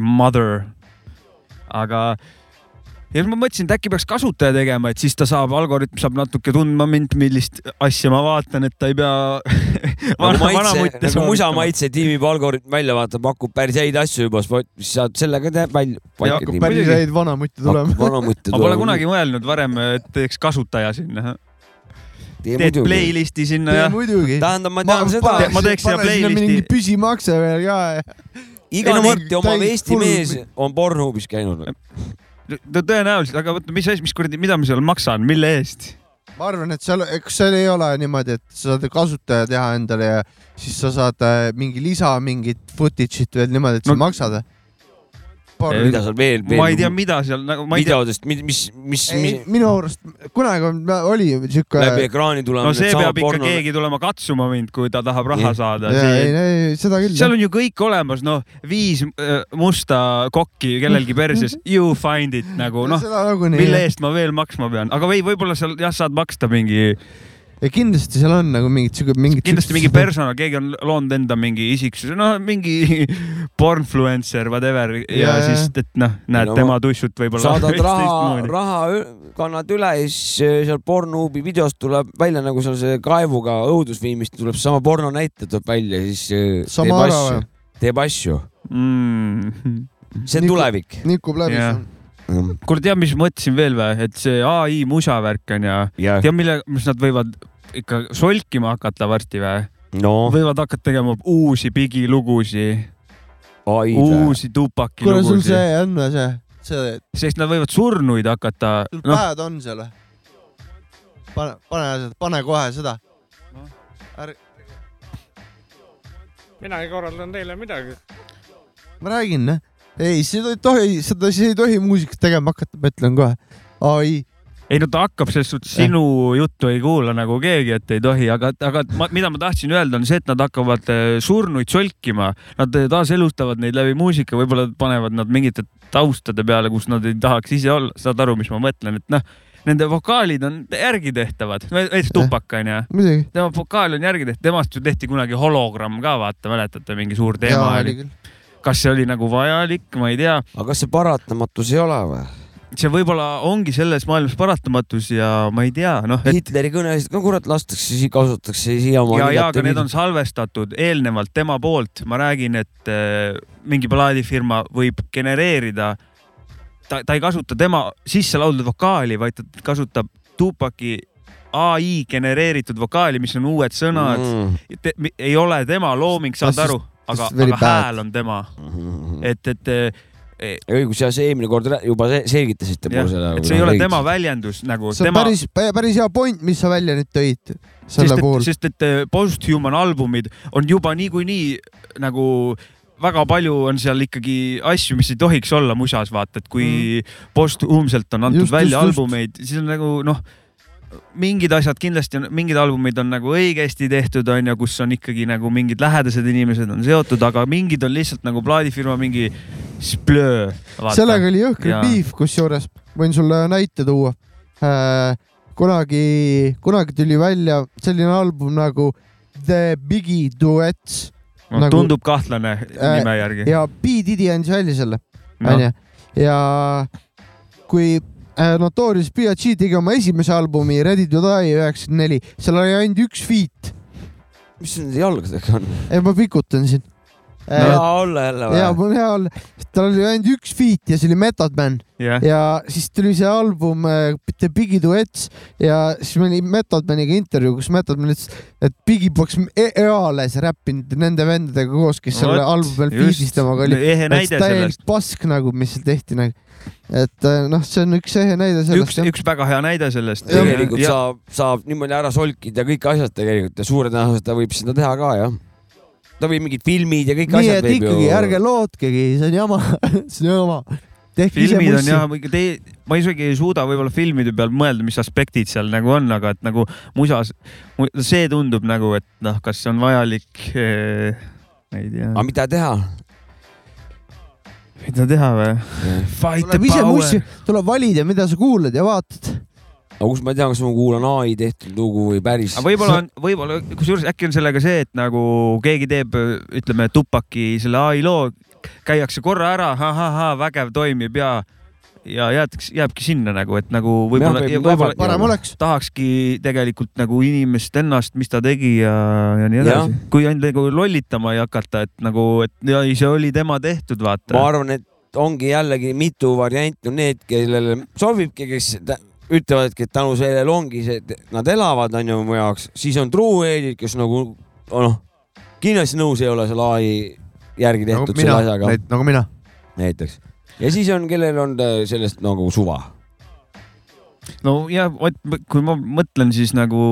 S2: mother. aga ja siis ma mõtlesin, et äkki peaks kasutaja tegema, et siis ta saab, algoritm saab natuke tundma mind, millist asja ma vaatan, et ta ei pea
S3: nagu maitse, nagu musa maitse tiimib algoritm välja, vaata, pakub päris häid asju juba, siis saad sellega teha välja.
S1: hakkab päris häid vanamutte tulema.
S2: ma pole kunagi mõelnud varem, et teeks kasutaja sinna teed playlist'i sinna ja.
S1: muidugi.
S3: tähendab, ma tean ma, seda.
S2: ma teeks sinna playlist'i.
S1: püsimakse veel ka.
S3: iga Marti oma Eesti mees on Pornhubis käinud.
S2: Tõenäoliselt, aga võta, mis mis kuradi, mida ma seal maksan, mille eest?
S1: ma arvan, et seal, kas seal ei ole niimoodi, et sa saad kasutaja teha endale ja siis sa saad äh, mingi lisa, mingit footage'it veel niimoodi, et no, sa maksad
S3: mida seal veel, veel?
S2: ma ei tea, mida seal nagu.
S3: videodest, mis, mis, mis, mis...?
S1: minu arust kunagi oli siuke.
S3: läbi ekraani tulema.
S2: no see peab ikka porno... keegi tulema katsuma mind, kui ta tahab raha yeah. saada.
S1: ei, ei, seda küll.
S2: seal on ju kõik olemas, noh, viis äh, musta kokki kellelgi perses, you find it nagu noh, mille eest ma veel maksma pean, aga või võib-olla seal jah, saad maksta mingi
S1: ja kindlasti seal on nagu mingid siuke mingid.
S2: kindlasti mingi personal, keegi on loonud enda mingi isiksuse, noh mingi pornfluencer, whatever ja, ja siis, et noh, näed no, tema tussut võib-olla.
S3: saadad raha, raha kannad üle ja siis äh, seal Pornhubi videost tuleb välja nagu seal see kaevuga õudusfilmist tuleb sama porno näite tuleb välja ja siis äh,
S1: sama teeb asju,
S3: teeb asju
S2: mm..
S3: see on tulevik.
S1: nikub läbi yeah
S2: kuule, tead, mis mõtlesin veel või, et see ai musa värk on ja yeah. tead, mille, mis nad võivad ikka solkima hakata varsti või
S3: no.?
S2: võivad hakata tegema uusi pigilugusid. uusi tupaki
S1: kuule, sul see on või see, see?
S2: sest nad võivad surnuid hakata.
S1: sul no. päevad on seal või? pane, pane, pane kohe seda no.. Ärge.
S10: minagi korraldan teile midagi.
S1: ma räägin, ei, seda ei tohi, seda siis ei tohi muusikat tegema hakata, ma ütlen kohe. ai
S2: ei no ta hakkab selles suhtes, sinu juttu ei kuula nagu keegi, et ei tohi, aga, aga ma, mida ma tahtsin öelda, on see, et nad hakkavad äh, surnuid solkima, nad äh, taaselustavad neid läbi muusika, võib-olla panevad nad mingite taustade peale, kus nad ei tahaks ise olla, saad aru, mis ma mõtlen, et noh nende vokaalid on järgi tehtavad, näiteks Tupak onju. tema vokaal on järgi tehtud, temast ju tehti kunagi hologramm ka, vaata, mäletate, mingi suur teema oli. kas see oli nagu vajalik, ma ei tea.
S3: aga kas see paratamatus ei ole või?
S2: See võib-olla ongi selles maailmas paratamatus ja ma ei tea, noh
S3: et.... Hitleri kõnesid ka kurat lastakse, kasutatakse siiamaani.
S2: ja, ja, aga need on salvestatud eelnevalt tema poolt, ma räägin, et äh, mingi plaadifirma võib genereerida, ta, ta ei kasuta tema sisse lauldud vokaali, vaid ta kasutab Tupaki ai genereeritud vokaali, mis on uued sõnad mm.. ei ole tema looming, saad aru, aga, aga hääl on tema mm. -hmm. et, et
S3: õigus ja see eelmine kord juba selgitasite mulle seda.
S2: et see ei ole tema väljendus nagu.
S1: see on
S2: tema...
S1: päris, päris hea point, mis sa välja nüüd tõid selle puhul.
S2: sest et eh, post-human albumid on juba niikuinii nagu väga palju on seal ikkagi asju, mis ei tohiks olla musas, vaata, et kui mm. post-huumselt on antud just, välja just, albumeid, siis on nagu noh mingid asjad kindlasti on, mingid albumid on nagu õigesti tehtud, on ju, kus on ikkagi nagu mingid lähedased inimesed on seotud, aga mingid on lihtsalt nagu plaadifirma mingi splöö.
S1: sellega oli jõhker beef, kusjuures võin sulle näite tuua äh,. kunagi, kunagi tuli välja selline album nagu The Biggie Duets
S2: no,. Nagu, tundub kahtlane äh, nime järgi.
S1: ja P Diddy andis välja selle, onju, ja kui Notorious B.I.G tegi oma esimese albumi Ready to Die üheksakümmend neli, seal oli ainult üks feat.
S3: mis nende jalgadega on?
S1: ei, ma pikutan siin.
S3: No hea olla jälle või?
S1: ja, mul on hea olla. tal oli ainult üks feat ja see oli Method Man yeah.. ja siis tuli see album äh, The Biggie Duets ja siis meil oli Method Maniga intervjuu, kus Method Man ütles, et Biggie poleks eales räppinud nende vendadega koos, kes selle albumil feat'is temaga oli. täielik pask nagu, mis seal tehti nagu et äh, noh, see on üks ehe näide sellest.
S2: üks, üks väga hea näide sellest.
S3: tegelikult ja. saab, saab niimoodi ära solkida kõik asjad tegelikult ja suure tõenäosusega ta võib seda teha ka jah. Ta võib mingid filmid ja kõik
S1: Nii,
S3: asjad.
S1: nii et ikkagi ju... ärge lootkegi, see on jama see on jama.
S2: filmid on jah, te, ma isegi ei suuda võib-olla filmide peal mõelda, mis aspektid seal nagu on, aga et nagu musas, see tundub nagu, et noh, kas see on vajalik eh,, ei tea.
S3: aga mida teha?
S2: mida teha või?
S1: Fight the power. tuleb valida, mida sa kuulad ja vaatad
S3: aga kus ma tean, kas ma kuulan ai tehtud lugu või päris?
S2: võib-olla on, võib-olla, kusjuures äkki on sellega see, et nagu keegi teeb, ütleme, Tupaki selle ai loo, käiakse korra ära, ahahah, vägev, toimib ja ja jäätakse, jääbki sinna nagu, et nagu võib-olla võib-olla
S1: parem oleks.
S2: tahakski tegelikult nagu inimest ennast, mis ta tegi ja, ja nii edasi. kui ainult nagu lollitama ei hakata, et nagu, et ja ei, see oli tema tehtud, vaata
S3: ma. arvan, et ongi jällegi mitu varianti, on need, kellele sobibki, kes ütlevadki, et tänu sellele ongi see, et nad elavad, on ju mu jaoks, siis on truehead'id, kes nagu noh, kindlasti nõus ei ole selle ai järgi
S1: nagu
S3: tehtud
S1: mina
S3: selle asjaga,
S1: nagu mina.
S3: näiteks. ja siis on, kellel on sellest nagu suva.
S2: no ja vot, kui ma mõtlen, siis nagu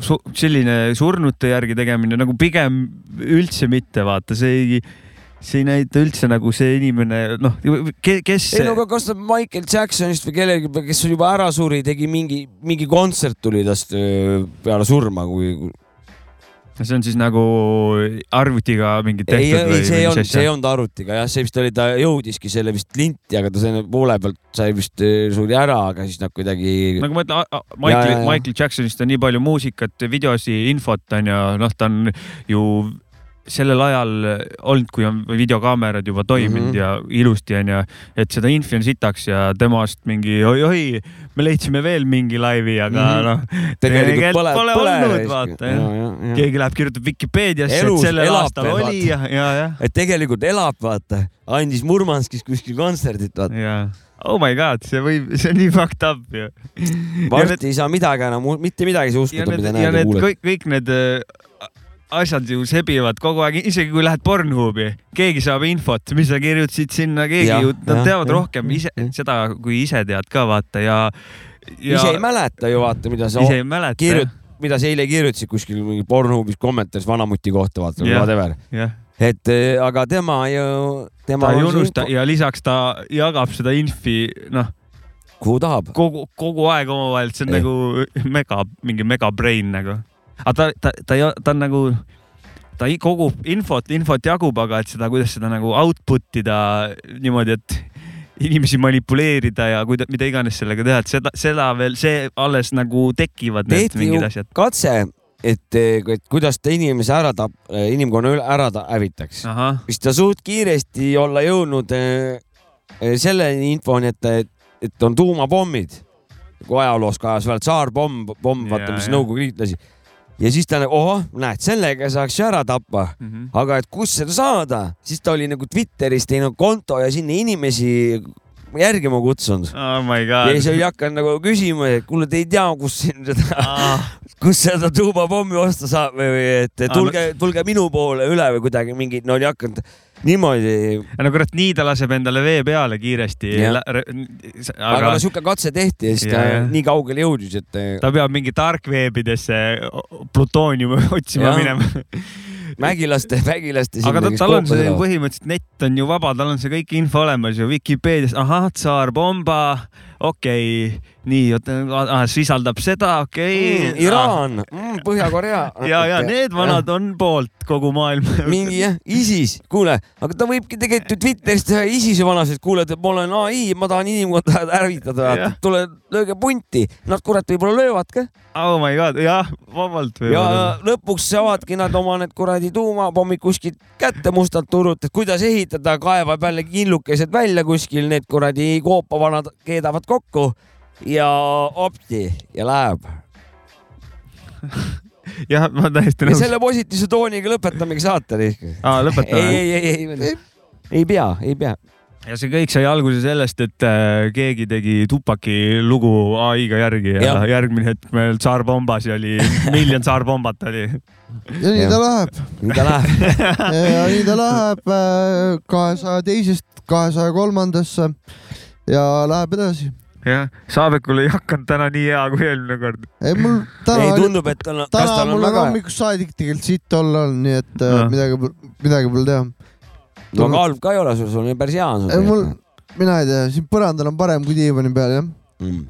S2: su selline surnute järgi tegemine nagu pigem üldse mitte, vaata, see ei, see ei näita üldse nagu see inimene, noh, kes
S3: ei no aga kas ta Michael Jacksonist või kellelgi, kes juba ära suri, tegi mingi, mingi kontsert tuli tast peale surma, kui.
S2: see on siis nagu arvutiga mingit
S3: ei,
S2: tehtud
S3: ei, see ei olnud, see ei olnud arvutiga jah, see vist oli, ta jõudiski selle vist linti, aga ta selle poole pealt sai vist, suri ära, aga siis nad kuidagi.
S2: nagu ma ütlen, Michael. Michael Jacksonist on nii palju muusikat, videosi, infot on ju, noh, ta on ju sellel ajal olnud, kui on videokaamerad juba toiminud mm. -hmm. ja ilusti on ju, et seda infi on sitaks ja temast mingi oi-oi, me leidsime veel mingi laivi, aga mm. -hmm. noh,
S3: tegelikult pole,
S2: pole
S3: pole
S2: olnud, vaata, jah. keegi läheb, kirjutab Vikipeediasse, et sellel
S3: elab
S2: aastal
S3: veel,
S2: oli ja, ja, ja,
S3: et tegelikult elab, vaata, andis Murmanskis kuskil kontserdit, vaata.
S2: ja oh my god, see võib, see on nii fucked up ju.
S3: varsti ei saa midagi enam, mitte midagi
S2: ja
S3: uskuda, mida
S2: ja
S3: näed ja kuuled.
S2: kõik, kõik need äh, asjad ju sebivad kogu aeg, isegi kui lähed Pornhubi, keegi saab infot, mis sa kirjutasid sinna, keegi
S3: Jah,
S2: ju, nad
S3: jah,
S2: teavad
S3: jah,
S2: rohkem ise
S3: jah.
S2: seda, kui ise tead ka vaata ja, ja
S3: ise ei mäleta ju vaata, mida sa
S2: ise ei mäleta.
S3: kirjut-, mida sa eile kirjutasid kuskil mingi Pornhubis kommentaaris vanamuti kohta, vaata, whatever. et eh, aga tema ju, tema
S2: ta ei unusta
S3: info-
S2: ja lisaks ta jagab seda infi, noh,
S3: kuhu tahab.
S2: kogu, kogu aeg omavahel, see on
S3: Ei.
S2: nagu mega, mingi megabrain nagu. Aga ta, ta, ta ei, ta on nagu, ta kogub infot, infot jagub, aga et seda, kuidas seda nagu output ida niimoodi, et inimesi manipuleerida ja kuida-, mida iganes sellega teha, et seda, seda veel, see alles nagu tekivad need mingid asjad.
S3: katse, et, et kuidas ta inimese ära tap-, inimkonna üle ära ta- hävitaks. siis ta suht kiiresti olla jõudnud eh, eh, selle infoni, et, et, on tuumapommid. kui ajaloos kajas veel tsaarpomm, pomm, vaata, mis. Nõukogude Liit lasi. Ja siis ta nagu, ohoh, näed, sellega saaks ju ära tappa.
S2: Mhm.
S3: aga et kust seda saada, siis ta oli nagu Twitteris teinud konto ja sinna inimesi järgima kutsunud.
S2: oh my
S3: ja siis oli hakanud nagu küsima, et kuule, te ei tea, kus siin seda,
S2: ah.
S3: kus seda tuumapommi osta saab või, või et
S2: Aa,
S3: tulge, tulge minu poole üle või kuidagi mingid, no oli hakanud niimoodi.
S2: no kurat, nii ta laseb endale vee peale kiiresti. Aga,
S3: aga no sihuke katse tehti ja siis ta
S2: Ja, ja.
S3: nii kaugele jõudis, et
S2: ta peab mingi tarkveebidesse plutooniumi otsima
S3: Jah.
S2: minema.
S3: mägilaste, mägilaste.
S2: aga ta, tal on see põhimõtteliselt net on ju vaba, tal on see kõik info olemas ju Vikipeedias, ahah, tsaar Bomba, okei okay., nii, oota, sisaldab seda, okei
S3: mm,. Iraan mm,, Põhja-Korea.
S2: ja, ja need vanad on poolt kogu maailm.
S3: mingi jah, ISIS, kuule, aga ta võibki tegelikult ju Twitteris teha ISISe vanasid, kuule, et ma olen ai, ma tahan inimkonda hävitada
S2: Jah.,
S3: tule lööge punti, nad kurat võib-olla löövad ka
S2: oh my god, jah, vabalt
S3: ja
S2: võib-olla.
S3: lõpuks saavadki nad oma need kuradi tuumapommid kuskilt kätte mustalt turult, et kuidas ehitada, kaevab jälle killukesed välja kuskil, need kuradi koopavanad keedavad kokku ja opti ja läheb.
S2: jah, ma täiesti
S3: ja
S2: nõus.
S3: selle positiivse tooniga lõpetamegi saate. ei,
S2: aa, lõpetame.
S3: ei, ei, ei, ei pea, ei pea.
S2: ja see kõik sai alguse sellest, et äh, keegi tegi Tupaki lugu ai-ga järgi ja, ja. järgmine hetk meil Tsar Bombas oli miljon Tsar Bombat oli.
S1: ja nii ta läheb.
S3: nii ta läheb.
S1: ja nii ta läheb kahesaja teisest kahesaja kolmandasse ja läheb edasi.
S2: jah, Saabekul ei hakanud täna nii hea kui eelmine kord.
S1: ei mul täna
S3: ei tundub, et on,
S1: täna
S3: on
S1: mul on
S3: väga,
S1: hommikust saadik tegelikult sitt olla olnud, nii et äh,
S2: Ah.
S1: midagi, midagi pole teha.
S3: no halb ka ei ole sul, sul on päris hea on
S1: ei
S3: sul.
S1: mul, mina ei tea, siin põrandal on parem kui diivani peal jah.
S3: Mm.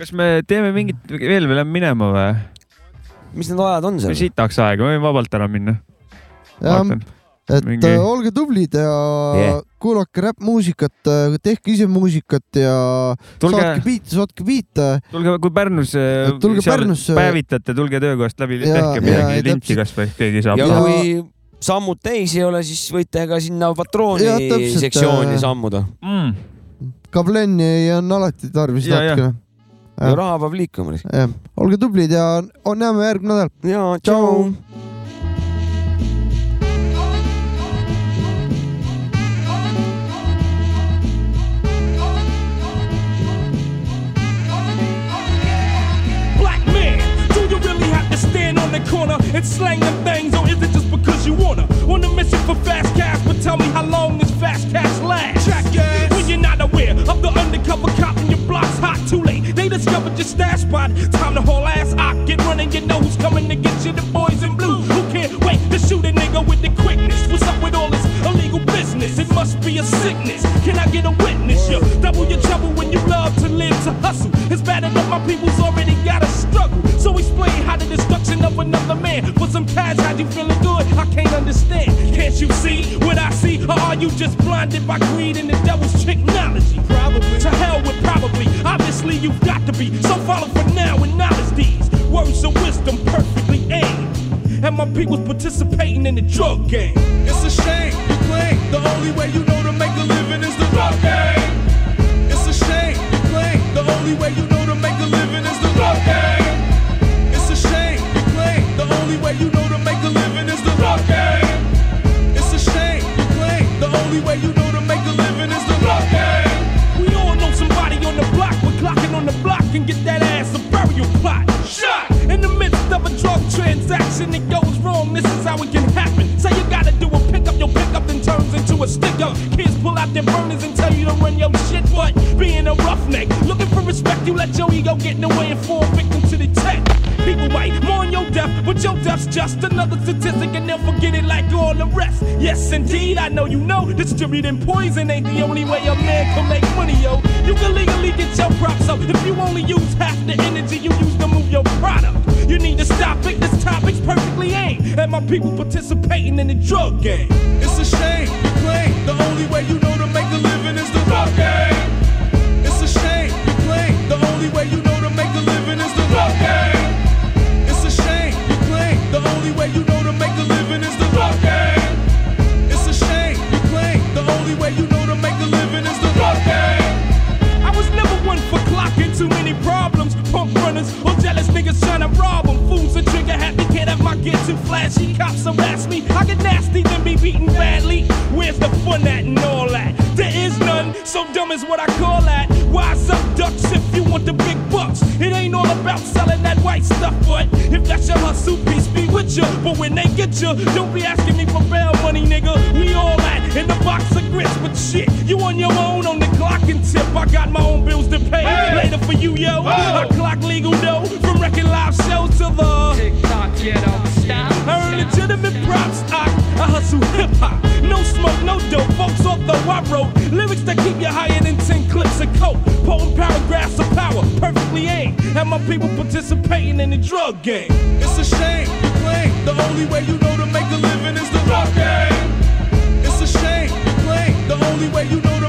S2: kas me teeme mingit, veel me läheme minema või?
S3: mis need ajad on seal?
S2: sitaks aega, me võime vabalt ära minna.
S1: jah, et
S2: mingi-
S1: mingi... olge tublid ja
S3: Yeah.
S1: Kuulake räppmuusikat, tehke ise muusikat ja
S2: tulge
S1: saatke, biite, saatke biite.
S2: tulge, kui Pärnus äh,
S1: Tulge
S2: seal
S1: Pärnusse.
S2: päevitate, tulge töökohast läbi,
S1: Ja-
S2: tehke midagi linti kasvõi, keegi saab
S3: ja kui sammud täis ei ole, siis võite ka sinna patrooni sektsiooni
S1: äh,
S3: sammuda.
S2: mm..
S1: kablenni on alati tarvis natukene.
S3: ja raha peab liikuma.
S1: olge tublid ja on, näeme järgmine nädal.
S3: ja
S1: tšau.
S11: Black the corner and slang them things, or is it just because you wanna? On a mission for fast cash, but tell me how long this fast cash lasts? Jackass. When you're not aware of the undercover cop in your block's hot, too late. They discovered your stash spot. Time to haul ass. I get running, you know who's coming to get you. The boys in blue. Who can't wait to shoot a nigga with the quickness? What's up with all this illegal It must be a sickness. Can I get a witness? You double your trouble when you love to live to hustle. It's bad enough my people's already got a struggle. So explain how the destruction of another man for some cash had you feeling good. I can't understand. Can't you see what I see? Or are you just blinded by greed and the devil's technology? Probably. To hell with probably. Obviously you've got to be. So follow for now and knowledge these words of wisdom perfectly aimed. And my people's participating in the drug game.
S12: It's a shame you claim the only way you know to make a living is the drug game. It's a shame you claim the only way you know to make a living is the drug game. It's a shame you claim the only way you know to make a living is the drug game. It's a shame you claim the only way you know to make a living is the drug game.
S11: We all know somebody on the block, but clocking on the block can get that ass a burial plot. Shot drug transaction, it goes wrong. This is how it can happen. Say you gotta do a pickup, your pickup then turns into a sticker. Kids pull out their burners and tell you to run your shit, but being a roughneck, looking for respect, you let your ego get in the way and fall victim to the tech. People mourn your death, but your death's just another statistic and they'll forget it like all the rest. Yes, indeed, I know you know distributing poison ain't the only way a man can make money, yo. You can legally get your props up if you only use half the energy you use to move your product. You need to stop it, this topic's perfectly aimed at my people participating in the drug game.
S12: It's a shame you claim the only way you know to make a living is the drug game.
S11: Flashy. Cops harass me, I get nasty, then be beaten badly. Where's the fun at and all that? There is none, so dumb is what I call that. Wise up, ducks, if you want the big bucks. It ain't all about selling that white stuff, but if that's your hustle, peace be with you. But when they get you, don't be asking me for bail money, nigga. We all at in the box of grits, but shit, you on your own on the clock and tip. I got my own bills to pay. Later for you, yo. I clock legal dough from wrecking live shows to the TikTok, you don't stop. I earn legitimate props. I, I hustle hip hop. No smoke, no dope. Folks, although I wrote lyrics that keep you higher than 10 clips of coke. Potent paragraphs of power, perfectly aimed. And my people participating in the drug game.
S12: It's a shame you the only way you know to make a living is the drug game. It's a shame you claim the only way you know